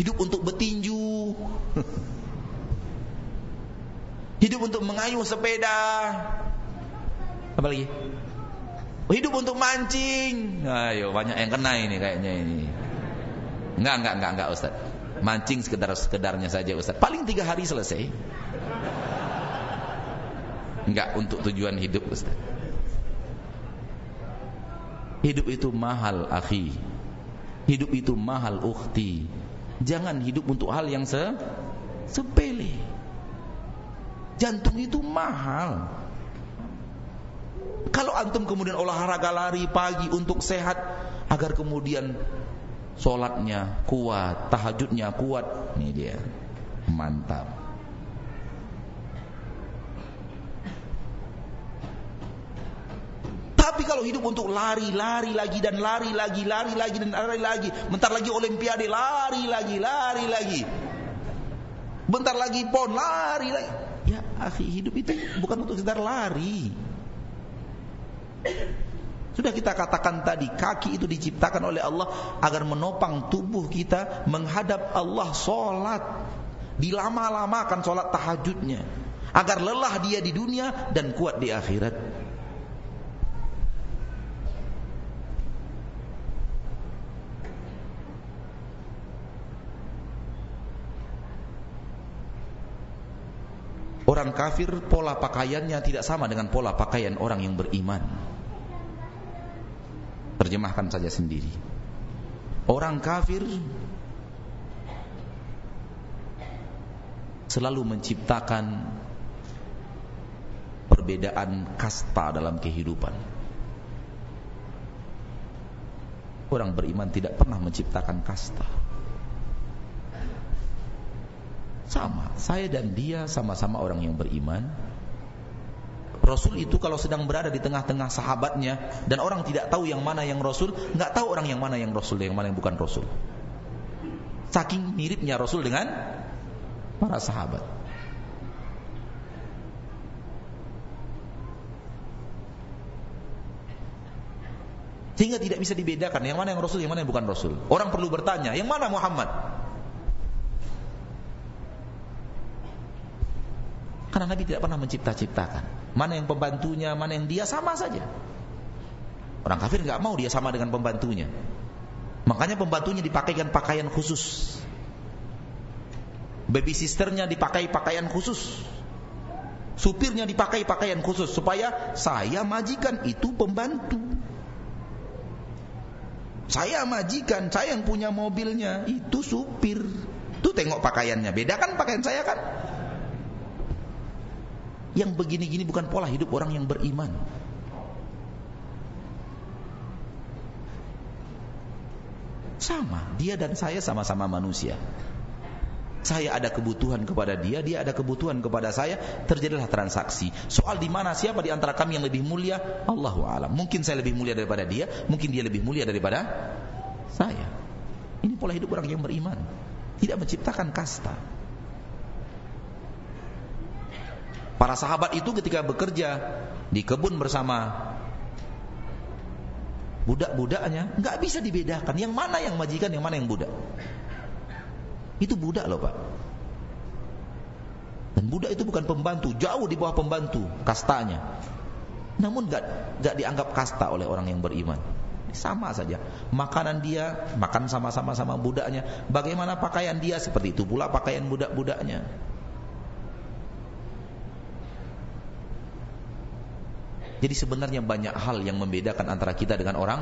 Hidup untuk betinju. <laughs> Hidup untuk mengayuh sepeda. Apa lagi? Hidup untuk mancing. Ayo, banyak yang kena ini kayaknya ini. Enggak, enggak, enggak, enggak Ustaz mancing sekedar sekedarnya saja Ustaz. Paling tiga hari selesai. Enggak untuk tujuan hidup Ustaz. Hidup itu mahal akhi. Hidup itu mahal ukhti. Jangan hidup untuk hal yang se sepele. Jantung itu mahal. Kalau antum kemudian olahraga lari pagi untuk sehat agar kemudian Sholatnya kuat, tahajudnya kuat. Ini dia. Mantap. Tapi kalau hidup untuk lari, lari lagi dan lari lagi, lari lagi dan lari lagi. Bentar lagi olimpiade, lari lagi, lari lagi. Bentar lagi pon, lari lagi. Ya, akhi, hidup itu bukan untuk sekedar lari. Sudah kita katakan tadi, kaki itu diciptakan oleh Allah agar menopang tubuh kita menghadap Allah solat. Dilama-lamakan solat tahajudnya. Agar lelah dia di dunia dan kuat di akhirat. Orang kafir pola pakaiannya tidak sama dengan pola pakaian orang yang beriman. Terjemahkan saja sendiri. Orang kafir selalu menciptakan perbedaan kasta dalam kehidupan. Orang beriman tidak pernah menciptakan kasta. Sama, saya dan dia sama-sama orang yang beriman. Rasul itu kalau sedang berada di tengah-tengah sahabatnya dan orang tidak tahu yang mana yang Rasul, nggak tahu orang yang mana yang Rasul, yang mana yang bukan Rasul. Saking miripnya Rasul dengan para sahabat. Sehingga tidak bisa dibedakan yang mana yang Rasul, yang mana yang bukan Rasul. Orang perlu bertanya, yang mana Muhammad? Karena Nabi tidak pernah mencipta-ciptakan. Mana yang pembantunya, mana yang dia sama saja. Orang kafir nggak mau dia sama dengan pembantunya. Makanya pembantunya dipakaikan pakaian khusus. Baby sisternya dipakai pakaian khusus. Supirnya dipakai pakaian khusus supaya saya majikan itu pembantu. Saya majikan, saya yang punya mobilnya, itu supir. Tuh tengok pakaiannya, beda kan pakaian saya kan? Yang begini-gini bukan pola hidup orang yang beriman. Sama, dia dan saya sama-sama manusia. Saya ada kebutuhan kepada dia, dia ada kebutuhan kepada saya, terjadilah transaksi. Soal di mana siapa di antara kami yang lebih mulia? Allahu alam. Mungkin saya lebih mulia daripada dia, mungkin dia lebih mulia daripada saya. Ini pola hidup orang yang beriman. Tidak menciptakan kasta. Para sahabat itu ketika bekerja di kebun bersama budak-budaknya, nggak bisa dibedakan yang mana yang majikan, yang mana yang budak. Itu budak loh Pak. Dan budak itu bukan pembantu, jauh di bawah pembantu kastanya. Namun gak, gak dianggap kasta oleh orang yang beriman. Sama saja. Makanan dia makan sama-sama sama budaknya. Bagaimana pakaian dia seperti itu pula pakaian budak-budaknya. Jadi sebenarnya banyak hal yang membedakan antara kita dengan orang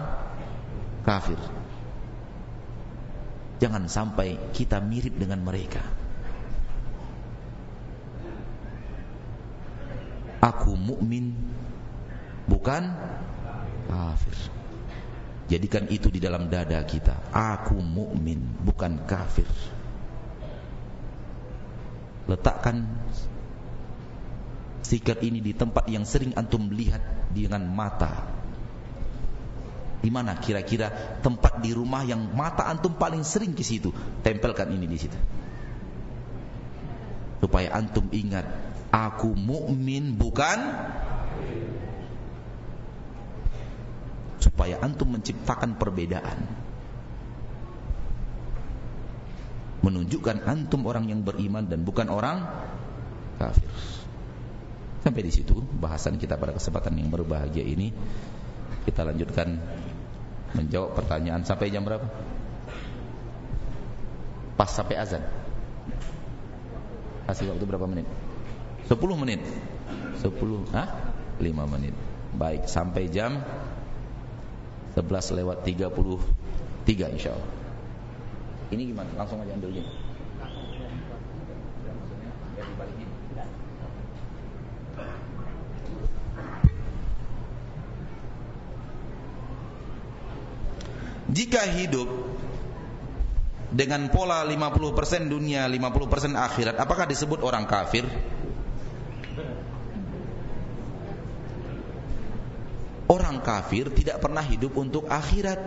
kafir. Jangan sampai kita mirip dengan mereka. Aku mukmin bukan kafir. Jadikan itu di dalam dada kita. Aku mukmin bukan kafir. Letakkan stiker ini di tempat yang sering antum lihat dengan mata. Di mana kira-kira tempat di rumah yang mata antum paling sering ke situ? Tempelkan ini di situ. Supaya antum ingat, aku mukmin bukan supaya antum menciptakan perbedaan. Menunjukkan antum orang yang beriman dan bukan orang kafir. Sampai di situ bahasan kita pada kesempatan yang berbahagia ini. Kita lanjutkan menjawab pertanyaan sampai jam berapa? Pas sampai azan. Kasih waktu berapa menit? 10 menit. 10, ah? 5 menit. Baik, sampai jam 11 lewat 33 insyaallah. Ini gimana? Langsung aja ambil gini. Jika hidup dengan pola 50% dunia, 50% akhirat, apakah disebut orang kafir? Orang kafir tidak pernah hidup untuk akhirat.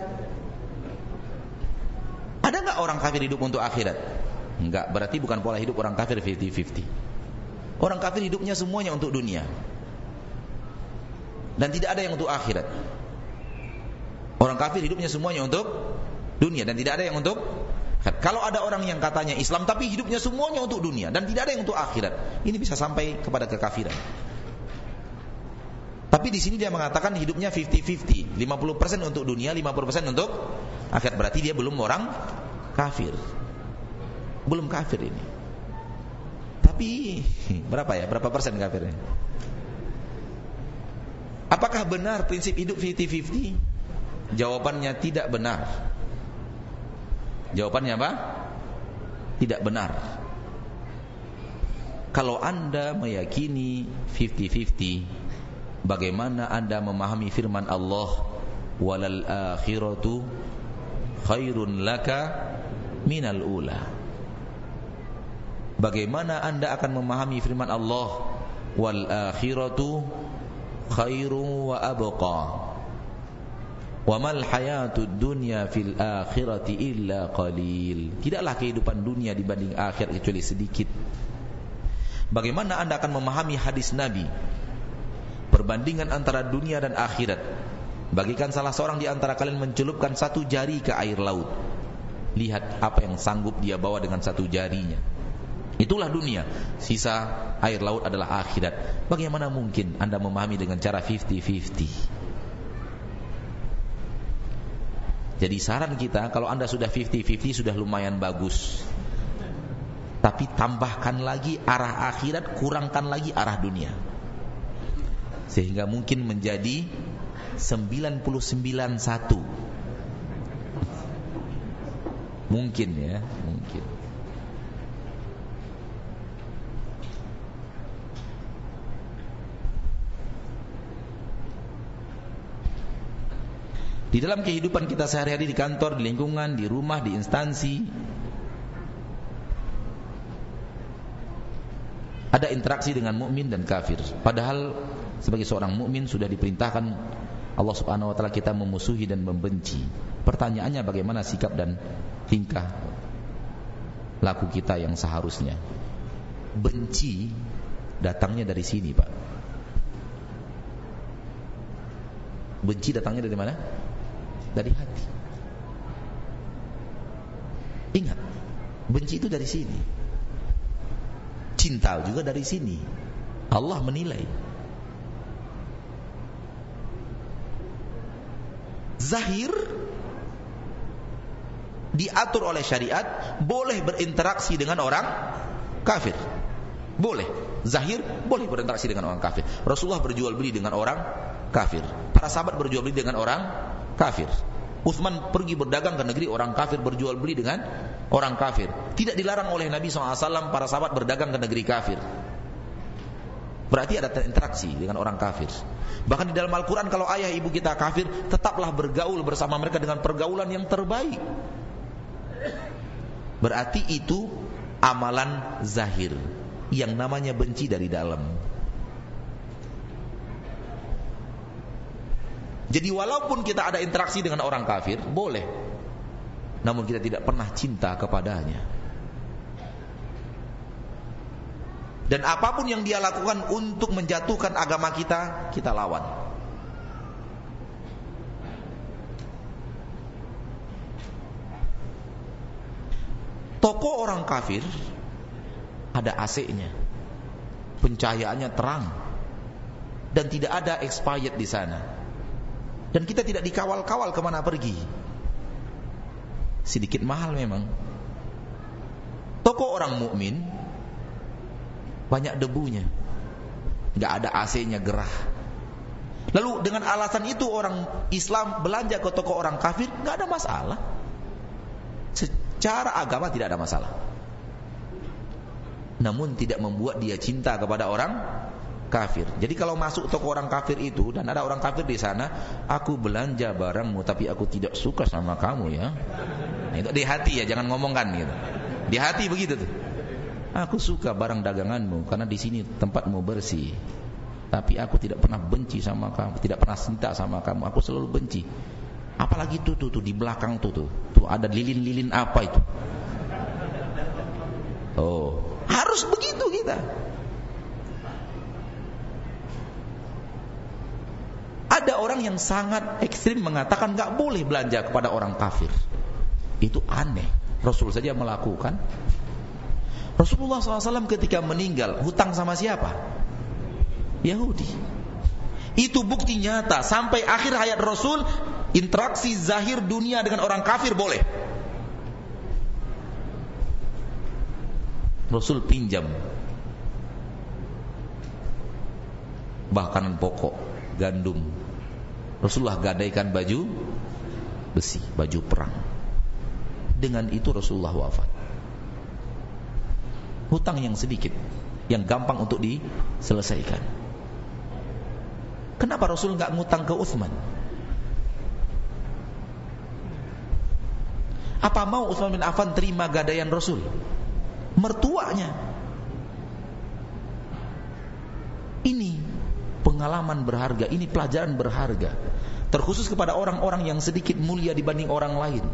Ada nggak orang kafir hidup untuk akhirat? Enggak, berarti bukan pola hidup orang kafir 50-50. Orang kafir hidupnya semuanya untuk dunia. Dan tidak ada yang untuk akhirat. Orang kafir hidupnya semuanya untuk dunia dan tidak ada yang untuk kalau ada orang yang katanya Islam tapi hidupnya semuanya untuk dunia dan tidak ada yang untuk akhirat, ini bisa sampai kepada kekafiran. Tapi di sini dia mengatakan hidupnya 50-50, 50% untuk dunia, 50% untuk akhirat. Berarti dia belum orang kafir. Belum kafir ini. Tapi <laughs> berapa ya? Berapa persen kafirnya? Apakah benar prinsip hidup 50-50? Jawabannya tidak benar. Jawabannya apa? Tidak benar. Kalau Anda meyakini 50-50, bagaimana Anda memahami firman Allah, "Walal akhiratu khairun laka minal ula." Bagaimana Anda akan memahami firman Allah wal akhiratu khairu wa abqa. Wa mal hayatud dunya fil akhirati illa qalil. Tidaklah kehidupan dunia dibanding akhir kecuali sedikit. Bagaimana Anda akan memahami hadis Nabi? Perbandingan antara dunia dan akhirat. Bagikan salah seorang di antara kalian mencelupkan satu jari ke air laut. Lihat apa yang sanggup dia bawa dengan satu jarinya. Itulah dunia. Sisa air laut adalah akhirat. Bagaimana mungkin Anda memahami dengan cara 50-50? Jadi saran kita kalau Anda sudah 50-50 sudah lumayan bagus. Tapi tambahkan lagi arah akhirat, kurangkan lagi arah dunia. Sehingga mungkin menjadi 99 satu. Mungkin ya, mungkin. Di dalam kehidupan kita sehari-hari di kantor, di lingkungan, di rumah, di instansi Ada interaksi dengan mukmin dan kafir. Padahal sebagai seorang mukmin sudah diperintahkan Allah subhanahu wa ta'ala kita memusuhi dan membenci. Pertanyaannya bagaimana sikap dan tingkah laku kita yang seharusnya? Benci datangnya dari sini Pak. Benci datangnya dari mana? Dari hati. Ingat, benci itu dari sini. Cinta juga dari sini. Allah menilai. Zahir diatur oleh syariat boleh berinteraksi dengan orang kafir. Boleh. Zahir boleh berinteraksi dengan orang kafir. Rasulullah berjual beli dengan orang kafir. Para sahabat berjual beli dengan orang kafir. Uthman pergi berdagang ke negeri orang kafir berjual beli dengan orang kafir. Tidak dilarang oleh Nabi SAW para sahabat berdagang ke negeri kafir. Berarti ada interaksi dengan orang kafir. Bahkan di dalam Al-Quran kalau ayah ibu kita kafir, tetaplah bergaul bersama mereka dengan pergaulan yang terbaik. Berarti itu amalan zahir yang namanya benci dari dalam. Jadi walaupun kita ada interaksi dengan orang kafir, boleh. Namun kita tidak pernah cinta kepadanya. Dan apa pun yang dia lakukan untuk menjatuhkan agama kita, kita lawan. Toko orang kafir ada AC-nya. Pencahayaannya terang. Dan tidak ada expired di sana dan kita tidak dikawal-kawal ke mana pergi. Sedikit mahal memang. Toko orang mukmin banyak debunya, nggak ada AC-nya gerah. Lalu dengan alasan itu orang Islam belanja ke toko orang kafir nggak ada masalah. Secara agama tidak ada masalah. Namun tidak membuat dia cinta kepada orang kafir. Jadi kalau masuk toko orang kafir itu dan ada orang kafir di sana, aku belanja barangmu tapi aku tidak suka sama kamu ya. Nah, itu di hati ya, jangan ngomongkan gitu. Di hati begitu tuh. Aku suka barang daganganmu karena di sini tempatmu bersih. Tapi aku tidak pernah benci sama kamu, tidak pernah cinta sama kamu. Aku selalu benci. Apalagi tuh tuh, tuh di belakang tuh tuh. Tuh ada lilin-lilin apa itu? Oh, harus begitu kita. Ada orang yang sangat ekstrim mengatakan nggak boleh belanja kepada orang kafir. Itu aneh. Rasul saja melakukan. Rasulullah SAW ketika meninggal hutang sama siapa? Yahudi. Itu bukti nyata sampai akhir hayat Rasul interaksi zahir dunia dengan orang kafir boleh. Rasul pinjam bahkan pokok gandum. Rasulullah gadaikan baju besi, baju perang. Dengan itu Rasulullah wafat. Hutang yang sedikit, yang gampang untuk diselesaikan. Kenapa Rasul nggak ngutang ke Utsman? Apa mau Utsman bin Affan terima gadaian Rasul? mertuanya. Ini pengalaman berharga, ini pelajaran berharga. Terkhusus kepada orang-orang yang sedikit mulia dibanding orang lain.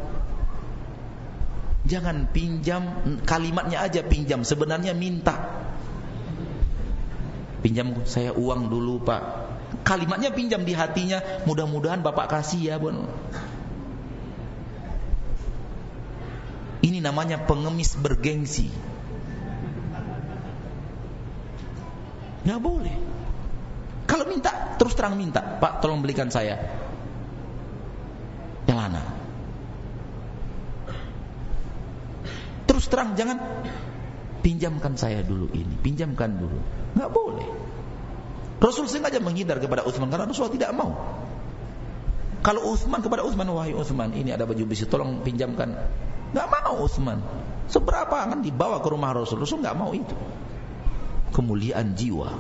Jangan pinjam kalimatnya aja pinjam, sebenarnya minta. Pinjam saya uang dulu, Pak. Kalimatnya pinjam di hatinya, mudah-mudahan Bapak kasih ya, Bun. Ini namanya pengemis bergengsi. Nggak boleh. Terus terang minta. Pak, tolong belikan saya. Celana. Terus terang, jangan pinjamkan saya dulu ini. Pinjamkan dulu. Nggak boleh. Rasul sengaja menghindar kepada Uthman karena Rasul tidak mau. Kalau Uthman kepada Uthman, wahai Uthman, ini ada baju besi, tolong pinjamkan Gak mau Utsman. Seberapa akan dibawa ke rumah Rasul? Rasul gak mau itu. Kemuliaan jiwa.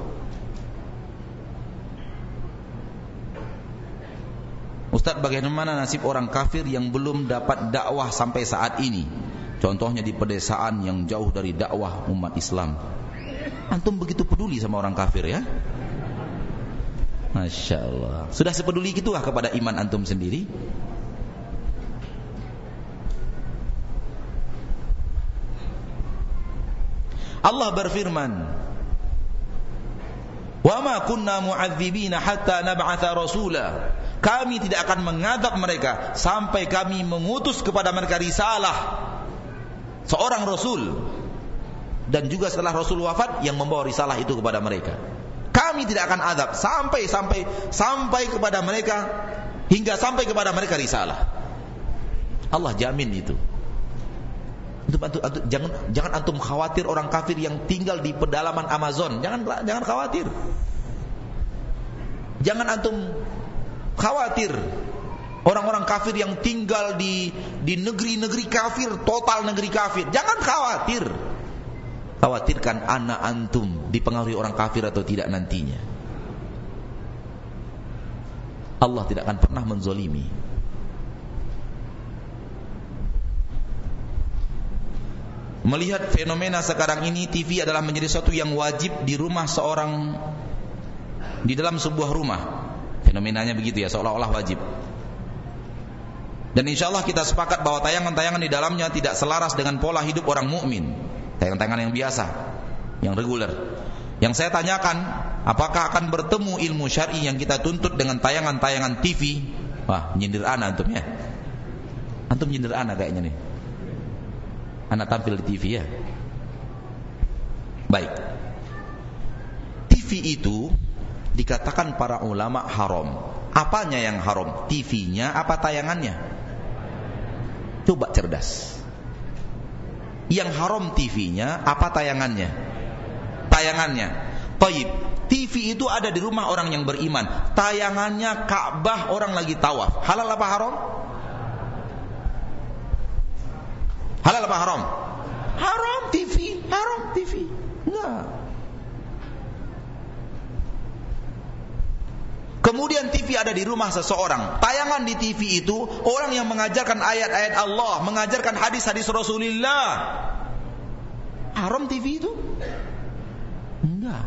Ustaz bagaimana nasib orang kafir yang belum dapat dakwah sampai saat ini? Contohnya di pedesaan yang jauh dari dakwah umat Islam. Antum begitu peduli sama orang kafir ya? Masya Allah. Sudah sepeduli gitulah kepada iman antum sendiri? Allah berfirman Wa ma kunna mu'adzibina hatta nab'atha rasula Kami tidak akan mengadab mereka sampai kami mengutus kepada mereka risalah seorang rasul dan juga setelah rasul wafat yang membawa risalah itu kepada mereka. Kami tidak akan adab sampai sampai sampai kepada mereka hingga sampai kepada mereka risalah. Allah jamin itu. Antum, antum, antum, jangan jangan antum khawatir orang kafir yang tinggal di pedalaman Amazon. Jangan jangan khawatir. Jangan antum khawatir orang-orang kafir yang tinggal di di negeri-negeri kafir, total negeri kafir. Jangan khawatir. Khawatirkan anak antum dipengaruhi orang kafir atau tidak nantinya. Allah tidak akan pernah menzolimi. Melihat fenomena sekarang ini TV adalah menjadi sesuatu yang wajib di rumah seorang di dalam sebuah rumah. Fenomenanya begitu ya, seolah-olah wajib. Dan insya Allah kita sepakat bahwa tayangan-tayangan di dalamnya tidak selaras dengan pola hidup orang mukmin. Tayangan-tayangan yang biasa, yang reguler. Yang saya tanyakan, apakah akan bertemu ilmu syar'i yang kita tuntut dengan tayangan-tayangan TV? Wah, nyindir anak antum ya. Antum nyindir anak kayaknya nih anak tampil di TV ya. Baik. TV itu dikatakan para ulama haram. Apanya yang haram? TV-nya apa tayangannya? Coba cerdas. Yang haram TV-nya apa tayangannya? Tayangannya. Taib. TV itu ada di rumah orang yang beriman. Tayangannya Ka'bah orang lagi tawaf. Halal apa haram? Halal apa haram? Haram TV, haram TV. Enggak. Kemudian TV ada di rumah seseorang. Tayangan di TV itu orang yang mengajarkan ayat-ayat Allah, mengajarkan hadis-hadis Rasulullah. Haram TV itu? Enggak.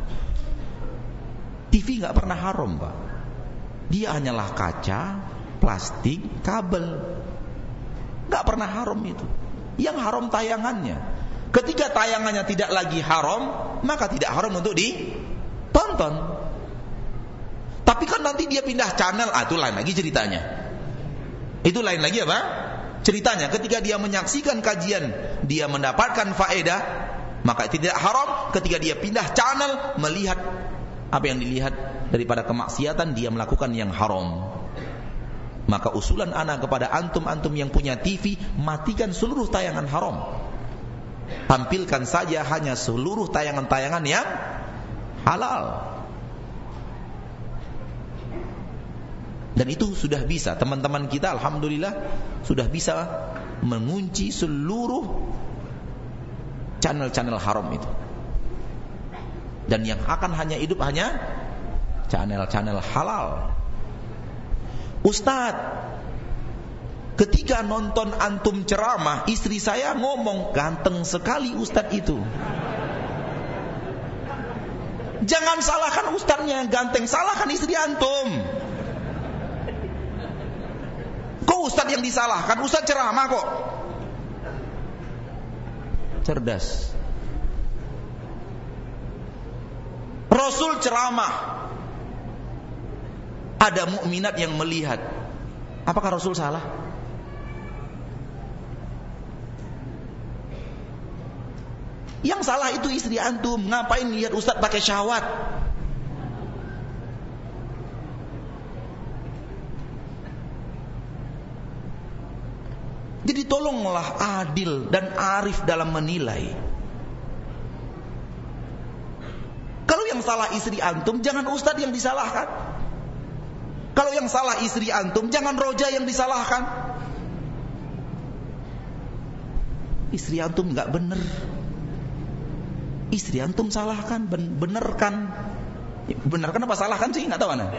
TV enggak pernah haram, Pak. Dia hanyalah kaca, plastik, kabel. Enggak pernah haram itu. Yang haram tayangannya. Ketika tayangannya tidak lagi haram, maka tidak haram untuk ditonton. Tapi kan nanti dia pindah channel, ah itu lain lagi ceritanya. Itu lain lagi apa? Ceritanya ketika dia menyaksikan kajian, dia mendapatkan faedah, maka tidak haram ketika dia pindah channel melihat apa yang dilihat daripada kemaksiatan dia melakukan yang haram. Maka usulan anak kepada antum-antum yang punya TV, matikan seluruh tayangan haram. Tampilkan saja hanya seluruh tayangan-tayangan yang halal. Dan itu sudah bisa. Teman-teman kita alhamdulillah sudah bisa mengunci seluruh channel-channel haram itu. Dan yang akan hanya hidup hanya channel-channel halal. Ustadz, Ketika nonton antum ceramah, istri saya ngomong, ganteng sekali ustadz itu. Jangan salahkan ustadznya yang ganteng, salahkan istri antum. Kok ustadz yang disalahkan? Ustadz ceramah kok. Cerdas. Rasul ceramah. Ada mukminat yang melihat. Apakah Rasul salah? Yang salah itu istri antum. Ngapain lihat ustaz pakai syahwat? Jadi tolonglah adil dan arif dalam menilai. Kalau yang salah istri antum, jangan ustadz yang disalahkan. Kalau yang salah istri antum, jangan roja yang disalahkan. Istri antum nggak bener. Istri antum salahkan, ben benerkan. Benarkan apa salahkan sih? Nggak tahu mana. <laughs>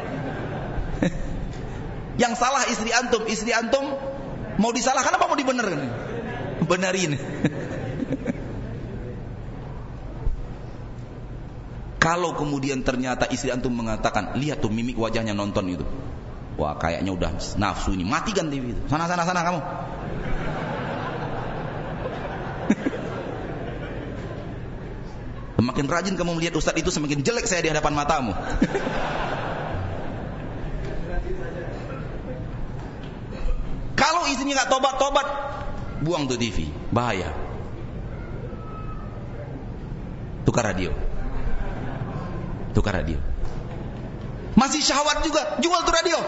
Yang salah istri antum, istri antum mau disalahkan apa mau dibenerkan? Benerin. <laughs> Kalau kemudian ternyata istri antum mengatakan, lihat tuh mimik wajahnya nonton itu. Wah kayaknya udah nafsu ini, matikan TV itu. Sana sana sana kamu. <laughs> Semakin rajin kamu melihat ustadz itu semakin jelek saya di hadapan matamu. <laughs> Kalau istrinya nggak tobat-tobat, buang tuh TV, bahaya. Tukar radio. Tukar radio. Masih syahwat juga, jual tuh radio.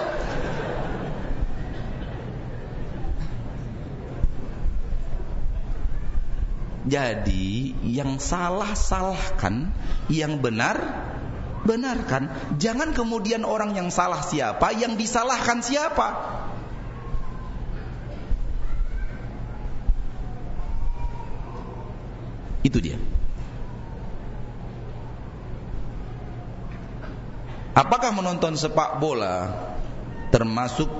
Jadi yang salah salahkan, yang benar benarkan. Jangan kemudian orang yang salah siapa, yang disalahkan siapa. Itu dia. Apakah menonton sepak bola termasuk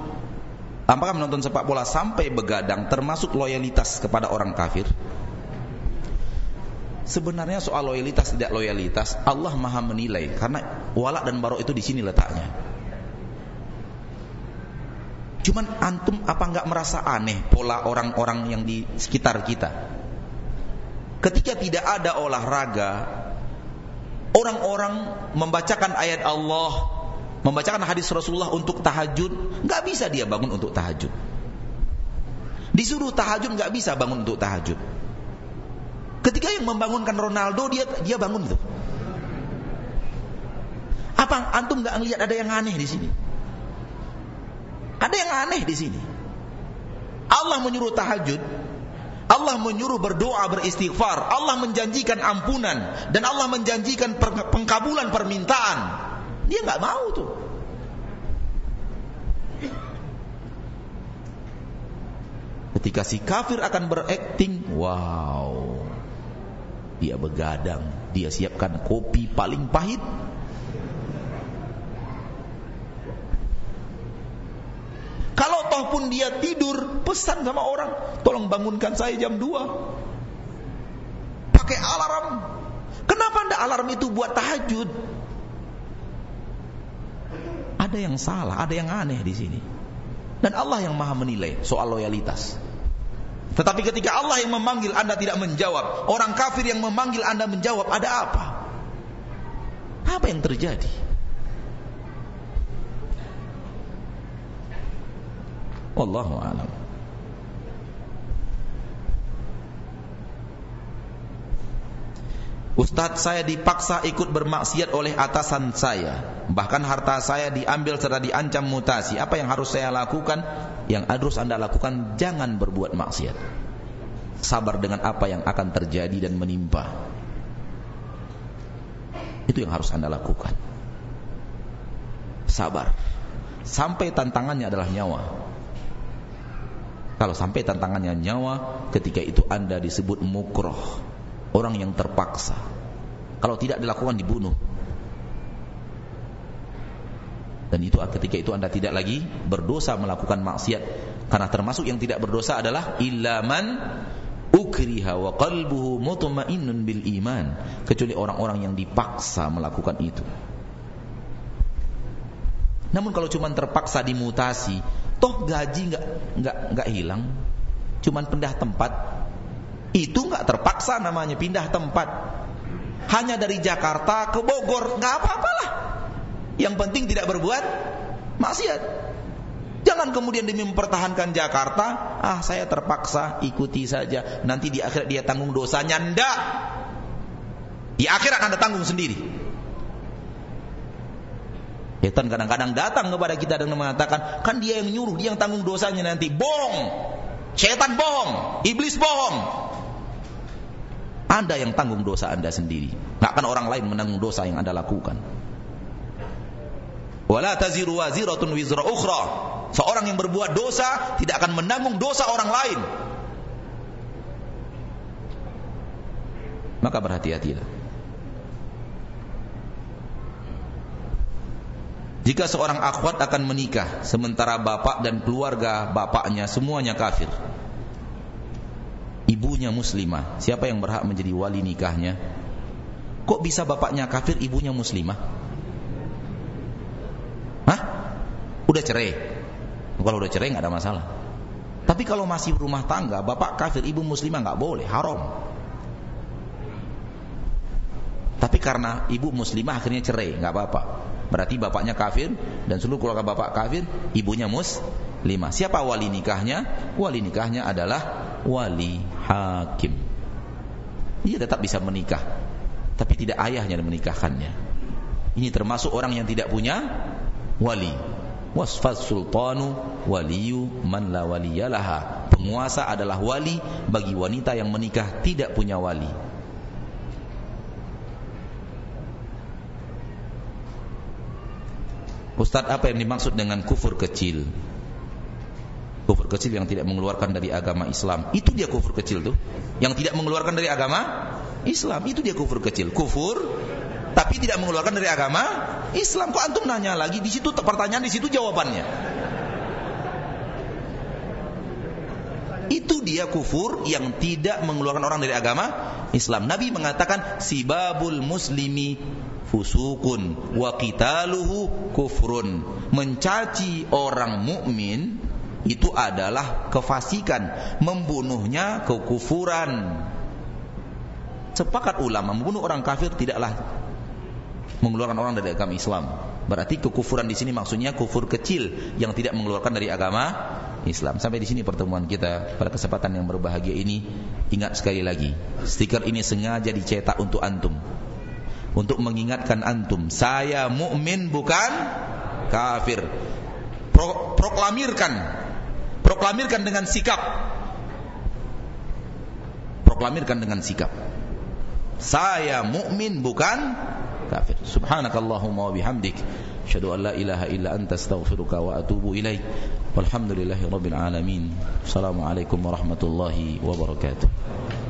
apakah menonton sepak bola sampai begadang termasuk loyalitas kepada orang kafir? Sebenarnya soal loyalitas tidak loyalitas Allah Maha menilai karena walak dan barok itu di sini letaknya. Cuman antum apa enggak merasa aneh pola orang-orang yang di sekitar kita? Ketika tidak ada olahraga, orang-orang membacakan ayat Allah, membacakan hadis Rasulullah untuk tahajud, enggak bisa dia bangun untuk tahajud. Disuruh tahajud enggak bisa bangun untuk tahajud. Ketika yang membangunkan Ronaldo dia dia bangun itu. Apa antum nggak ngelihat ada yang aneh di sini? Ada yang aneh di sini. Allah menyuruh tahajud, Allah menyuruh berdoa beristighfar, Allah menjanjikan ampunan dan Allah menjanjikan pengkabulan permintaan. Dia nggak mau tuh. Ketika si kafir akan berakting, wow, dia begadang, dia siapkan kopi paling pahit. Kalau toh pun dia tidur, pesan sama orang, tolong bangunkan saya jam 2. Pakai alarm. Kenapa anda alarm itu buat tahajud? Ada yang salah, ada yang aneh di sini. Dan Allah yang maha menilai soal loyalitas. Tetapi ketika Allah yang memanggil Anda tidak menjawab, orang kafir yang memanggil Anda menjawab, ada apa? Apa yang terjadi? Wallahu a'lam. Ustadz saya dipaksa ikut bermaksiat oleh atasan saya. Bahkan harta saya diambil serta diancam mutasi. Apa yang harus saya lakukan? Yang harus anda lakukan Jangan berbuat maksiat. Sabar dengan apa yang akan terjadi dan menimpa. Itu yang harus anda lakukan. Sabar. Sampai tantangannya adalah nyawa Kalau sampai tantangannya nyawa Ketika itu anda disebut mukroh orang yang terpaksa. Kalau tidak dilakukan dibunuh. Dan itu ketika itu Anda tidak lagi berdosa melakukan maksiat Karena termasuk yang tidak berdosa adalah ilaman ukriha wa qalbuhu mutmainnun bil iman kecuali orang-orang yang dipaksa melakukan itu. Namun kalau cuma terpaksa dimutasi, toh gaji nggak nggak nggak hilang, cuma pindah tempat, itu nggak terpaksa namanya pindah tempat. Hanya dari Jakarta ke Bogor nggak apa-apalah. Yang penting tidak berbuat maksiat. Jangan kemudian demi mempertahankan Jakarta, ah saya terpaksa ikuti saja. Nanti di akhirat dia tanggung dosanya. Ndak. Di akhirat Anda tanggung sendiri. Setan kadang-kadang datang kepada kita dan mengatakan, kan dia yang nyuruh, dia yang tanggung dosanya nanti. Bohong. Setan bohong, iblis bohong. Anda yang tanggung dosa Anda sendiri. Nggak akan orang lain menanggung dosa yang Anda lakukan. Wala taziru waziratun wizra ukhra. Seorang yang berbuat dosa tidak akan menanggung dosa orang lain. Maka berhati-hatilah. Jika seorang akhwat akan menikah sementara bapak dan keluarga bapaknya semuanya kafir. Ibunya muslimah, siapa yang berhak menjadi wali nikahnya? Kok bisa bapaknya kafir, ibunya muslimah? Hah? Udah cerai. Kalau udah cerai nggak ada masalah. Tapi kalau masih rumah tangga, bapak kafir, ibu muslimah nggak boleh, haram. Tapi karena ibu muslimah akhirnya cerai, nggak apa-apa. Berarti bapaknya kafir dan seluruh keluarga bapak kafir, ibunya muslimah. Siapa wali nikahnya? Wali nikahnya adalah wali hakim. Dia tetap bisa menikah, tapi tidak ayahnya yang menikahkannya. Ini termasuk orang yang tidak punya wali. Wasfas sultanu waliyu man la waliyalaha. Penguasa adalah wali bagi wanita yang menikah tidak punya wali. Ustaz apa yang dimaksud dengan kufur kecil? Kufur kecil yang tidak mengeluarkan dari agama Islam. Itu dia kufur kecil tuh. Yang tidak mengeluarkan dari agama Islam. Itu dia kufur kecil. Kufur tapi tidak mengeluarkan dari agama Islam. Kok antum nanya lagi di situ pertanyaan di situ jawabannya. Itu dia kufur yang tidak mengeluarkan orang dari agama Islam. Nabi mengatakan sibabul muslimi fusukun wa qitaluhu kufrun. Mencaci orang mukmin itu adalah kefasikan, membunuhnya kekufuran. Sepakat ulama membunuh orang kafir tidaklah mengeluarkan orang dari agama Islam. Berarti kekufuran di sini maksudnya kufur kecil yang tidak mengeluarkan dari agama Islam. Sampai di sini pertemuan kita pada kesempatan yang berbahagia ini. Ingat sekali lagi, stiker ini sengaja dicetak untuk antum untuk mengingatkan antum saya mukmin bukan kafir. Pro, proklamirkan. Proklamirkan dengan sikap. Proklamirkan dengan sikap. Saya mukmin bukan kafir. Subhanakallahumma wa bihamdik. Asyhadu an la ilaha illa anta astaghfiruka wa atubu ilaik. Walhamdulillahi rabbil alamin. Assalamualaikum warahmatullahi wabarakatuh